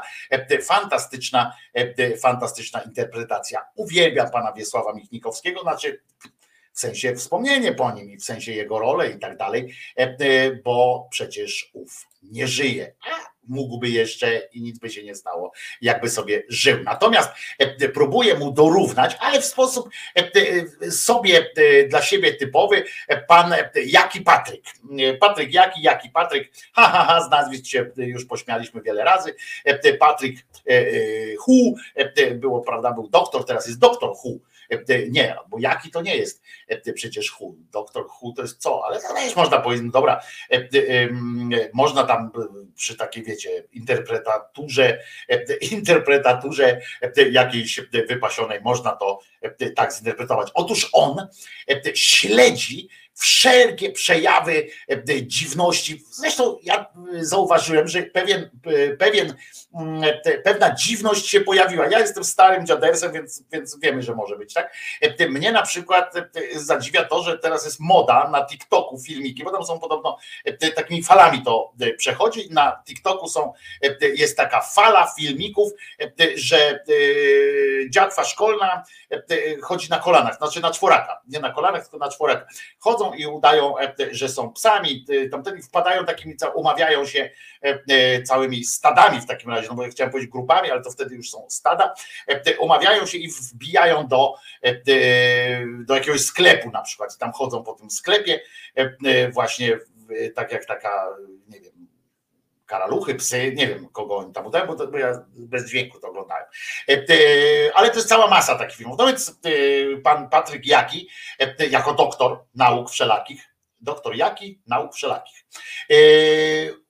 fantastyczna, fantastyczna interpretacja. Uwielbiam pana Wiesława Michnikowskiego, znaczy w sensie wspomnienie po nim i w sensie jego rolę i tak dalej, bo przecież ów nie żyje. A mógłby jeszcze i nic by się nie stało, jakby sobie żył. Natomiast próbuje mu dorównać, ale w sposób sobie dla siebie typowy, pan Jaki Patryk. Patryk Jaki, Jaki Patryk, ha, ha, ha, z nazwisk się już pośmialiśmy wiele razy. Patryk Hu, było, prawda, był doktor, teraz jest doktor Hu Nie, bo jaki to nie jest przecież Hu. Doktor Hu to jest co, ale też można powiedzieć, no dobra, można tam przy takiej, wiecie, interpretaturze, interpretaturze jakiejś wypasionej, można to tak zinterpretować. Otóż on śledzi wszelkie przejawy dziwności. Zresztą ja zauważyłem, że pewien, pewien, pewna dziwność się pojawiła. Ja jestem starym dziadersem, więc, więc wiemy, że może być tak. Mnie na przykład zadziwia to, że teraz jest moda na TikToku filmiki, bo tam są podobno takimi falami to przechodzi. Na TikToku są, jest taka fala filmików, że dziatwa szkolna chodzi na kolanach, znaczy na czworaka, nie na kolanach, tylko na czworaka. Chodzą i udają, że są psami, tamtędy wpadają takimi, umawiają się całymi stadami w takim razie, no bo ja chciałem powiedzieć grupami, ale to wtedy już są stada, umawiają się i wbijają do, do jakiegoś sklepu na przykład, tam chodzą po tym sklepie właśnie tak jak taka, nie wiem, karaluchy, psy, nie wiem kogo oni tam udają, bo, bo ja bez dźwięku to oglądałem. Ale to jest cała masa takich filmów. No więc pan Patryk Jaki, jako doktor nauk wszelakich, doktor Jaki, nauk wszelakich,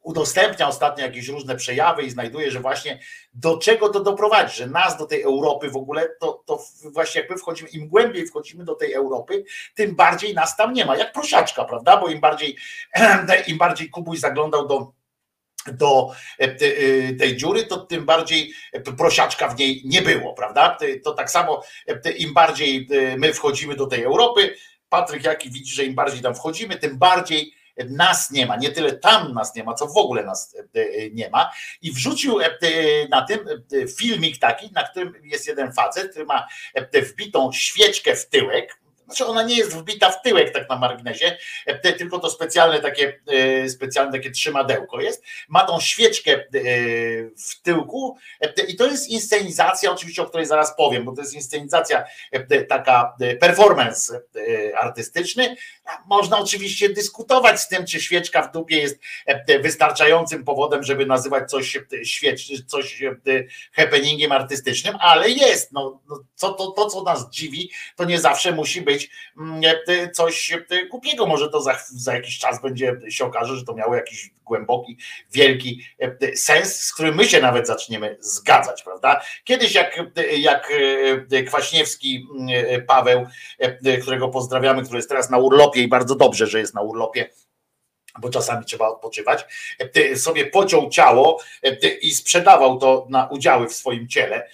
udostępnia ostatnio jakieś różne przejawy i znajduje, że właśnie do czego to doprowadzi, że nas do tej Europy w ogóle, to, to właśnie jak my wchodzimy, im głębiej wchodzimy do tej Europy, tym bardziej nas tam nie ma, jak prosiaczka, prawda, bo im bardziej, (clears throat) im bardziej Kubuś zaglądał do do tej dziury, to tym bardziej prosiaczka w niej nie było, prawda? To tak samo im bardziej my wchodzimy do tej Europy, Patryk Jaki widzi, że im bardziej tam wchodzimy, tym bardziej nas nie ma, nie tyle tam nas nie ma, co w ogóle nas nie ma. I wrzucił na tym filmik taki, na którym jest jeden facet, który ma wbitą świeczkę w tyłek, znaczy ona nie jest wbita w tyłek tak na marginesie, tylko to specjalne takie, specjalne takie trzymadełko jest. Ma tą świeczkę w tyłku i to jest inscenizacja, oczywiście, o której zaraz powiem, bo to jest inscenizacja taka performance artystyczny. Można oczywiście dyskutować z tym, czy świeczka w dupie jest wystarczającym powodem, żeby nazywać coś świecz, coś happeningiem artystycznym, ale jest. No, co, to, to, co nas dziwi, to nie zawsze musi być coś głupiego. Może to za, za jakiś czas będzie się okaże, że to miało jakiś głęboki, wielki sens, z którym my się nawet zaczniemy zgadzać, prawda? Kiedyś jak, jak Kwaśniewski Paweł, którego pozdrawiamy, który jest teraz na urlopie i bardzo dobrze, że jest na urlopie, bo czasami trzeba odpoczywać, sobie pociął ciało i sprzedawał to na udziały w swoim ciele.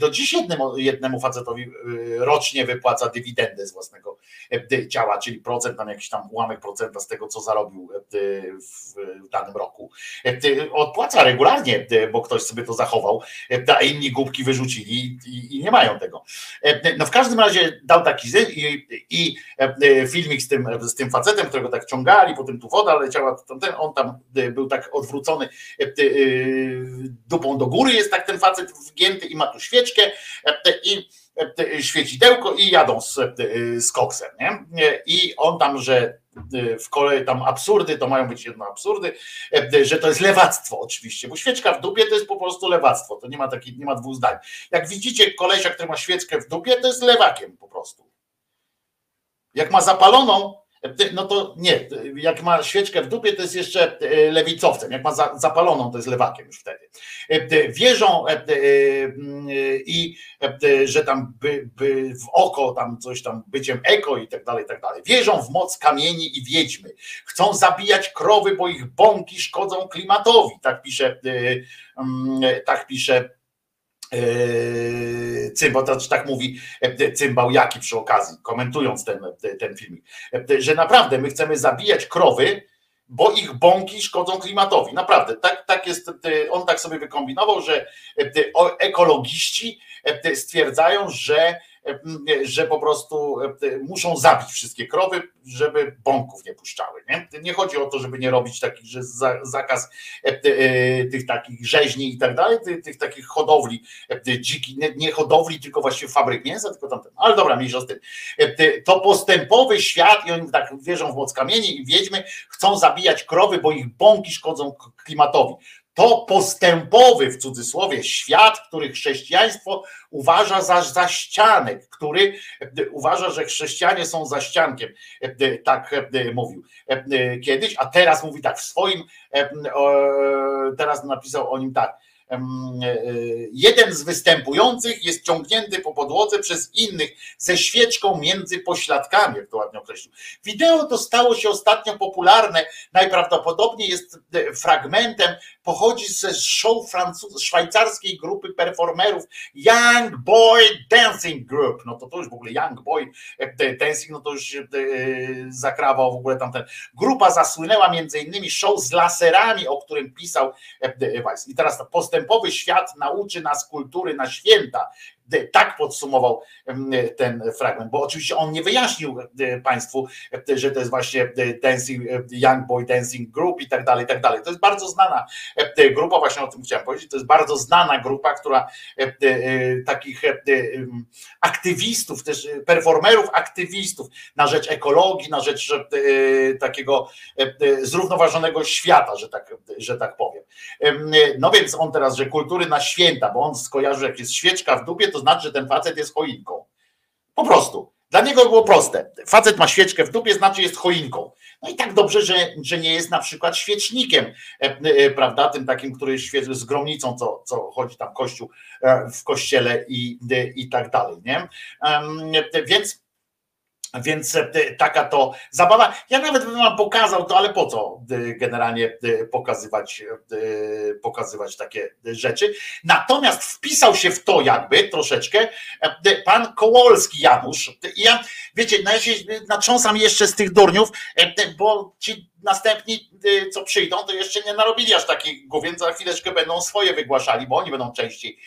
Do dziś jednemu, jednemu facetowi rocznie wypłaca dywidendę z własnego ciała, czyli procent, tam jakiś tam ułamek procenta z tego, co zarobił w danym roku. Odpłaca regularnie, bo ktoś sobie to zachował, a inni głupki wyrzucili i, nie mają tego. No w każdym razie dał taki i, i filmik z tym, z tym facetem, którego tak ciągali, potem tu woda leciała, ten, on tam był tak odwrócony dupą do góry, jest tak ten facet wgięty i ma tu świeczkę i świecidełko i jadą z, z koksem, nie? I on tam, że w kolei tam absurdy, to mają być jedno absurdy, że to jest lewactwo oczywiście, bo świeczka w dupie to jest po prostu lewactwo, to nie ma takich, nie ma dwóch zdań. Jak widzicie kolesia, który ma świeczkę w dupie, to jest lewakiem po prostu. Jak ma zapaloną, no to nie, jak ma świeczkę w dupie, to jest jeszcze e, lewicowcem, jak ma zapaloną, to jest lewakiem już wtedy. E, wierzą e, i że tam by, by w oko, tam coś tam byciem eko i tak dalej, i tak dalej. Wierzą w moc kamieni i wiedźmy. Chcą zabijać krowy, bo ich bąki szkodzą klimatowi. Tak pisze, tak pisze cymbał, to tak mówi e, cymbał Jaki przy okazji, komentując ten, ten filmik, e, że naprawdę my chcemy zabijać krowy, bo ich bąki szkodzą klimatowi. Naprawdę, tak, tak jest, on tak sobie wykombinował, że e, ekologiści stwierdzają, że że po prostu muszą zabić wszystkie krowy, żeby bąków nie puszczały. Nie, nie chodzi o to, żeby nie robić takich, że zakaz e, tych takich rzeźni i tak dalej, tych, takich hodowli dziki, nie, hodowli, tylko właściwie fabryk mięsa, tylko tamten. Ale dobra, mniejsza z tym. To postępowy świat i oni tak wierzą w moc kamieni i wiedźmy, chcą zabijać krowy, bo ich bąki szkodzą klimatowi to postępowy w cudzysłowie świat, który chrześcijaństwo uważa za zaścianek, który uważa, że chrześcijanie są zaściankiem. Tak mówił kiedyś, a teraz mówi tak w swoim, teraz napisał o nim tak E, jeden z występujących jest ciągnięty po podłodze przez innych ze świeczką między pośladkami, jak to ładnie określił. Wideo to stało się ostatnio popularne, najprawdopodobniej jest e, fragmentem, pochodzi ze show szwajcarskiej grupy performerów Young Boy Dancing Group. No to to już w ogóle Young Boy e, Dancing, no to już zakrawał w ogóle tamten. Grupa zasłynęła między innymi show z laserami, o którym pisał Weiss. I teraz postęp postępowy świat nauczy nas kultury na święta. Tak podsumował ten fragment, bo oczywiście on nie wyjaśnił e, Państwu, e, że to jest właśnie e, Dancing, Young Boy Dancing Group i tak dalej, i tak dalej. To jest bardzo znana grupa, właśnie o tym chciałem powiedzieć, to jest bardzo znana grupa, która takich aktywistów, też performerów, aktywistów na rzecz ekologii, na rzecz takiego zrównoważonego świata, że tak, że tak powiem. No więc on teraz, że kultury na święta, bo on skojarzył, jak jest świeczka w dupie, to znaczy, że ten facet jest choinką. Po prostu. Dla niego było proste. Facet ma świeczkę w dupie, znaczy jest choinką. No i tak dobrze, że, że nie jest na przykład świecznikiem, e, e, prawda, tym takim, który świeży z gromnicą, co, co chodzi tam kościół e, w kościele i, i tak dalej, nie? Więc więc e, taka to zabawa. Ja nawet bym wam pokazał to, ale po co e, generalnie e, pokazywać, pokazywać takie rzeczy. Natomiast wpisał się w to jakby troszeczkę pan Kołolski Janusz. Ja, wiecie, no ja się natrząsam jeszcze z tych durniów, bo ci następni, co przyjdą, to jeszcze nie narobili aż takiego, więc za chwileczkę będą swoje wygłaszali, bo oni będą częściej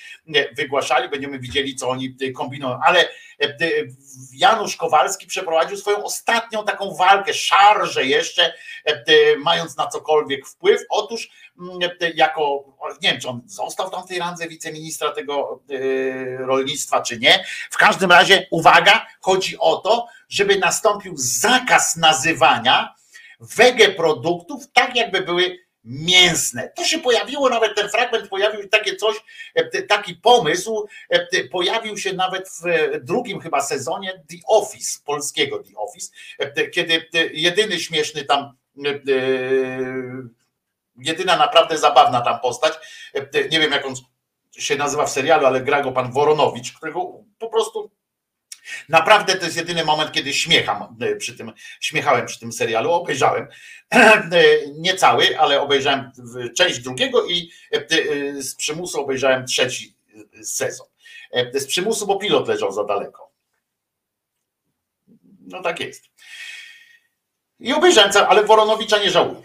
wygłaszali, będziemy widzieli, co oni kombinują. Ale Janusz Kowalski przeprowadził swoją ostatnią taką walkę, szarżę jeszcze, mając na cokolwiek wpływ. Otóż jako, nie wiem, czy on został tam w tej randze wiceministra tego rolnictwa, czy nie. W każdym razie, uwaga, chodzi o to, żeby nastąpił zakaz nazywania wege produktów, tak jakby były mięsne. To się pojawiło, nawet ten fragment pojawił takie coś, e, taki pomysł, e, pojawił się nawet w drugim chyba sezonie The Office, polskiego The Office, e, kiedy jedyny śmieszny tam jedyna naprawdę zabawna tam postać, nie wiem jak on się nazywa w serialu, ale gra go pan Woronowicz, którego po prostu Naprawdę to jest jedyny moment, kiedy śmiecham e, przy tym, śmiechałem przy tym serialu, obejrzałem (clears throat) e, nie cały, ale obejrzałem część drugiego i e, z przymusu obejrzałem trzeci sezon. Z przymusu, bo pilot leżał za daleko. No tak jest. I obejrzałem, ale Woronowicza nie żałuję.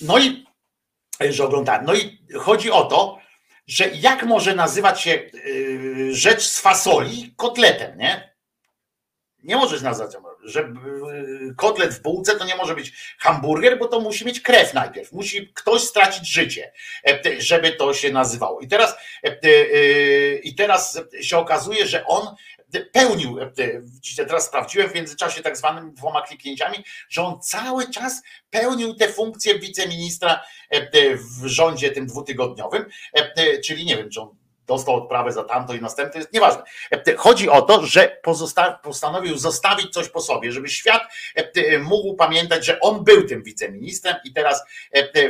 No i że oglądałem. No i chodzi o to, że jak może nazywać się rzecz z fasoli kotletem, nie? Nie możesz nazwać, że y, kotlet w bułce to nie może być hamburger, bo to musi mieć krew najpierw. Musi ktoś stracić życie, e, żeby to się nazywało. I teraz, e, e, i teraz się okazuje, że on pełnił, teraz sprawdziłem w międzyczasie tak zwanym dwoma kliknięciami, że on cały czas pełnił te funkcje wiceministra w rządzie tym dwutygodniowym, czyli nie wiem, czy on dostał odprawę za tamto i następne, jest nieważne. Chodzi o to, że postanowił zostawić coś po sobie, żeby świat mógł pamiętać, że on był tym wiceministrem i teraz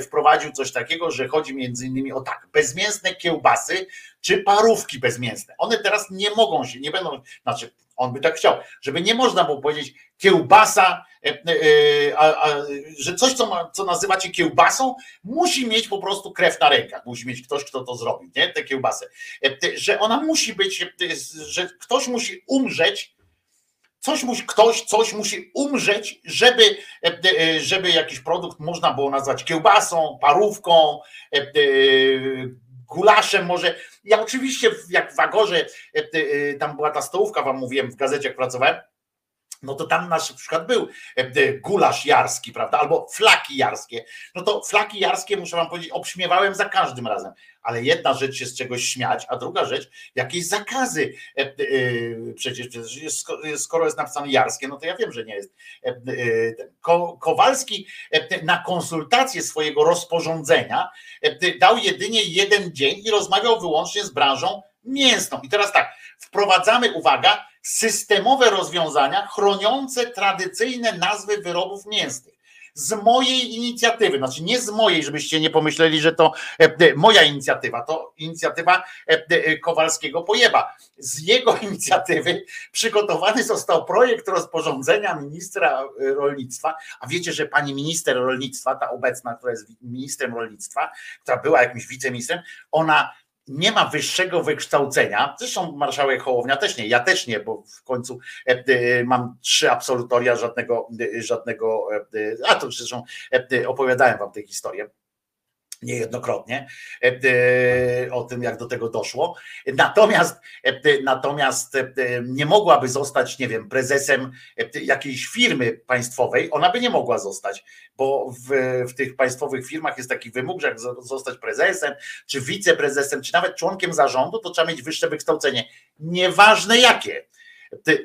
wprowadził coś takiego, że chodzi między innymi o tak, bezmięsne kiełbasy czy parówki bezmięsne. One teraz nie mogą się, nie będą, znaczy on by tak chciał, żeby nie można było powiedzieć kiełbasa, e, e, a, a, że coś, co, ma, co nazywacie kiełbasą, musi mieć po prostu krew na rękach. Musi mieć ktoś, kto to zrobi, nie? Te kiełbasy. E, że ona musi być, że ktoś musi umrzeć, coś musi, ktoś coś musi umrzeć, żeby, żeby jakiś produkt można było nazwać kiełbasą, parówką, gulaszem może. Ja oczywiście, jak w Wagorze, tam była ta stołówka, wam mówiłem, w gazecie jak pracowałem, no to tam na przykład był e, gulasz jarski, prawda, albo flaki jarskie. No to flaki jarskie, muszę wam powiedzieć, obśmiewałem za każdym razem, ale jedna rzecz się z czegoś śmiać, a druga rzecz, jakieś zakazy. E, e, Przecież skoro jest napisane jarskie, no to ja wiem, że nie jest. Ko- Kowalski na konsultację swojego rozporządzenia dał jedynie jeden dzień i rozmawiał wyłącznie z branżą mięsną. I teraz tak, wprowadzamy, uwaga, systemowe rozwiązania chroniące tradycyjne nazwy wyrobów mięsnych. Z mojej inicjatywy, znaczy nie z mojej, żebyście nie pomyśleli, że to e, e, moja inicjatywa, to inicjatywa e, Kowalskiego Pojeba. Z jego (laughs) inicjatywy przygotowany został projekt rozporządzenia ministra rolnictwa. A wiecie, że pani minister rolnictwa, ta obecna, która jest ministrem rolnictwa, która była jakimś wiceministrem, ona nie ma wyższego wykształcenia. Zresztą marszałek Hołownia też nie, ja też nie, bo w końcu e, e, mam trzy absolutoria, żadnego, e, żadnego, a to zresztą opowiadałem wam tę historię niejednokrotnie o tym, jak do tego doszło. Natomiast, natomiast nie mogłaby zostać, nie wiem, prezesem jakiejś firmy państwowej, ona by nie mogła zostać, bo w, w tych państwowych firmach jest taki wymóg, że jak zostać prezesem, czy wiceprezesem, czy nawet członkiem zarządu, to trzeba mieć wyższe wykształcenie. Nieważne jakie.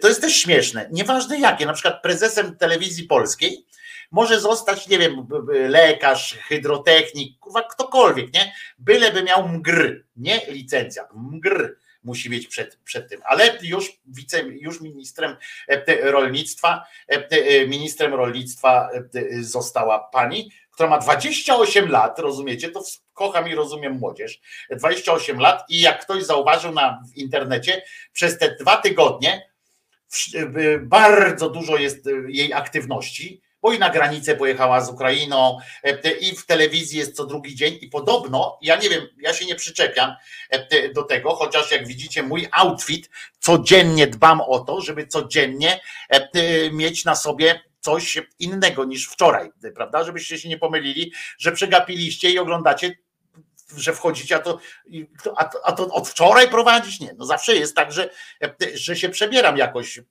To jest też śmieszne. Nieważne jakie, na przykład prezesem telewizji polskiej może zostać, nie wiem, lekarz, hydrotechnik, kurwa, ktokolwiek, nie? Byleby miał mgr, nie licencja, mgr musi mieć przed, przed tym, ale już wice, już ministrem e, rolnictwa, e, e, ministrem rolnictwa została pani, która ma 28 lat, rozumiecie, to kocham i rozumiem młodzież, 28 lat i jak ktoś zauważył na w internecie, przez te dwa tygodnie bardzo dużo jest jej aktywności, bo i na granicę pojechała z Ukrainą e, i w telewizji jest co drugi dzień i podobno, ja nie wiem, ja się nie przyczepiam e, do tego, chociaż jak widzicie mój outfit, codziennie dbam o to, żeby codziennie e, mieć na sobie coś innego niż wczoraj, prawda? Żebyście się nie pomylili, że przegapiliście i oglądacie że wchodzicie, a to, a to, a to od wczoraj prowadzić? Nie, no zawsze jest tak, że, że się przebieram jakoś e,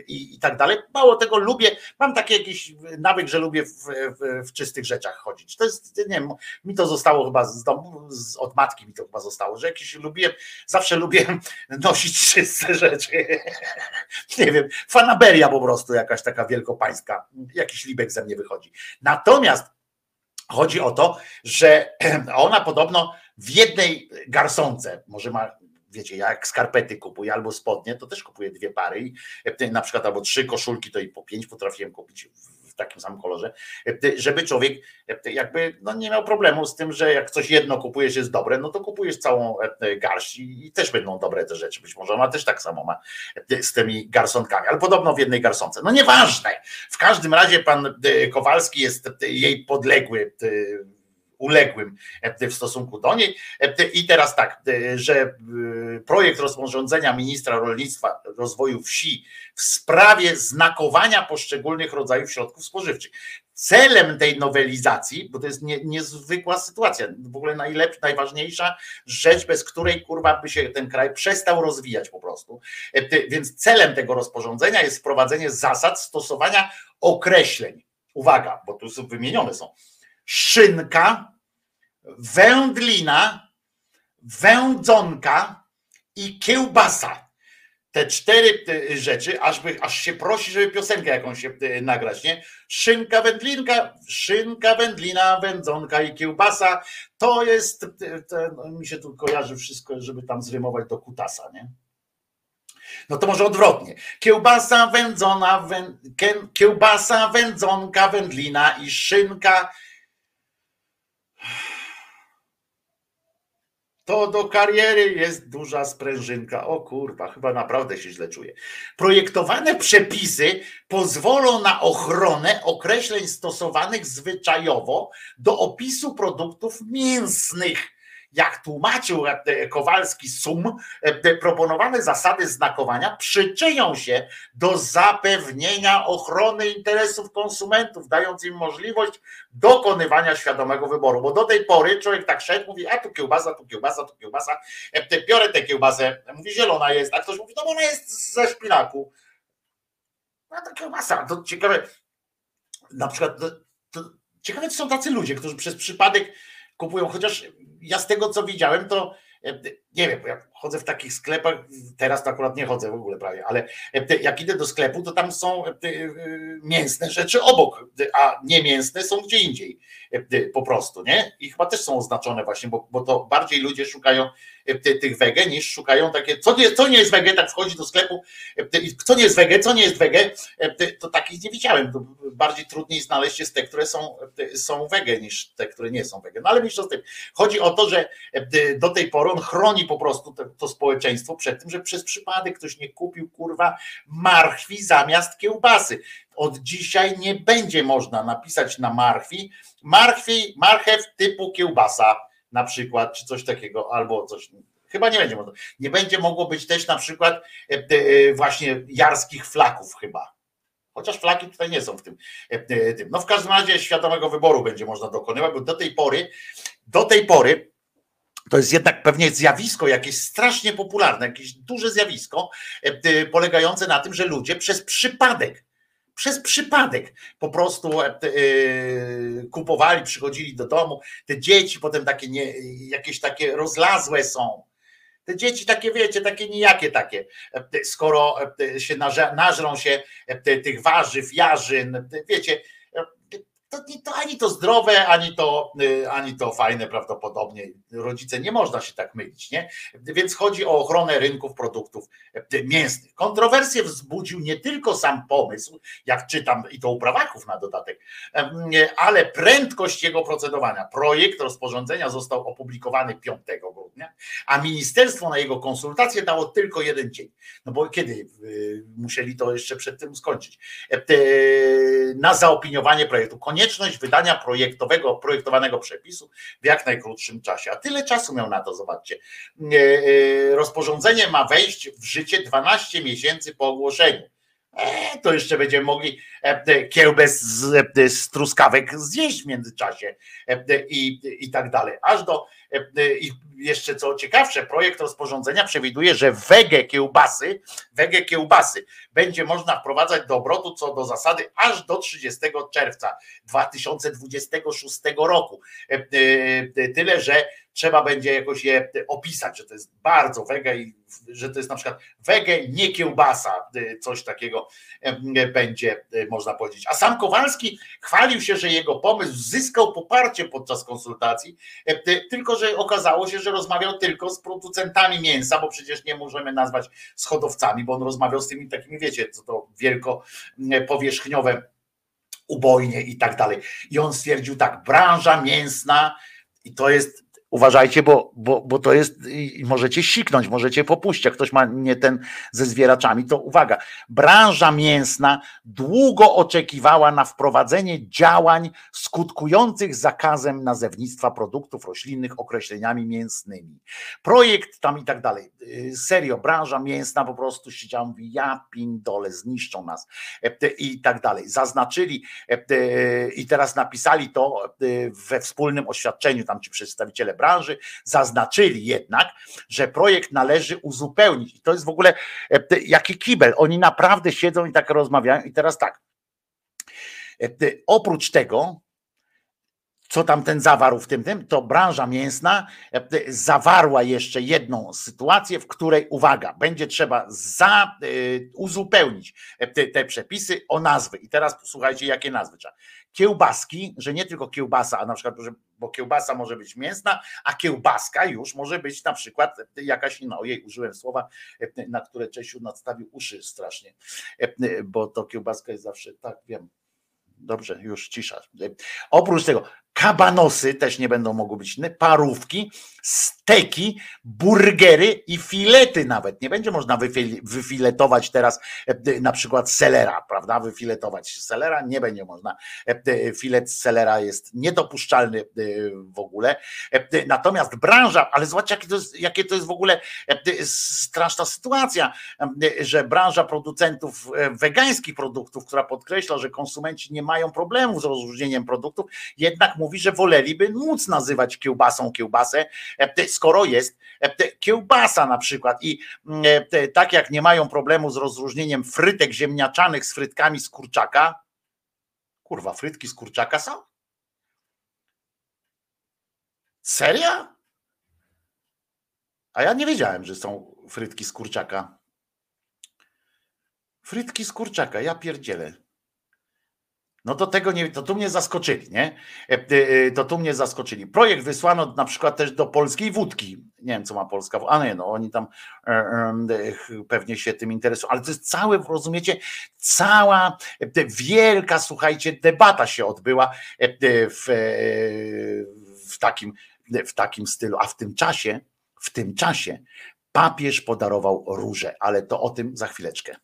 i, i tak dalej. Mało tego lubię, mam taki jakiś nawyk, że lubię w, w, w, czystych rzeczach chodzić. To jest, nie wiem, mi to zostało chyba z domu, z, od matki mi to chyba zostało, że jakieś lubię, zawsze lubię (laughs) nosić czyste rzeczy. (laughs) nie wiem, fanaberia po prostu jakaś taka wielkopańska, jakiś libek ze mnie wychodzi. Natomiast Chodzi o to, że (clears throat) ona podobno w jednej garsonce, może ma, wiecie, jak skarpety kupuję albo spodnie, to też kupuję dwie pary i e, na przykład albo trzy koszulki, to i po pięć potrafiłem kupić takim samym kolorze, e, żeby człowiek e, jakby no nie miał problemu z tym, że jak coś jedno kupujesz jest dobre, no to kupujesz całą e, garść i też będą dobre te rzeczy. Być może ona też tak samo ma z tymi garsonkami, ale podobno w jednej garsonce. No nieważne. W każdym razie pan Kowalski jest jej podległy uległym w stosunku do niej. I teraz tak, że projekt rozporządzenia ministra rolnictwa, rozwoju wsi w sprawie znakowania poszczególnych rodzajów środków spożywczych. Celem tej nowelizacji, bo to jest nie, niezwykła sytuacja, w ogóle najlepsza, najważniejsza rzecz, bez której kurwa by się ten kraj przestał rozwijać po prostu. Więc celem tego rozporządzenia jest wprowadzenie zasad stosowania określeń. Uwaga, bo tu wymienione są szynka, wędlina, wędzonka i kiełbasa. Te cztery rzeczy, aż, by, aż się prosi, żeby piosenkę jakąś się nagrać, nie? Szynka, wędlinka, szynka, wędlina, wędzonka i kiełbasa. To jest, to, no, mi się tu kojarzy wszystko, żeby tam zrymować do kutasa, nie? No to może odwrotnie. Kiełbasa wędzona, wę, kiełbasa, wędzonka, wędlina i szynka. To do kariery jest duża sprężynka. O kurwa, chyba naprawdę się źle czuję. Projektowane przepisy pozwolą na ochronę określeń stosowanych zwyczajowo do opisu produktów mięsnych jak tłumaczył e, Kowalski Sum, e, proponowane zasady znakowania przyczynią się do zapewnienia ochrony interesów konsumentów, dając im możliwość dokonywania świadomego wyboru. Bo do tej pory człowiek tak szedł, mówi, a tu kiełbasa, tu kiełbasa, tu kiełbasa, e, biorę tę kiełbasę, mówi zielona jest, a ktoś mówi, no bo ona jest ze szpinaku. No to kiełbasa, to ciekawe, na przykład, to, to ciekawe, są tacy ludzie, którzy przez przypadek kupują, chociaż ja z tego co widziałem, to e, nie wiem, bo ja chodzę w takich sklepach, teraz to akurat nie chodzę w ogóle prawie, ale e, jak idę do sklepu, to tam są e, mięsne rzeczy obok, a nie mięsne są gdzie indziej po prostu, nie? I chyba też są oznaczone właśnie, bo, bo to bardziej ludzie szukają tych wege niż szukają takie, co nie, co nie jest wege, tak wchodzi do sklepu, co nie jest wege, co nie jest wege, to takich nie widziałem, to bardziej trudniej znaleźć jest te, które są, są wege niż te, które nie są wege, no ale mniejsza z tym, chodzi o to, że do tej pory on chroni po prostu to, to społeczeństwo przed tym, że przez przypadek ktoś nie kupił kurwa marchwi zamiast kiełbasy. Od dzisiaj nie będzie można napisać na marchwi marchwi, marchew typu kiełbasa na przykład, czy coś takiego, albo coś. Chyba nie będzie można. Nie będzie mogło być też na przykład e, e, właśnie jarskich flaków chyba. Chociaż flaki tutaj nie są w tym, e, tym. No w każdym razie świadomego wyboru będzie można dokonywać, bo do tej pory, do tej pory to jest jednak pewnie zjawisko jakieś strasznie popularne, jakieś duże zjawisko, polegające na tym, że ludzie przez przypadek przez przypadek po prostu e, e, kupowali, przychodzili do domu. Te dzieci potem takie nie, jakieś takie rozlazłe są. Te dzieci takie, wiecie, takie nijakie takie, e, skoro się nażrą się tych warzyw, jarzyn, wiecie, to, to ani to zdrowe, ani to, y, ani to fajne prawdopodobnie. Rodzice nie można się tak mylić, nie? Więc chodzi o ochronę rynków produktów y, mięsnych. Kontrowersję wzbudził nie tylko sam pomysł, jak czytam, i to u prawaków na dodatek, y, ale prędkość jego procedowania. Projekt rozporządzenia został opublikowany 5 grudnia, a ministerstwo na jego konsultacje dało tylko jeden dzień. No bo kiedy musieli to jeszcze przed tym skończyć? Na zaopiniowanie projektu. Koniec konieczność wydania projektowego, projektowanego przepisu w jak najkrótszym czasie. A tyle czasu miał na to, zobaczcie. E, e, rozporządzenie ma wejść w życie 12 miesięcy po ogłoszeniu. E, to jeszcze będziemy mogli kiełbę z, z truskawek zjeść w międzyczasie i, i tak dalej. Aż do i jeszcze co ciekawsze, projekt rozporządzenia przewiduje, że wege kiełbasy, wege kiełbasy będzie można wprowadzać do obrotu co do zasady aż do 30 czerwca 2026 roku. Tyle, że trzeba będzie jakoś je opisać, że to jest bardzo wege i że to jest na przykład wege, nie kiełbasa, coś takiego będzie można powiedzieć. A sam Kowalski chwalił się, że jego pomysł zyskał poparcie podczas konsultacji, tylko że okazało się, że rozmawiał tylko z producentami mięsa, bo przecież nie możemy nazwać schodowcami, bo on rozmawiał z tymi takimi, wiecie, co to wielko powierzchniowe ubojnie i tak dalej. I on stwierdził tak, branża mięsna i to jest uważajcie, bo, bo, bo to jest, możecie siknąć, możecie popuścić, jak ktoś ma nie ten ze zwieraczami, to uwaga, branża mięsna długo oczekiwała na wprowadzenie działań skutkujących zakazem nazewnictwa produktów roślinnych określeniami mięsnymi. Projekt tam i tak dalej. Y, serio, branża mięsna po prostu siedziała, mówi, ja pindole, zniszczą nas e, i tak dalej. Zaznaczyli e, i teraz napisali to e, we wspólnym oświadczeniu, tam ci przedstawiciele branży, zaznaczyli jednak, że projekt należy uzupełnić. I to jest w ogóle e, jaki kibel. Oni naprawdę siedzą i tak rozmawiają. I teraz tak. E, oprócz tego, co tam ten zawarł w tym, tym, to branża mięsna e, zawarła jeszcze jedną sytuację, w której, uwaga, będzie trzeba za, uzupełnić te, te przepisy o nazwy. I teraz posłuchajcie, jakie nazwy trzeba kiełbaski, że nie tylko kiełbasa, a na przykład, bo kiełbasa może być mięsna, a kiełbaska już może być na przykład jakaś inna. Ojej, użyłem słowa, na które Czesiu nadstawił uszy strasznie, bo to kiełbaska jest zawsze, tak wiem, Dobrze, już cisza. Oprócz tego, kabanosy też nie będą mogły być inne, parówki, steki, burgery i filety nawet. Nie będzie można wyfiletować teraz e, na przykład selera, prawda? Wyfiletować selera nie będzie można. E, filet selera jest niedopuszczalny e, w ogóle. Natomiast branża, ale zobaczcie, jakie to jest, jakie to jest w ogóle straszna sytuacja, że branża producentów wegańskich produktów, która podkreśla, że konsumenci nie mają problemów z rozróżnieniem produktów, jednak mówi, że woleliby móc nazywać kiełbasą kiełbasę, skoro jest kiełbasa na przykład. I tak jak nie mają problemu z rozróżnieniem frytek ziemniaczanych z frytkami z kurczaka, kurwa, frytki z kurczaka są? Seria? A ja nie wiedziałem, że są frytki z kurczaka. Frytki z kurczaka, ja pierdzielę. No to tego nie, to tu mnie zaskoczyli, nie? E, e, e, to tu mnie zaskoczyli. Projekt wysłano na przykład też do polskiej wódki. Nie wiem, co ma Polska, a nie, no oni tam pewnie się tym interesują, ale to jest całe, rozumiecie, cała wielka, słuchajcie, debata się odbyła w, w, takim, w takim stylu, a w tym czasie, w tym czasie papież podarował róże, ale to o tym za chwileczkę.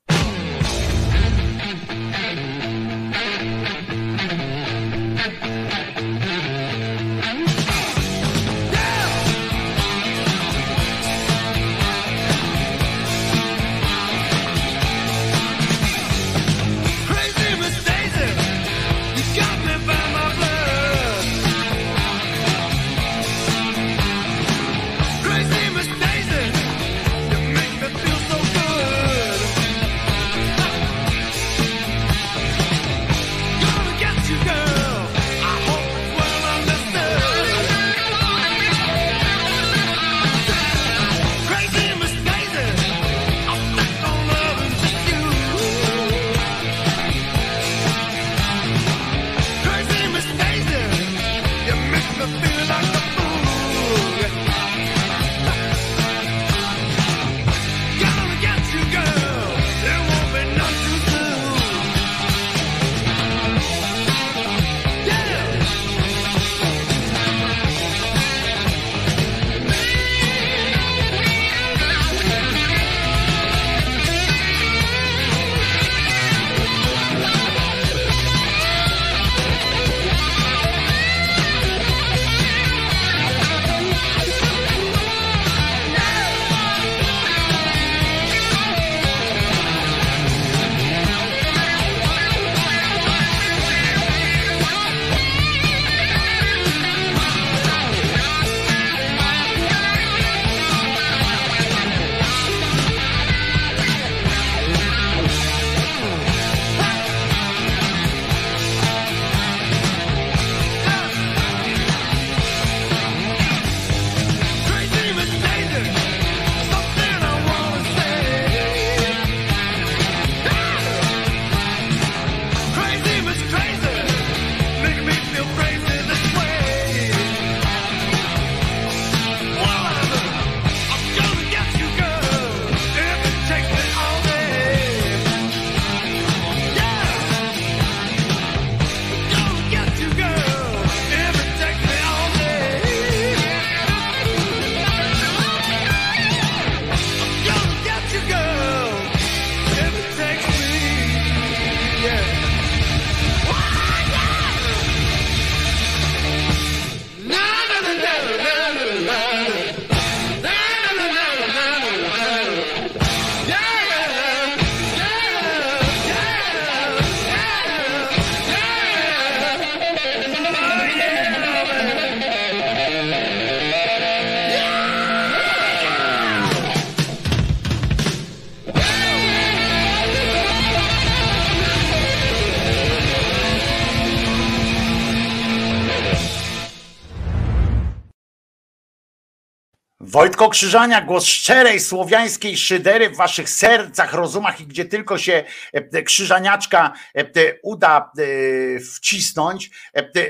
Wojtko Krzyżania, głos szczerej słowiańskiej szydery w waszych sercach, rozumach i gdzie tylko się e, krzyżaniaczka e, uda e, wcisnąć.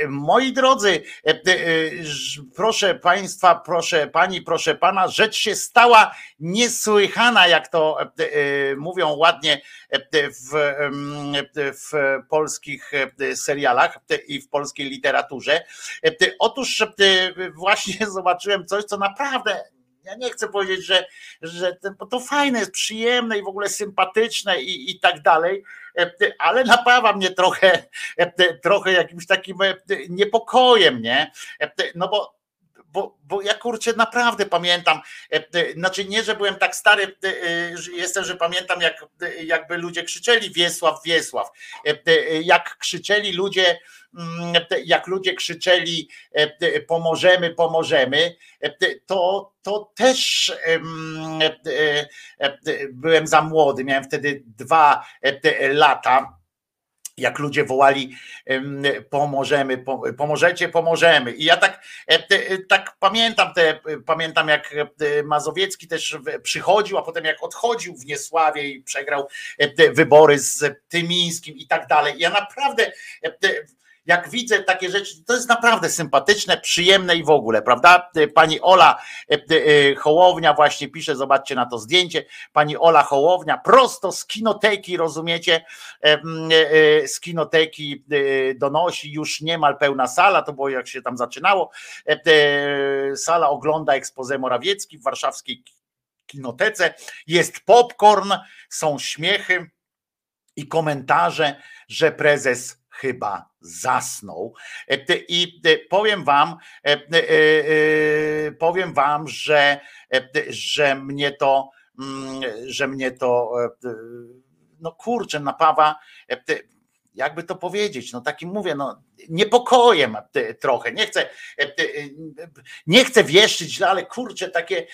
Moi drodzy, proszę państwa, proszę pani, proszę pana, rzecz się stała niesłychana, jak to mówią ładnie w, w polskich serialach i w polskiej literaturze. Otóż właśnie (laughs) zobaczyłem coś, co naprawdę ja nie chcę powiedzieć, że, że bo to fajne jest, przyjemne i w ogóle sympatyczne i, i tak dalej, ale napawa mnie trochę, trochę jakimś takim niepokojem, nie? No bo bo, bo ja kurczę naprawdę pamiętam, znaczy nie, że byłem tak stary, jestem, że pamiętam jak jakby ludzie krzyczeli Wiesław, Wiesław, jak krzyczeli ludzie, jak ludzie krzyczeli pomożemy, pomożemy, to, to też byłem za młody, miałem wtedy dwa lata jak ludzie wołali pomożemy, pomożecie, pomożemy. I ja tak, tak pamiętam te, pamiętam jak Mazowiecki też przychodził, a potem jak odchodził w Niesławie i przegrał wybory z Tymińskim i tak dalej. Ja naprawdę jak widzę takie rzeczy, to jest naprawdę sympatyczne, przyjemne i w ogóle, prawda? Pani Ola e, e, Hołownia właśnie pisze, zobaczcie na to zdjęcie, pani Ola Hołownia prosto z kinoteki, rozumiecie, e, z kinoteki donosi, już niemal pełna sala, to było jak się tam zaczynało, sala ogląda ekspozę Morawiecki w warszawskiej kinotece, jest popcorn, są śmiechy i komentarze, że prezes chyba zasnął. E, I e, powiem wam, e, powiem wam, że, że mnie to, mm, że mnie to, no kurczę, napawa, jakby to powiedzieć, no takim mówię, no niepokojem trochę, nie chcę, nie chcę wieszczyć źle, ale kurczę, takie,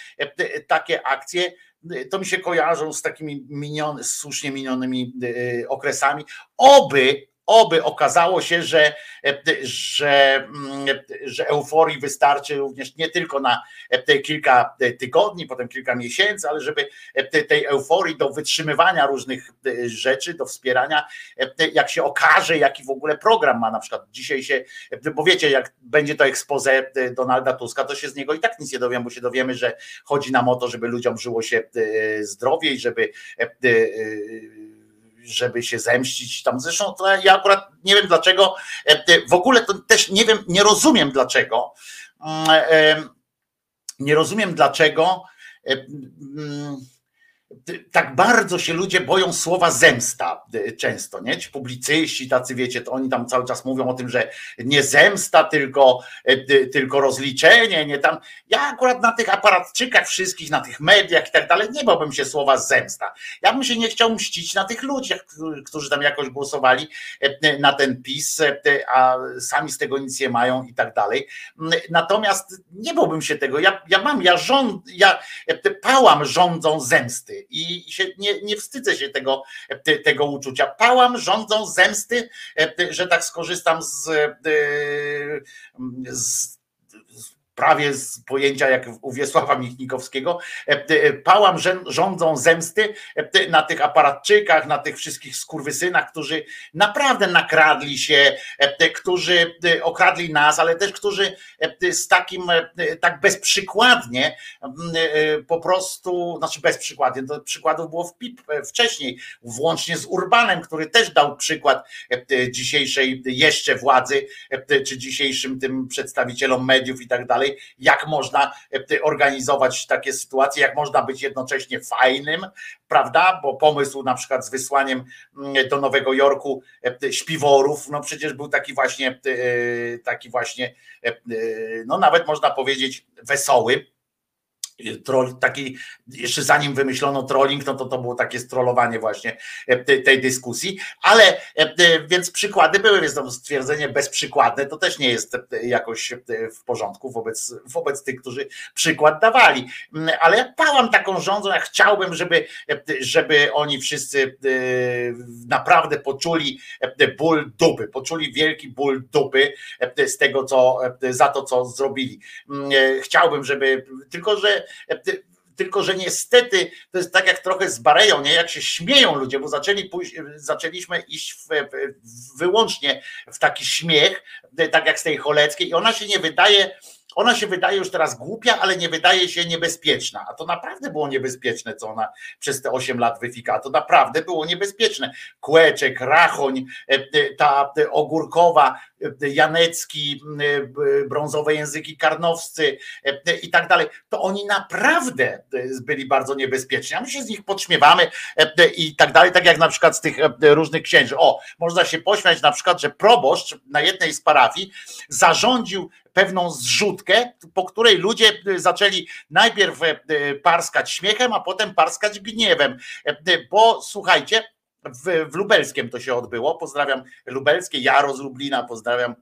takie akcje, to mi się kojarzą z takimi miniony, słusznie minionymi okresami. Oby, Oby okazało się, że, że, mm, że euforii wystarczy również nie tylko na kilka tygodni, potem kilka miesięcy, ale żeby tej euforii do wytrzymywania różnych rzeczy, do wspierania, jak się okaże, jaki w ogóle program ma na przykład. Dzisiaj się, bo wiecie, jak będzie to expose Donalda Tuska, to się z niego i tak nic nie dowiemy, bo się dowiemy, że chodzi nam o to, żeby ludziom żyło się zdrowiej, żeby żeby się zemścić tam. Zresztą to ja akurat nie wiem dlaczego, e, w ogóle to też nie wiem, nie rozumiem dlaczego. Mm, e, nie rozumiem dlaczego e, mm, tak bardzo się ludzie boją słowa zemsta y, często, nie? Ci publicyści, tacy wiecie, to oni tam cały czas mówią o tym, że nie zemsta, tylko, y, y, tylko rozliczenie, nie tam. Ja akurat na tych aparatczykach wszystkich, na tych mediach i tak dalej, nie bałbym się słowa zemsta. Ja bym się nie chciał mścić na tych ludziach, którzy tam jakoś głosowali na ten PiS, a sami z tego nic nie mają i tak dalej. Natomiast nie bałbym się tego. Ja, ja mam, ja rząd, ja pałam rządzą zemsty i się nie, nie wstydzę się tego, tego uczucia. Pałam rządzą zemsty, że tak skorzystam z, z prawie z pojęcia jak u Wiesława Michnikowskiego, e, e, pałam rządzą zemsty e, na tych aparatczykach, na tych wszystkich skurwysynach, którzy naprawdę nakradli się, którzy okradli nas, ale też którzy z takim, tak bezprzykładnie po prostu, znaczy bezprzykładnie, to przykładów było w PIP wcześniej, włącznie z Urbanem, który też dał przykład dzisiejszej jeszcze władzy, czy dzisiejszym tym przedstawicielom mediów i tak dalej, dalej, jak można e, organizować takie sytuacje, jak można być jednocześnie fajnym, prawda? Bo pomysł na przykład z wysłaniem mm, do Nowego Jorku e, śpiworów, no przecież był taki właśnie, e, taki właśnie, no nawet można powiedzieć wesoły troll, taki, jeszcze zanim wymyślono trolling, no to to było takie strollowanie właśnie e, tej, tej dyskusji, ale e, e, więc przykłady były, więc to stwierdzenie bezprzykładne to też nie jest jakoś w porządku wobec, wobec tych, którzy przykład dawali, mm, ale ja pałam taką rządzą, ja chciałbym, żeby, żeby oni wszyscy naprawdę poczuli ból dupy, poczuli wielki ból dupy z tego, co za to, co zrobili. Mm, chciałbym, żeby, tylko że tylko, że niestety to jest tak jak trochę z Bareją, nie? Jak się śmieją ludzie, bo zaczęli pójść, zaczęliśmy iść w, w, wyłącznie w taki śmiech, tak jak z tej Choleckiej, i ona się nie wydaje ona się wydaje już teraz głupia, ale nie wydaje się niebezpieczna. A to naprawdę było niebezpieczne, co ona przez te 8 lat wyfika. To naprawdę było niebezpieczne. Kłeczek, Rachoń, e, e, ta ogórkowa, e, Janecki, brązowe języki karnowscy i tak dalej. To oni naprawdę byli bardzo niebezpieczni. A my się z nich podśmiewamy i tak dalej, tak jak na przykład z tych różnych księży. O, można się pośmiać na przykład, że proboszcz na jednej z parafii zarządził pewną zrzutkę, po której ludzie zaczęli najpierw parskać śmiechem, a potem parskać gniewem. Bo słuchajcie, w, w Lubelskiem to się odbyło. Pozdrawiam Lubelskie, Jaro z Lublina, pozdrawiam e,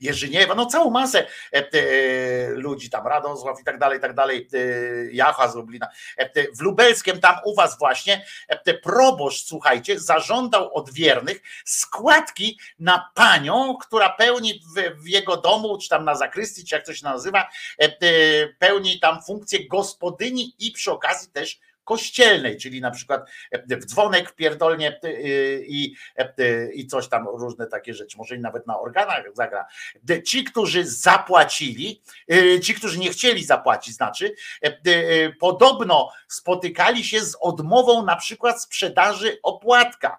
Jerzyniewa, no całą masę e, ludzi tam, Radosław i tak dalej, i tak dalej, Jacha z Lublina. W Lubelskiem tam u was właśnie proboszcz, słuchajcie, zażądał od wiernych składki na panią, która pełni w jego domu, czy tam na zakrystii, czy jak to się nazywa, pełni tam funkcję gospodyni i przy okazji też kościelnej, czyli na przykład e, w dzwonek pierdolnie e, i, e, i coś tam, różne takie rzeczy, może i nawet na organach zagra. Ci, którzy zapłacili, ci, którzy nie chcieli zapłacić, znaczy, podobno spotykali się z odmową na przykład sprzedaży opłatka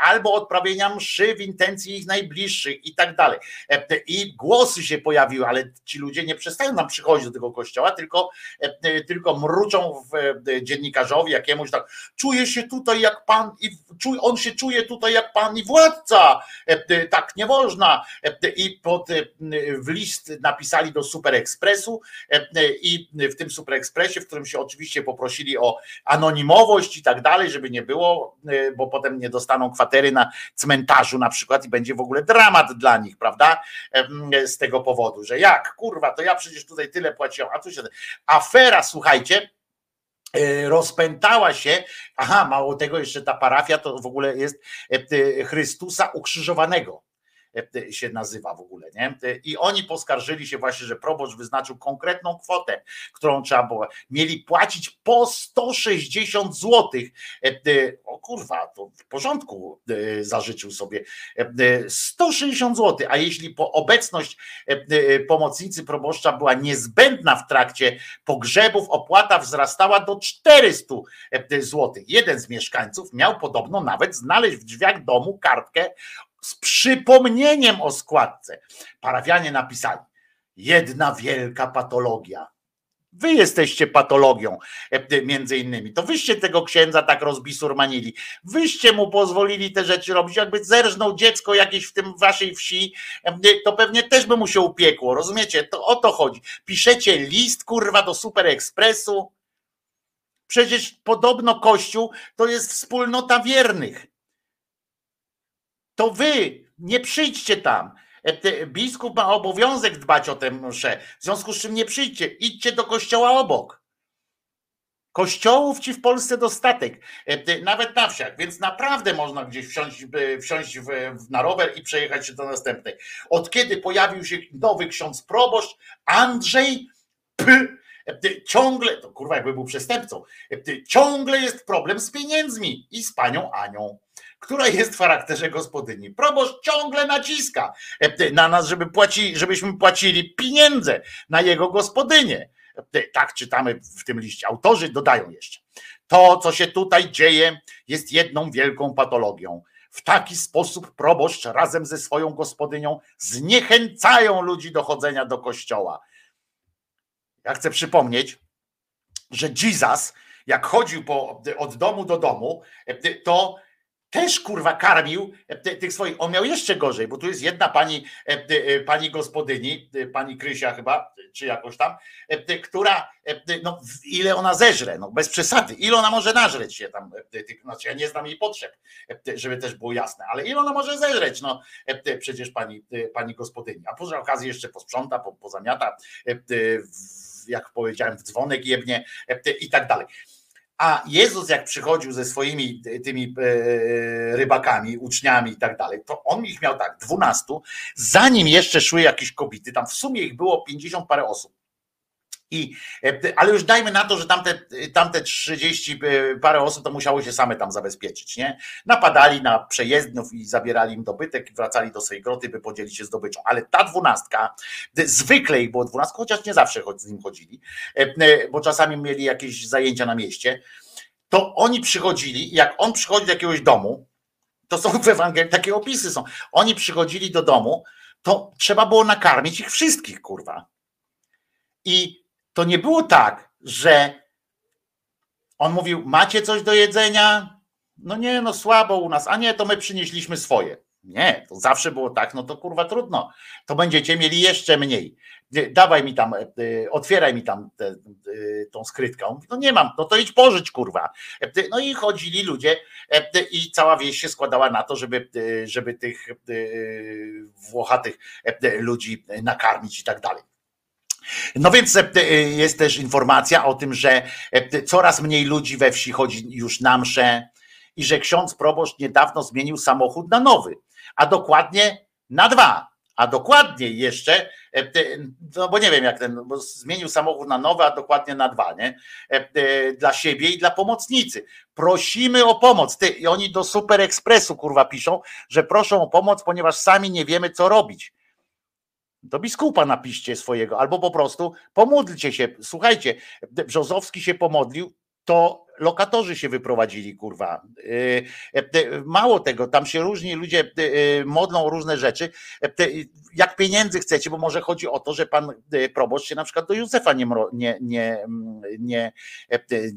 albo odprawienia mszy w intencji ich najbliższych i tak dalej. I głosy się pojawiły, ale ci ludzie nie przestają nam przychodzić do tego kościoła, tylko, tylko mruczą w dziennikarstwie dziennikarzowi jakiemuś tak, czuje się tutaj jak pan i on się czuje tutaj jak pan i władca, e, e, tak nie można. E, I pod, w list napisali do Super Expressu i w tym Super Expressie, w którym się oczywiście poprosili o anonimowość i tak dalej, żeby nie było, bo potem nie dostaną kwatery na cmentarzu na przykład i będzie w ogóle dramat dla nich, prawda? Z tego powodu, że jak, kurwa, to ja przecież tutaj tyle płaciłem, a tu się... Afera, słuchajcie, rozpętała się, aha, mało tego, jeszcze ta parafia to w ogóle jest e, Chrystusa ukrzyżowanego. e, się nazywa w ogóle, nie? I oni poskarżyli się właśnie, że proboszcz wyznaczył konkretną kwotę, którą trzeba było, mieli płacić po 160 złotych. O kurwa, to w porządku zażyczył sobie 160 złotych, a jeśli po obecność pomocnicy proboszcza była niezbędna w trakcie pogrzebów, opłata wzrastała do 400 złotych. Jeden z mieszkańców miał podobno nawet znaleźć w drzwiach domu kartkę z przypomnieniem o składce. Parafianie napisali: Jedna wielka patologia. Wy jesteście patologią, e, między innymi. To wyście tego księdza tak rozbisurmanili. Wyście mu pozwolili te rzeczy robić. Jakby zerżnął dziecko jakieś w tym waszej wsi, e, to pewnie też by mu się upiekło. Rozumiecie? To o to chodzi. Piszecie list, kurwa, do Super Expressu. Przecież podobno Kościół to jest wspólnota wiernych. To wy nie przyjdźcie tam. E, biskup ma obowiązek dbać o tę mszę. W związku z czym nie przyjdźcie, idźcie do kościoła obok. Kościołów ci w Polsce dostatek, e, nawet na wsiach, więc naprawdę można gdzieś wsiąść, wsiąść w, na rower i przejechać się do następnej. Od kiedy pojawił się nowy ksiądz proboszcz, Andrzej P. E, ciągle, to kurwa jakby był przestępcą, ciągle jest problem z pieniędzmi i z panią Anią która jest w charakterze gospodyni. Proboszcz ciągle naciska e, na nas, żeby płaci, żebyśmy płacili pieniądze na jego gospodynię. E, tak czytamy w tym liście. Autorzy dodają jeszcze. To, co się tutaj dzieje, jest jedną wielką patologią. W taki sposób proboszcz razem ze swoją gospodynią zniechęcają ludzi do chodzenia do kościoła. Ja chcę przypomnieć, że Jesus, jak chodził po, od domu do domu, e, to też kurwa karmił e, tych swoich. On miał jeszcze gorzej, bo tu jest jedna pani, e, e, pani gospodyni, pani Krysia chyba, czy jakoś tam, która, no ile ona zeżre, no bez przesady, ile ona może nażreć się tam, znaczy ja nie znam jej potrzeb, żeby też było jasne, ale ile ona może zeżreć, no przecież pani, pani gospodyni, a przy okazji jeszcze posprząta, pozamiata, jak powiedziałem, w dzwonek jebnie i tak dalej. A Jezus, jak przychodził ze swoimi tymi e, rybakami, uczniami i tak dalej, to on ich miał tak, dwunastu, zanim jeszcze szły jakieś kobiety, tam w sumie ich było 50 parę osób. I, e, ale już dajmy na to, że tamte, tamte 30 e, parę osób to musiało się same tam zabezpieczyć, nie? Napadali na przejezdnów i zabierali im dobytek i wracali do swojej groty, by podzielić się zdobyczą. Ale ta dwunastka, zwykle ich było dwunastka, chociaż nie zawsze z nim chodzili, e, bo czasami mieli jakieś zajęcia na mieście, to oni przychodzili, jak on przychodzi do jakiegoś domu, to są w Ewangelii, takie opisy są, oni przychodzili do domu, to trzeba było nakarmić ich wszystkich, kurwa. I to nie było tak, że on mówił: Macie coś do jedzenia? No nie, no słabo u nas, a nie, to my przynieśliśmy swoje. Nie, to zawsze było tak, no to kurwa trudno. To będziecie mieli jeszcze mniej. Dawaj mi tam, y, otwieraj mi tam tę- y, tą skrytkę. On mówi, No nie mam, no to idź pożycz, kurwa. No i chodzili ludzie i cała wieś się składała na to, żeby, żeby tych włochatych ludzi nakarmić i tak dalej. No więc e, e, jest też informacja o tym, że e, coraz mniej ludzi we wsi chodzi już na msze i że ksiądz proboszcz niedawno zmienił samochód na nowy, a dokładnie na dwa. A dokładnie jeszcze, no bo nie wiem jak ten, bo zmienił samochód na nowy, a dokładnie na dwa, nie? Dla siebie i dla pomocnicy. Prosimy o pomoc. Ty, I oni do Super Expressu kurwa piszą, że proszą o pomoc, ponieważ sami nie wiemy co robić do biskupa napiszcie swojego, albo po prostu pomódlcie się. Słuchajcie, Brzozowski się pomodlił, to lokatorzy się wyprowadzili, kurwa. Yy, yy, Mało tego, tam się różni ludzie modlą różne rzeczy. Jak pieniędzy chcecie, bo może chodzi o to, że pan proboszcz się na przykład do Józefa nie, nie, nie, nie,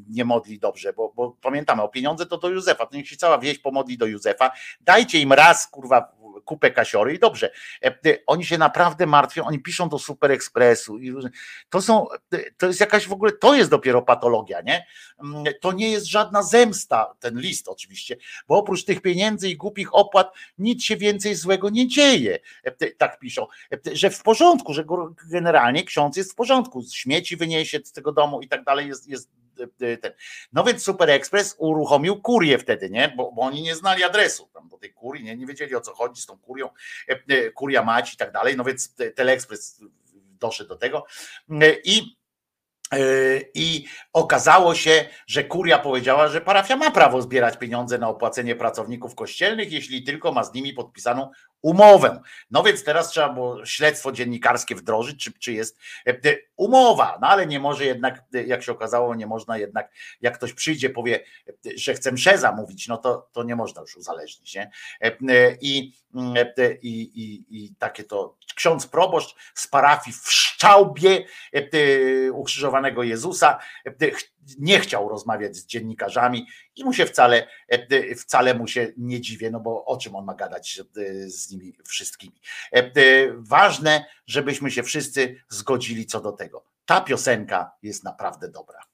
nie modli dobrze, bo, bo pamiętamy, o pieniądze to do Józefa, to niech się cała wieś pomodli do Józefa. Dajcie im raz, kurwa, kupę kasiory i dobrze. E, e, Oni się naprawdę martwią, oni piszą do Super Expressu i to są, e, to jest jakaś w ogóle, to jest dopiero patologia, nie? Mm, To nie jest żadna zemsta, ten list oczywiście, bo oprócz tych pieniędzy i głupich opłat nic się więcej złego nie dzieje, tak piszą, że w porządku, że generalnie ksiądz jest w porządku, śmieci wyniesie z tego domu i tak dalej, jest, jest ten. No więc Super Express uruchomił kurię wtedy, nie? Bo, bo oni nie znali adresu tam do tej kurii, nie, nie wiedzieli o co chodzi z tą kurią, e, e, kuria mać i tak dalej. No więc te- Teleexpress doszedł do tego e, i i okazało się, że kuria powiedziała, że parafia ma prawo zbierać pieniądze na opłacenie pracowników kościelnych, jeśli tylko ma z nimi podpisaną umowę. No więc teraz trzeba było śledztwo dziennikarskie wdrożyć, czy, czy jest e, e, umowa, no ale nie może jednak, e, jak się okazało, nie można jednak, jak ktoś przyjdzie, powie, że chce mszę zamówić, no to, to nie można już uzależnić, nie? I, i, i, i takie to ksiądz proboszcz z parafii w Szczałbie ukrzyżowanego Jezusa nie chciał rozmawiać z dziennikarzami i mu się wcale, e, wcale mu się nie dziwię, no bo o czym on ma gadać e, z nimi wszystkimi. E, Ważne, żebyśmy się wszyscy zgodzili co do tego. Ta piosenka jest naprawdę dobra.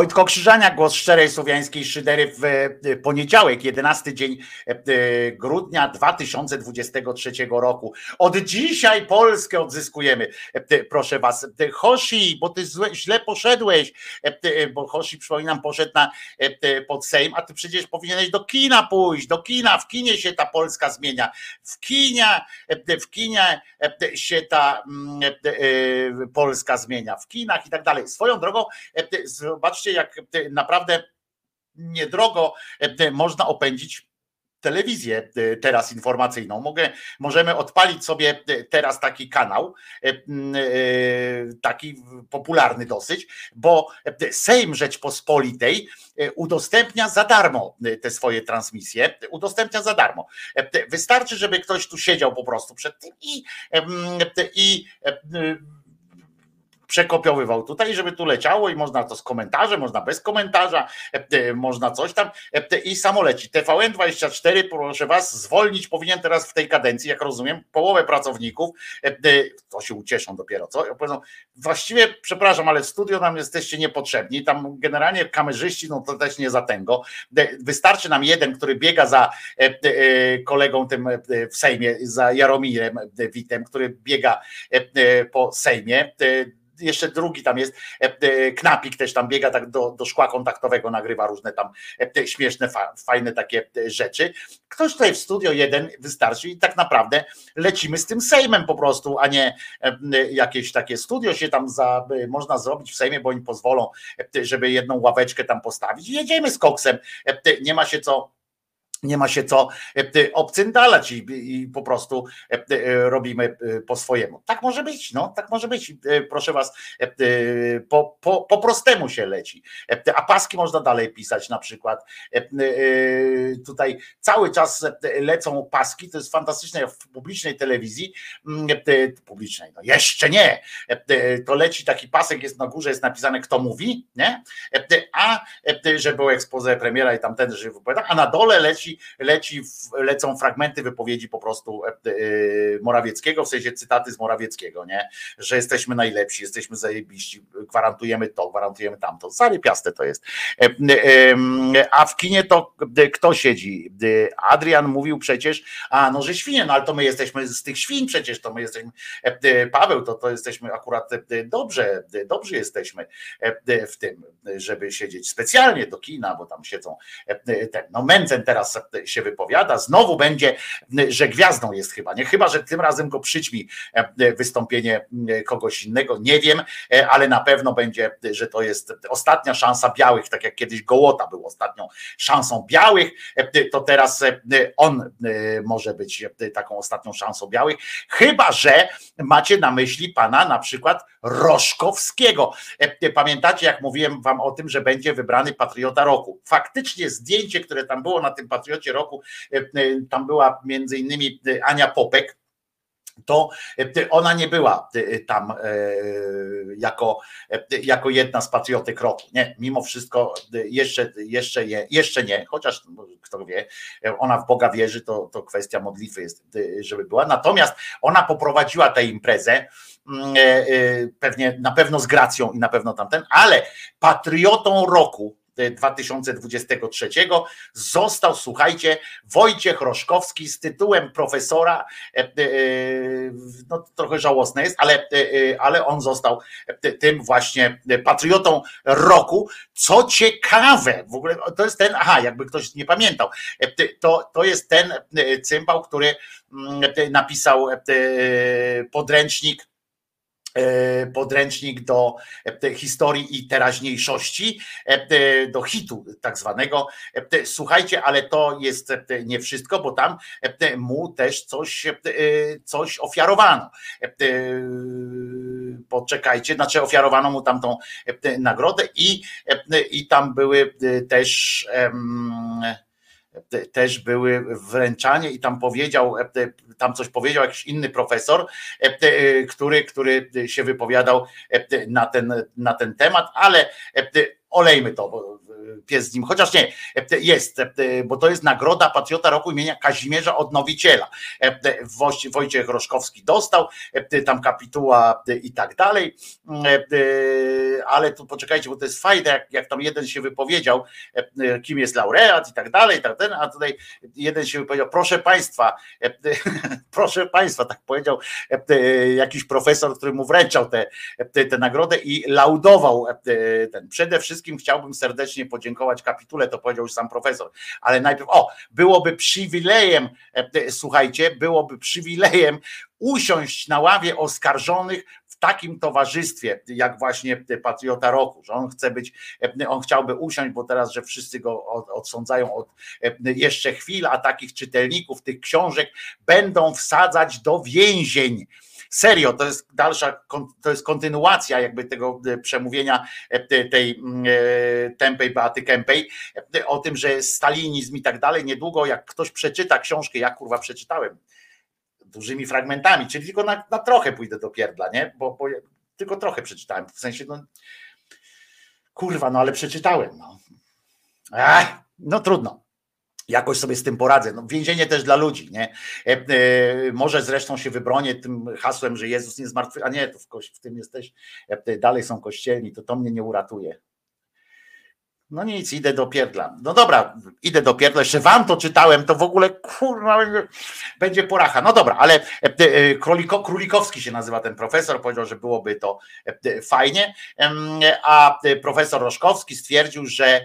Wojtko Krzyżania, głos szczerej słowiańskiej szydery w e, poniedziałek, 11 dzień e, e, grudnia 2023 roku. Od dzisiaj Polskę odzyskujemy. Proszę was, Hoshi, bo ty źle poszedłeś, bo Hoshi, przypominam, poszedł na, pod Sejm, a ty przecież powinieneś do kina pójść, do kina, w kinie się ta Polska zmienia. W kinie, w kinie się ta mm, Polska zmienia, w kinach i tak dalej. Swoją drogą, zobacz, zobaczcie, jak e, naprawdę niedrogo e, można opędzić telewizję e, teraz informacyjną. Mogę, możemy odpalić sobie teraz taki kanał, taki popularny dosyć, bo Sejm Rzeczpospolitej udostępnia za darmo te swoje transmisje, udostępnia za darmo. Wystarczy, żeby ktoś tu siedział po prostu przed tym i, i przekopiowywał tutaj, żeby tu leciało i można to z komentarzem, można bez komentarza, e, e, można coś tam e, i samo leci. TVN24, proszę was, zwolnić powinien teraz w tej kadencji, jak rozumiem, połowę pracowników, to się ucieszą dopiero, co? Powiedzą, właściwie, przepraszam, ale w studio nam jesteście niepotrzebni, tam generalnie kamerzyści, no to też nie za tego. Wystarczy nam jeden, który biega za kolegą tym w Sejmie, za Jaromirem Witem, który biega po Sejmie, jeszcze drugi tam jest, e, e, Knapik też tam biega tak do, do szkła kontaktowego, nagrywa różne tam e, śmieszne, fajne takie rzeczy. Ktoś tutaj w studio jeden wystarczy i tak naprawdę lecimy z tym Sejmem po prostu, a nie jakieś takie studio się tam za, można zrobić w Sejmie, bo oni pozwolą, żeby jedną ławeczkę tam postawić. Jedziemy z koksem, nie ma się co nie ma się co e, obcyndalać i, i po prostu e, e, robimy po swojemu. Tak może być, no, tak może być. Proszę was, po, po, po prostemu się leci. A paski można dalej pisać na przykład. Tutaj cały czas lecą paski, to jest fantastyczne w publicznej telewizji, mm, publicznej, no jeszcze nie, to leci taki pasek, jest na górze, jest napisane kto mówi, nie? A że był expose premiera i tamten, że wypowiada, a na dole leci leci, leci, lecą fragmenty wypowiedzi po prostu e, e, Morawieckiego, w sensie cytaty z Morawieckiego, nie? Że jesteśmy najlepsi, jesteśmy zajebiści, gwarantujemy to, gwarantujemy tamto. Zarypiaste to jest. E, a w kinie to kto siedzi? Adrian mówił przecież, a no, że świnie, no ale to my jesteśmy z tych świn przecież, to my jesteśmy, Paweł, to, to jesteśmy akurat dobrze, dobrze jesteśmy w tym, żeby siedzieć specjalnie do kina, bo tam siedzą no Mencen teraz się wypowiada. Znowu będzie, że gwiazdą jest chyba, nie? Chyba, że tym razem go przyćmi e, wystąpienie e, kogoś innego, nie wiem, e, ale na pewno będzie, że to jest ostatnia szansa białych, tak jak kiedyś Gołota był ostatnią szansą białych, to teraz on może być taką ostatnią szansą białych, chyba, że macie na myśli pana na przykład Roszkowskiego. Pamiętacie, jak mówiłem wam o tym, że będzie wybrany patriota roku. Faktycznie zdjęcie, które tam było na tym patriocie Patriocie Roku, e, e, tam była między innymi e, Ania Popek, to ona nie była tam jako, jako jedna z patriotek roku. Nie, mimo wszystko jeszcze, jeszcze, nie, jeszcze nie, chociaż kto wie, ona w Boga wierzy, to, to kwestia modlitwy jest, żeby była. Natomiast ona poprowadziła tę imprezę, mm, pewnie na pewno z gracją i na pewno tamten, ale patriotą roku 2023 został, słuchajcie, Wojciech Roszkowski z tytułem profesora, e, e, no trochę żałosne jest, ale, e, ale on został tym właśnie patriotą roku. Co ciekawe, w ogóle to jest ten, aha, jakby ktoś nie pamiętał, to, to jest ten cymbał, który mm, napisał podręcznik E, podręcznik do e, historii i teraźniejszości, e, do hitu tak zwanego. Słuchajcie, ale to jest nie wszystko, bo tam mu też coś, coś ofiarowano. Poczekajcie, znaczy ofiarowano mu tam tą nagrodę i, i tam były też też były wręczanie i tam powiedział, tam coś powiedział jakiś inny profesor, który, który się wypowiadał na ten, na ten temat, ale olejmy to, bo pies z nim, chociaż nie, jest, bo to jest nagroda Patriota Roku imienia Kazimierza Odnowiciela. Wojciech Roszkowski dostał, tam kapituła i tak dalej, ale tu poczekajcie, bo to jest fajne, jak, jak tam jeden się wypowiedział, kim jest laureat i tak dalej, tak ten, a tutaj jeden się wypowiedział, proszę Państwa, (laughs) proszę Państwa, tak powiedział jakiś profesor, który mu wręczał tę nagrodę i laudował ten. Przede wszystkim chciałbym serdecznie podziękować kapitule, to powiedział już sam profesor, ale najpierw, o, byłoby przywilejem, e, słuchajcie, byłoby przywilejem usiąść na ławie oskarżonych w takim towarzystwie, jak właśnie Patriota Roku, że on chce być, e, on chciałby usiąść, bo teraz, że wszyscy go od- odsądzają od jeszcze chwil, a takich czytelników tych książek będą wsadzać do więzień. Serio, to jest dalsza, to jest kontynuacja jakby tego e, przemówienia e, te- tej mm, e, Beaty Kępej e, o tym, że stalinizm i tak dalej. Niedługo jak ktoś przeczyta książkę, ja kurwa przeczytałem dużymi fragmentami, czyli tylko na, na trochę pójdę do pierdla, nie? Bo, bo ja tylko trochę przeczytałem, w sensie no kurwa, no ale przeczytałem, no. No trudno. Jakoś sobie z tym poradzę. No, więzienie też dla ludzi, nie? E, e, może zresztą się wybronię tym hasłem, że Jezus nie zmartwy, a nie, to w, koś- w tym jesteś, e, dalej są kościelni, to to mnie nie uratuje. No nic, idę do pierdla. No dobra, idę do pierdla. Jeszcze wam to czytałem, to w ogóle kurwa będzie- poracha. No dobra, ale e, e, Króliko, Królikowski się nazywa ten profesor, powiedział, że byłoby to e, fajnie, a profesor Roszkowski stwierdził, że,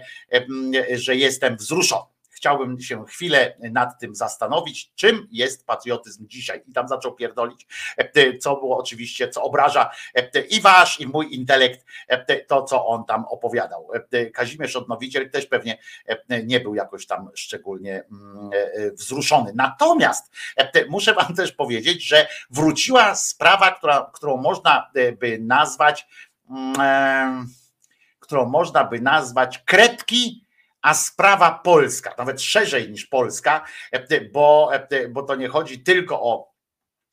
że jestem wzruszony. Chciałbym się chwilę nad tym zastanowić, czym jest patriotyzm dzisiaj. I tam zaczął pierdolić, e, co było oczywiście, co obraża e, i wasz, i mój intelekt, e, to co on tam opowiadał. Kazimierz Odnowiciel też pewnie nie był jakoś tam szczególnie mm, wzruszony. Natomiast muszę wam też powiedzieć, że wróciła sprawa, która, którą można by nazwać, mm, którą można by nazwać kredki a sprawa polska, nawet szerzej niż polska, e, bo, e, bo to nie chodzi tylko o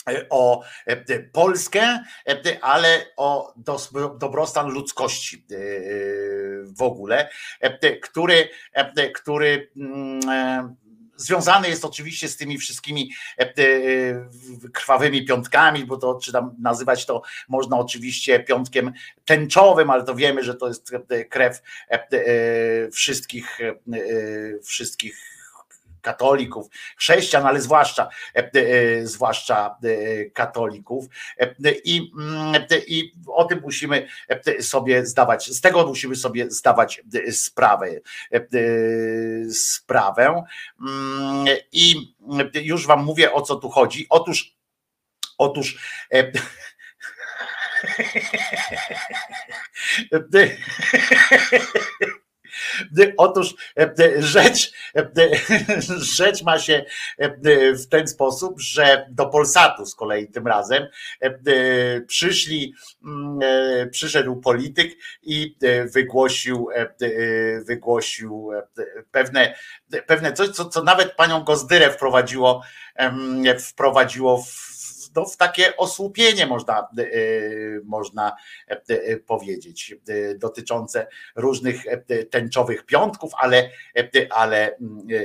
e, o e, Polskę, e, ale o dobrostan ludzkości e, w ogóle, e, który, e, który mm, e, związany jest oczywiście z tymi wszystkimi e, e, krwawymi piątkami, bo to czy tam nazywać to można oczywiście piątkiem tęczowym, ale to wiemy, że to jest e, krew wszystkich wszystkich katolików, chrześcijan, ale zwłaszcza, e, e, zwłaszcza e, katolików. I, mm, I o tym musimy sobie zdawać, z tego musimy sobie zdawać sprawę. Sprawę. Mm, I już Wam mówię, o co tu chodzi. Otóż, otóż (laughs) Otóż e, rzecz, e, (laughs) rzecz ma się e, w ten sposób, że do Polsatu z kolei tym razem e, przyszli, mm, e, przyszedł polityk i e, wygłosił, e, wygłosił e, pewne, pewne coś, co, co nawet panią Gozdyrę wprowadziło, wprowadziło w no, w takie osłupienie można, e, można e, powiedzieć, e, dotyczące różnych e, tęczowych piątków, ale, e, ale, mm, e,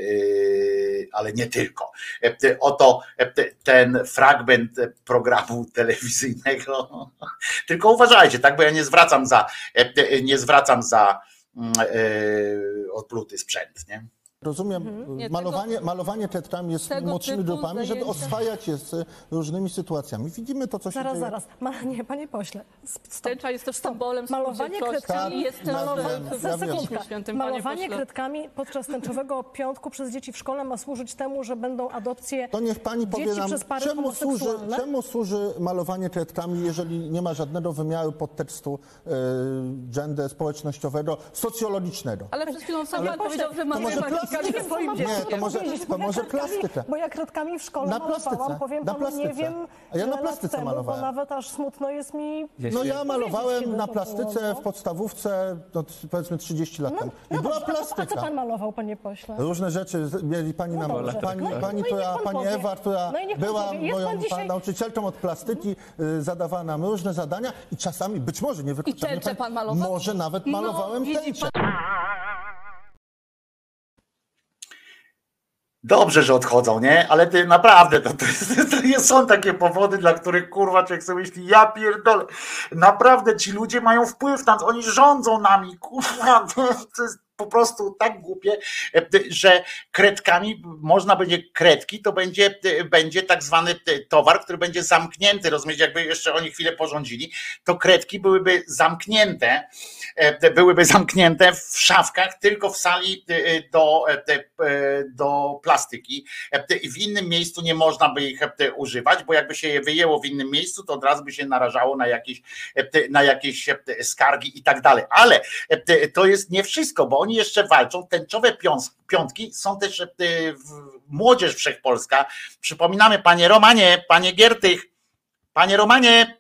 ale nie tylko. E, Oto e, ten fragment programu telewizyjnego. (laughs) Tylko uważajcie, tak, bo ja nie zwracam za, e, nie zwracam za mm, e, odpluty sprzęt, nie? Rozumiem, Mhm. Nie, malowanie, malowanie tetrami jest tego młodszymi typu grupami, żeby zajęcia- oswajać je z różnymi sytuacjami. Widzimy to, co się Zaraz, dzieje. zaraz. Ma, nie, panie pośle. Tęcza jest też symbolem Malowanie spółdzielczości kredkami i jest też malowanie, e, za sekundkę. Piśmie Świętym, panie Malowanie pośle. kredkami podczas tęczowego piątku przez dzieci w szkole ma służyć temu, że będą adopcje To niech pani powie dzieci nam, przez pary czemu służy, homoseksualne. czemu służy malowanie kredkami, jeżeli nie ma żadnego wymiaru podtekstu e, gender społecznościowego, socjologicznego. Ale przed chwilą sam pan powiedział, że ma to może kilka swoim Nie, dzieckiem. to może, to może plastykę. Bo ja kredkami w szkole Na malowałam, powiem na panu, nie wiem, A ja na plastyce temu, malowałem. bo nawet aż smutno jest mi No ja malowałem na plastyce było, w podstawówce no, powiedzmy 30 lat temu. I no. była No dobrze, a co plastyka. pan malował, panie pośle? Różne rzeczy mieli pani na pani, No pani, no i niech która, pan pani. Ewa, która No była moją nauczycielką od plastyki, y, zadawała nam różne zadania i czasami, być może nie wykluczam, nie pan malował? może nawet No, malowałem widzi tęczę. Dobrze, że odchodzą, nie? Ale ty naprawdę, to, (laughs) to, nie są takie powody, dla których kurwa człowiek sobie myśli, ja pierdolę. Naprawdę ci ludzie mają wpływ na to, oni rządzą nami, kurwa, to, (laughs) to jest po prostu tak głupie, e, że kredkami można będzie kredki, to będzie, e, będzie tak zwany e, towar, który będzie zamknięty. Rozumiecie, jakby jeszcze oni chwilę porządzili, to kredki byłyby zamknięte, byłyby zamknięte w szafkach, tylko w sali do, do plastyki. W innym miejscu nie można by ich używać, bo jakby się je wyjęło w innym miejscu, to od razu by się narażało na jakieś, na jakieś skargi i tak dalej. Ale to jest nie wszystko, bo oni jeszcze walczą. Tęczowe piątki są też e, młodzież wszechpolska. Przypominamy, panie Romanie, panie Giertych, panie Romanie,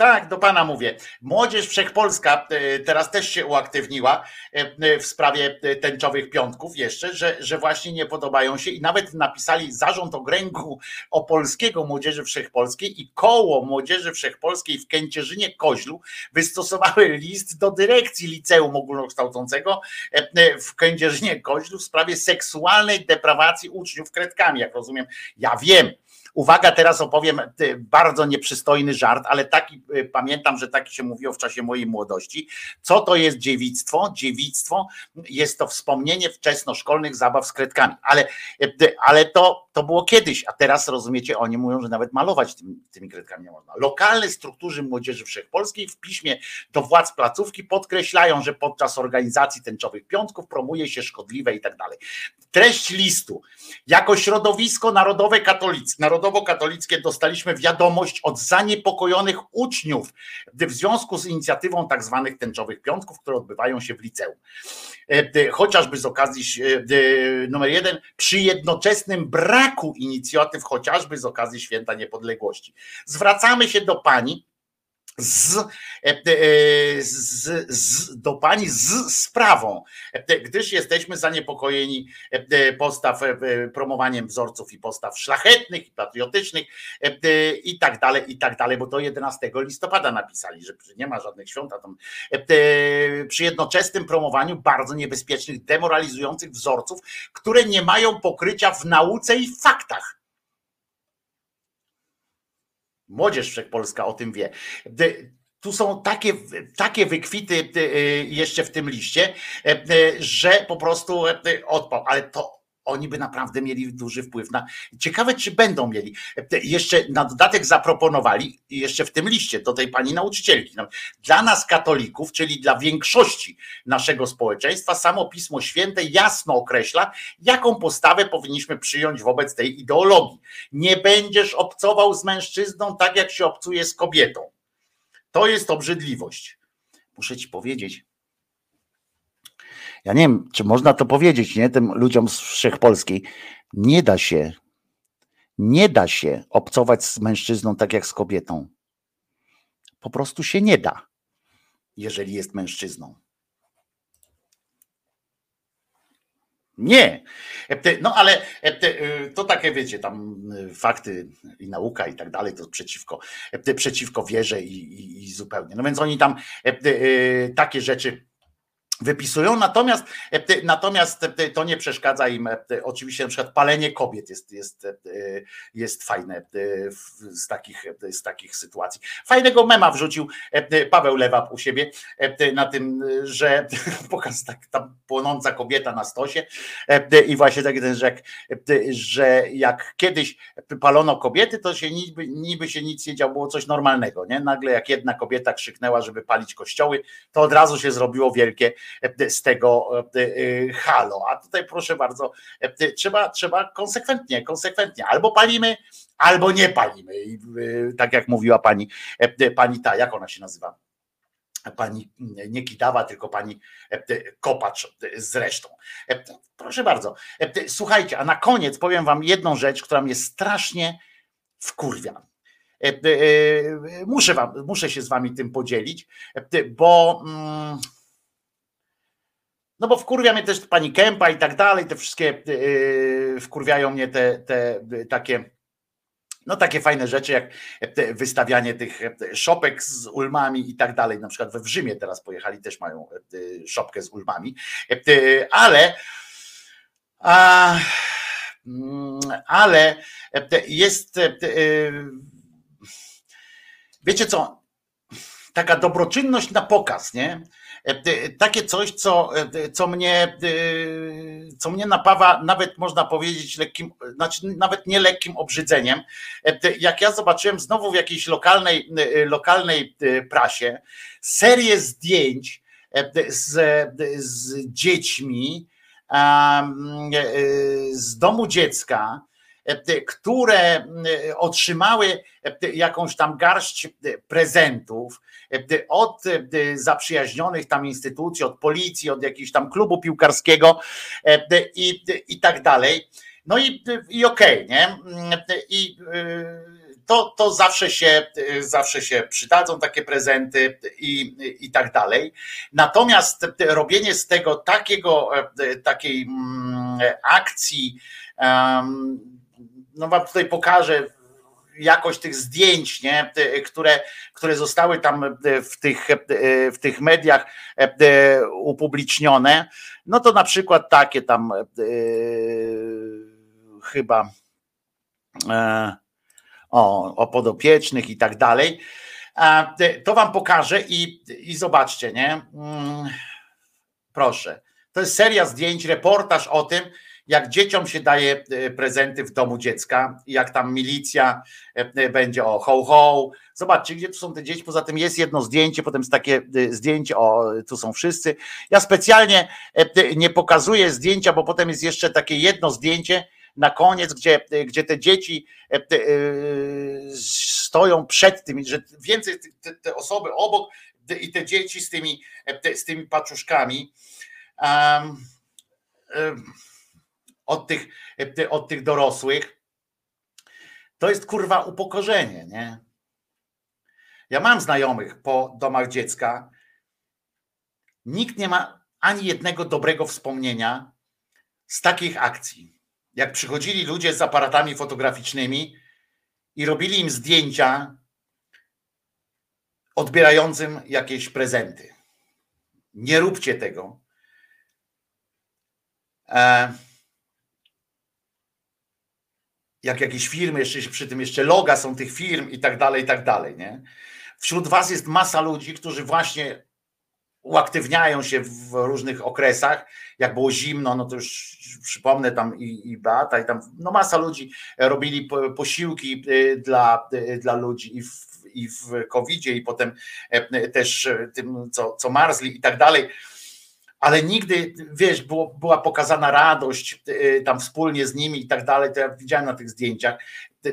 tak, do pana mówię. Młodzież Wszechpolska e, teraz też się uaktywniła e, w sprawie tęczowych piątków jeszcze, że, że właśnie nie podobają się i nawet napisali zarząd okręgu opolskiego Młodzieży Wszechpolskiej i koło Młodzieży Wszechpolskiej w Kęcierzynie Koźlu wystosowały list do dyrekcji liceum ogólnokształcącego e, w Kędzierzynie Koźlu w sprawie seksualnej deprawacji uczniów kredkami. Jak rozumiem, ja wiem, Uwaga, teraz opowiem bardzo nieprzystojny żart, ale taki y, pamiętam, że taki się mówiło w czasie mojej młodości. Co to jest dziewictwo? Dziewictwo jest to wspomnienie wczesnoszkolnych zabaw z kredkami, ale, y, ale to, to było kiedyś, a teraz rozumiecie, oni mówią, że nawet malować tymi, tymi kredkami nie można. Lokalne struktury młodzieży wszechpolskiej w piśmie do władz placówki podkreślają, że podczas organizacji tęczowych piątków promuje się szkodliwe i tak dalej. Treść listu. Jako środowisko narodowe katolickie, narodowo-katolickie dostaliśmy wiadomość od zaniepokojonych uczniów w związku z inicjatywą tak zwanych tęczowych piątków, które odbywają się w liceum. E, chociażby z okazji e, numer jeden, przy jednoczesnym braku inicjatyw, chociażby z okazji Święta Niepodległości. Zwracamy się do pani, z, e, e, z, z, do pani z sprawą, e, gdyż jesteśmy zaniepokojeni postaw, promowaniem wzorców i postaw szlachetnych i patriotycznych i tak dalej, i tak dalej, bo to 11 listopada napisali, że nie ma żadnych świąt, a tam przy jednoczesnym promowaniu bardzo niebezpiecznych, demoralizujących wzorców, które nie mają pokrycia w nauce i faktach Młodzież Wszechpolska o tym wie. Tu są takie, takie wykwity y, jeszcze w tym liście, e, że po prostu odpał, ale to oni by naprawdę mieli duży wpływ na. Ciekawe, czy będą mieli. Jeszcze na dodatek zaproponowali, jeszcze w tym liście do tej pani nauczycielki. No, dla nas, katolików, czyli dla większości naszego społeczeństwa, samo Pismo Święte jasno określa, jaką postawę powinniśmy przyjąć wobec tej ideologii. Nie będziesz obcował z mężczyzną tak, jak się obcuje z kobietą. To jest obrzydliwość. Muszę ci powiedzieć, ja nie wiem, czy można to powiedzieć, nie, tym ludziom z Wszechpolskiej, nie da się, nie da się obcować z mężczyzną tak jak z kobietą. Po prostu się nie da, jeżeli jest mężczyzną. Nie. No ale to takie wiecie, tam fakty i nauka i tak dalej, to przeciwko, przeciwko wierze i, i, i zupełnie. No więc oni tam takie rzeczy wypisują, natomiast, e, natomiast e, to nie przeszkadza im, e, oczywiście na przykład palenie kobiet jest, jest, jest fajne z takich, z takich sytuacji. Fajnego mema wrzucił Paweł Lewap u siebie na tym, że (laughs) pokaz tak tam płonąca kobieta na stosie i właśnie ten, że jak, że jak kiedyś palono kobiety, to się niby, niby się nic nie działo, było coś normalnego, nie? Nagle jak jedna kobieta krzyknęła, żeby palić kościoły, to od razu się zrobiło wielkie z tego e, e, halo. A tutaj proszę bardzo, e, trzeba, trzeba konsekwentnie, konsekwentnie. Albo palimy, albo nie palimy. I tak jak mówiła pani, pani ta, jak ona się nazywa? Pani nie Kidawa, tylko pani Kopacz zresztą. Proszę bardzo. Słuchajcie, a na koniec powiem wam jedną rzecz, która mnie strasznie wkurwia. Muszę, wam, muszę się z wami tym podzielić, bo. Mm, no bo wkurwia mnie też pani Kępa i tak dalej, te wszystkie yy, wkurwiają mnie te, te takie no takie fajne rzeczy jak wystawianie tych szopek z ulmami i tak dalej. Na przykład we Rzymie teraz pojechali, też mają szopkę z ulmami, ale mm, ale jest, e, wiecie co, taka dobroczynność na pokaz, nie? Takie coś, co, co, mnie, co mnie napawa, nawet można powiedzieć, lekkim, znaczy nawet nie lekkim obrzydzeniem. Jak ja zobaczyłem znowu w jakiejś lokalnej, lokalnej prasie serię zdjęć z, z dziećmi z domu dziecka, które otrzymały jakąś tam garść prezentów od zaprzyjaźnionych tam instytucji, od policji, od jakiegoś tam klubu piłkarskiego i, i tak dalej. No i, i okej, okay, nie? I to, to zawsze, się, zawsze się przydadzą takie prezenty i, i tak dalej. Natomiast robienie z tego takiego, takiej mm, akcji, no wam tutaj pokażę jakość tych zdjęć, nie, które, które zostały tam w tych, w tych mediach upublicznione, no to na przykład takie tam chyba e, o, o podopiecznych i tak dalej. To wam pokażę i, i zobaczcie, nie? Mm, proszę. To jest seria zdjęć, reportaż o tym, jak dzieciom się daje e, prezenty w domu dziecka, jak tam milicja e, e, będzie o ho ho. Zobaczcie, gdzie tu są te dzieci. Poza tym jest jedno zdjęcie, potem jest takie zdjęcie, o tu są wszyscy. Ja specjalnie nie pokazuję zdjęcia, bo potem jest jeszcze takie jedno zdjęcie, na koniec, gdzie, gdzie te dzieci stoją przed tym, że więcej te, te osoby obok i te dzieci z tymi, z tymi paczuszkami um, od, tych, od tych dorosłych, to jest kurwa upokorzenie, nie? Ja mam znajomych po domach dziecka. Nikt nie ma ani jednego dobrego wspomnienia z takich akcji jak przychodzili ludzie z aparatami fotograficznymi i robili im zdjęcia odbierającym jakieś prezenty. Nie róbcie tego. E, jak jakieś firmy, jeszcze przy tym jeszcze loga są tych firm i tak dalej, i tak dalej. Nie? Wśród Was jest masa ludzi, którzy właśnie uaktywniają się w różnych okresach. Jak było zimno, no to już przypomnę tam i, i Beata, i tam no masa ludzi robili posiłki y, dla, y, dla ludzi i w, i w COVID-zie, i potem e, też tym, co, co marzli i tak dalej. Ale nigdy, wiesz, było, była pokazana radość y, tam wspólnie z nimi i tak dalej. To ja widziałem na tych zdjęciach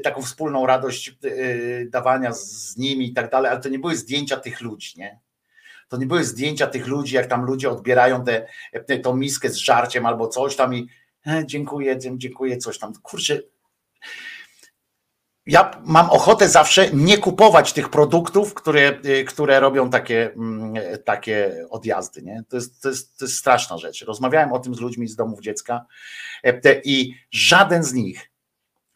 taką wspólną radość dawania z nimi i tak dalej, ale to nie były zdjęcia tych ludzi, nie? to nie były zdjęcia tych ludzi, jak tam ludzie odbierają tę miskę z żarciem albo coś tam i e, dziękuję, dziękuję, coś tam. Kurczę, ja mam ochotę zawsze nie kupować tych produktów, które, y, które robią takie, mm, takie odjazdy. Nie? To, jest, to, jest, to jest straszna rzecz. Rozmawiałem o tym z ludźmi z domów dziecka e, i żaden z nich,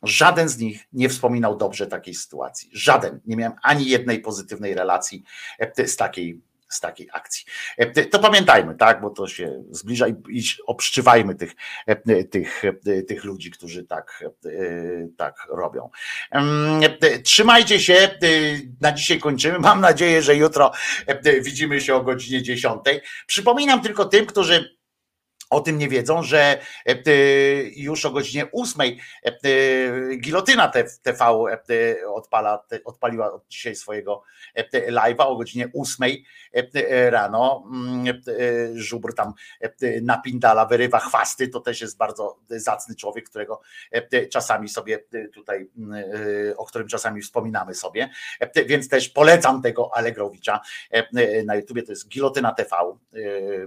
żaden z nich nie wspominał dobrze takiej sytuacji. Żaden. Nie miałem ani jednej pozytywnej relacji e, z takiej z takiej akcji. E, to pamiętajmy, tak, bo to się zbliża i, obszczywajmy tych, e, tych, e, tych ludzi, którzy tak, tak robią. Trzymajcie się, na dzisiaj kończymy. Mam nadzieję, że jutro widzimy się o godzinie 10. Przypominam tylko tym, którzy o tym nie wiedzą, że już o godzinie 8 Gilotyna TV odpala, odpaliła od dzisiaj swojego live'a o godzinie 8 rano. Mm, żubr tam napindala, wyrywa chwasty. To też jest bardzo zacny człowiek, którego czasami sobie tutaj, o którym czasami wspominamy sobie. Więc też polecam tego Allegrowicza na YouTubie. To jest Gilotyna TV.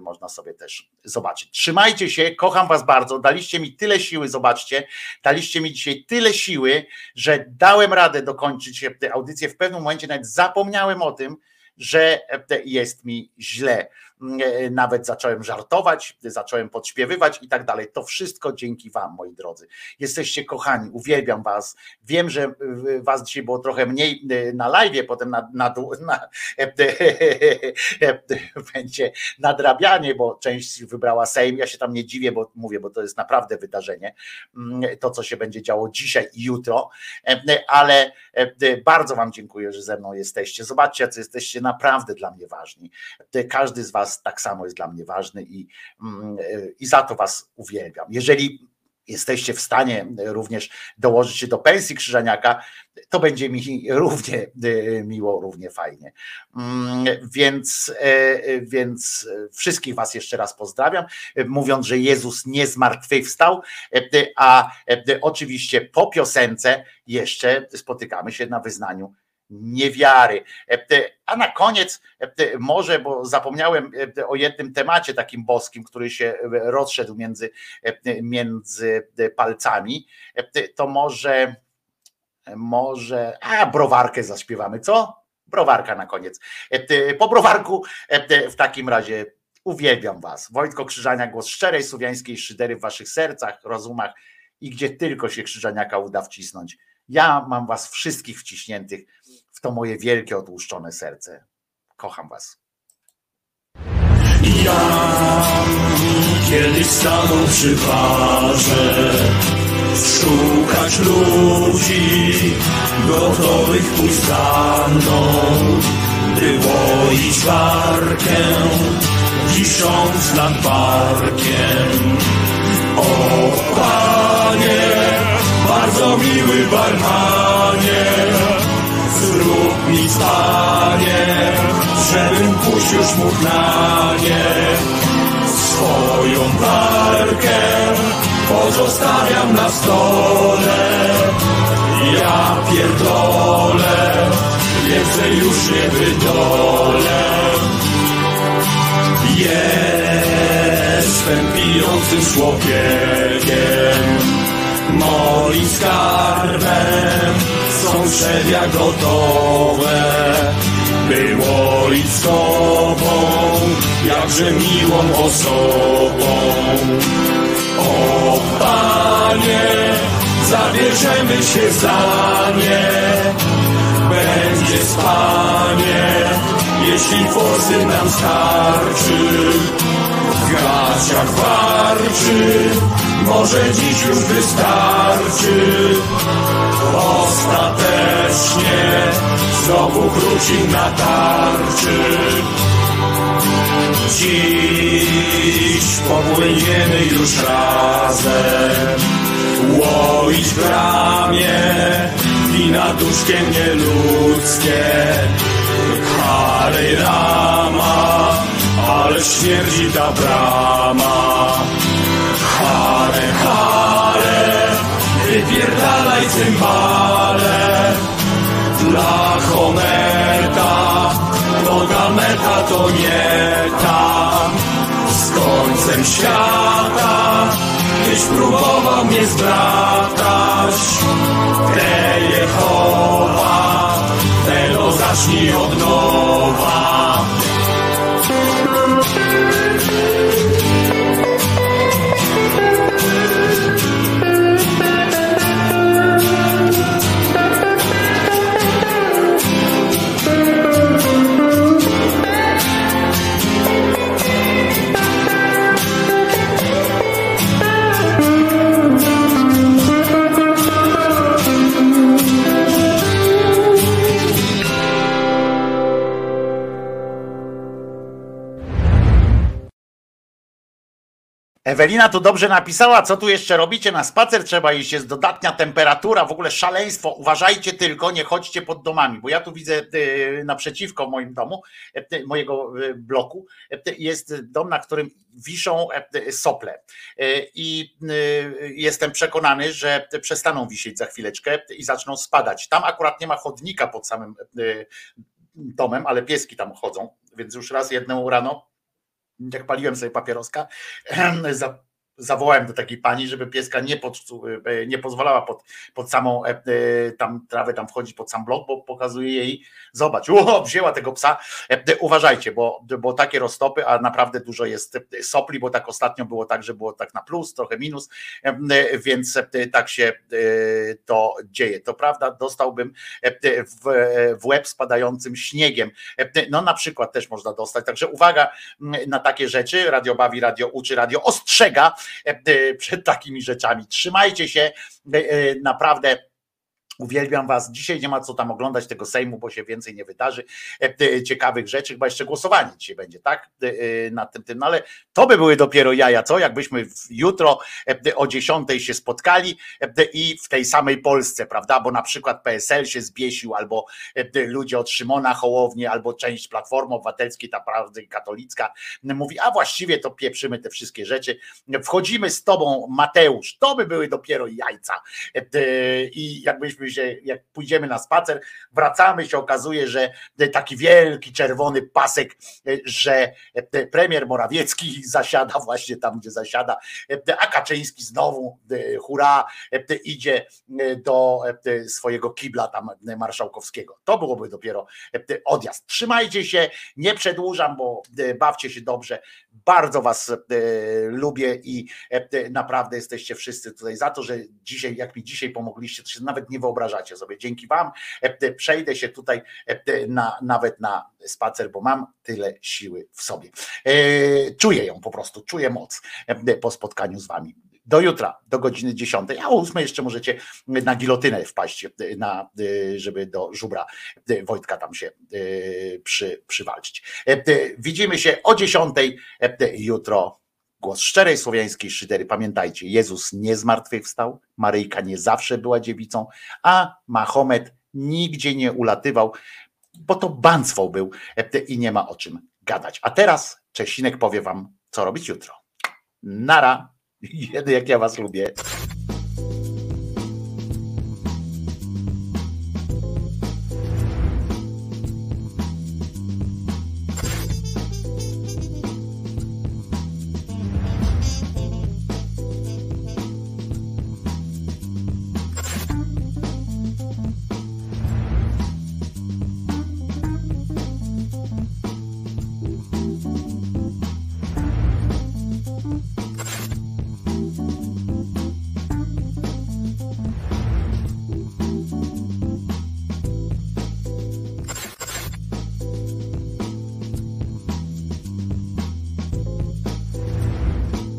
Można sobie też zobaczyć. Trzymajcie się, kocham Was bardzo. Daliście mi tyle siły, zobaczcie. Daliście mi dzisiaj tyle siły, że dałem radę dokończyć tę audycję. W pewnym momencie nawet zapomniałem o tym, że jest mi źle. Mm, nawet zacząłem żartować, zacząłem podśpiewywać i tak dalej. To wszystko dzięki Wam, moi drodzy. Jesteście kochani, uwielbiam Was. Wiem, że Was dzisiaj było trochę mniej y, na live, potem na, na, (laughs) na będzie nadrabianie, bo część wybrała Sejm. Ja się tam nie dziwię, bo mówię, bo to jest naprawdę wydarzenie. Mm, To, co się będzie działo dzisiaj i jutro, ale bardzo Wam dziękuję, że ze mną jesteście. Zobaczcie, jacy jesteście naprawdę dla mnie ważni. Każdy z Was tak samo jest dla mnie ważny i, mm, i za to Was uwielbiam. Jeżeli jesteście w stanie również dołożyć się do pensji Krzyżaniaka, to będzie mi (laughs) równie e, miło, równie fajnie. Mm, Więc, e, więc wszystkich Was jeszcze raz pozdrawiam, e, mówiąc, że Jezus nie zmartwychwstał, e, a e, oczywiście po piosence jeszcze spotykamy się na wyznaniu niewiary. A na koniec, może, bo zapomniałem o jednym temacie takim boskim, który się rozszedł między, między palcami, to może, może, a browarkę zaśpiewamy, co? Browarka na koniec. Po browarku w takim razie uwielbiam Was. Wojtko Krzyżania, głos szczerej słowiańskiej szydery w Waszych sercach, rozumach i gdzie tylko się Krzyżaniaka uda wcisnąć. Ja mam Was wszystkich wciśniętych w to moje wielkie, otłuszczone serce. Kocham Was. Ja kiedyś stanął przy barze Szukać ludzi gotowych pójść za mną By łoić barkę wisząc nad barkiem O Panie, bardzo miły barmanie Zrób mi Panie, żebym pójść już mógł na nie. Swoją barkę pozostawiam na stole. Ja pierdolę, więcej już nie wydolę. Jestem pijącym człowiekiem, moim skarbem są trzewia gotowe. Było i z tobą, jakże miłą osobą. O Panie, zabierzemy się za nie. Będzie spanie, jeśli forsy nam starczy. W gaciach warczy, może dziś już wystarczy. Ostatecznie znowu wróci na tarczy. Dziś popłyniemy już razem, łoić w ramię, wina duszkiem nieludzkie. Hare Rama, ale śmierdzi ta brama. Wypierdalaj cymbale. Dla Hometa, droga meta to nie tam. Z końcem świata, tyś próbował mnie zbratać. Te Jehowa, tego zacznij od nowa. Ewelina tu dobrze napisała, co tu jeszcze robicie? Na spacer, trzeba iść, jest dodatnia temperatura, w ogóle szaleństwo, uważajcie tylko, nie chodźcie pod domami, bo ja tu widzę e, naprzeciwko moim domu, e, mojego e, bloku, jest dom, na którym wiszą sople. I jestem przekonany, że przestaną wisieć za chwileczkę i zaczną spadać. Tam akurat nie ma chodnika pod samym domem, ale pieski tam chodzą, więc już raz jedną rano jak paliłem sobie papieroska, zawołałem do takiej pani, żeby pieska nie, pod, nie pozwalała pod, pod samą tam trawę tam wchodzić pod sam blok, bo pokazuje jej, zobacz, o, wzięła tego psa. Uważajcie, bo, bo takie roztopy, a naprawdę dużo jest sopli, bo tak ostatnio było tak, że było tak na plus, trochę minus, więc tak się to dzieje. To prawda, dostałbym w, w łeb spadającym śniegiem. No na przykład też można dostać, także uwaga na takie rzeczy, radio bawi, radio uczy, radio ostrzega przed takimi rzeczami. Trzymajcie się, naprawdę Uwielbiam Was. Dzisiaj nie ma co tam oglądać tego Sejmu, bo się więcej nie wydarzy e, ciekawych rzeczy. Chyba jeszcze głosowanie dzisiaj będzie, tak? E, nad tym, tym. No ale to by były dopiero jaja, co? Jakbyśmy jutro e, o 10 się spotkali i w tej samej Polsce, prawda? Bo na przykład PSL się zbiesił, albo ludzie od Szymona Hołownie, albo część Platformy Obywatelskiej, ta prawda katolicka, mówi, a właściwie to pieprzymy te wszystkie rzeczy. Wchodzimy z Tobą, Mateusz. To by były dopiero jajca. I jakbyśmy się, jak pójdziemy na spacer, wracamy, się okazuje, że taki wielki czerwony pasek, że premier Morawiecki (laughs) zasiada właśnie tam, gdzie zasiada, a Kaczyński znowu, hura, idzie do swojego kibla tam marszałkowskiego. To byłoby dopiero odjazd. Trzymajcie się, nie przedłużam, bo bawcie się dobrze. Bardzo was lubię i naprawdę jesteście wszyscy tutaj za to, że dzisiaj, jak mi dzisiaj pomogliście, to się nawet nie wyobrażacie sobie. Dzięki Wam e, przejdę się tutaj e, na, nawet na spacer, bo mam tyle siły w sobie. E, czuję ją po prostu, czuję moc po spotkaniu z Wami do jutra, do godziny 10, a o 8 jeszcze możecie na gilotynę wpaść, na, żeby do żubra Wojtka tam się przy, przywalczyć. Widzimy się o 10 jutro Głos szczerej słowiańskiej szydery. Pamiętajcie, Jezus nie zmartwychwstał, Maryjka nie zawsze była dziewicą, a Mahomet nigdzie nie ulatywał, bo to banstwo był i nie ma o czym gadać. A teraz Czesinek powie wam, co robić jutro. Nara, jak ja was lubię.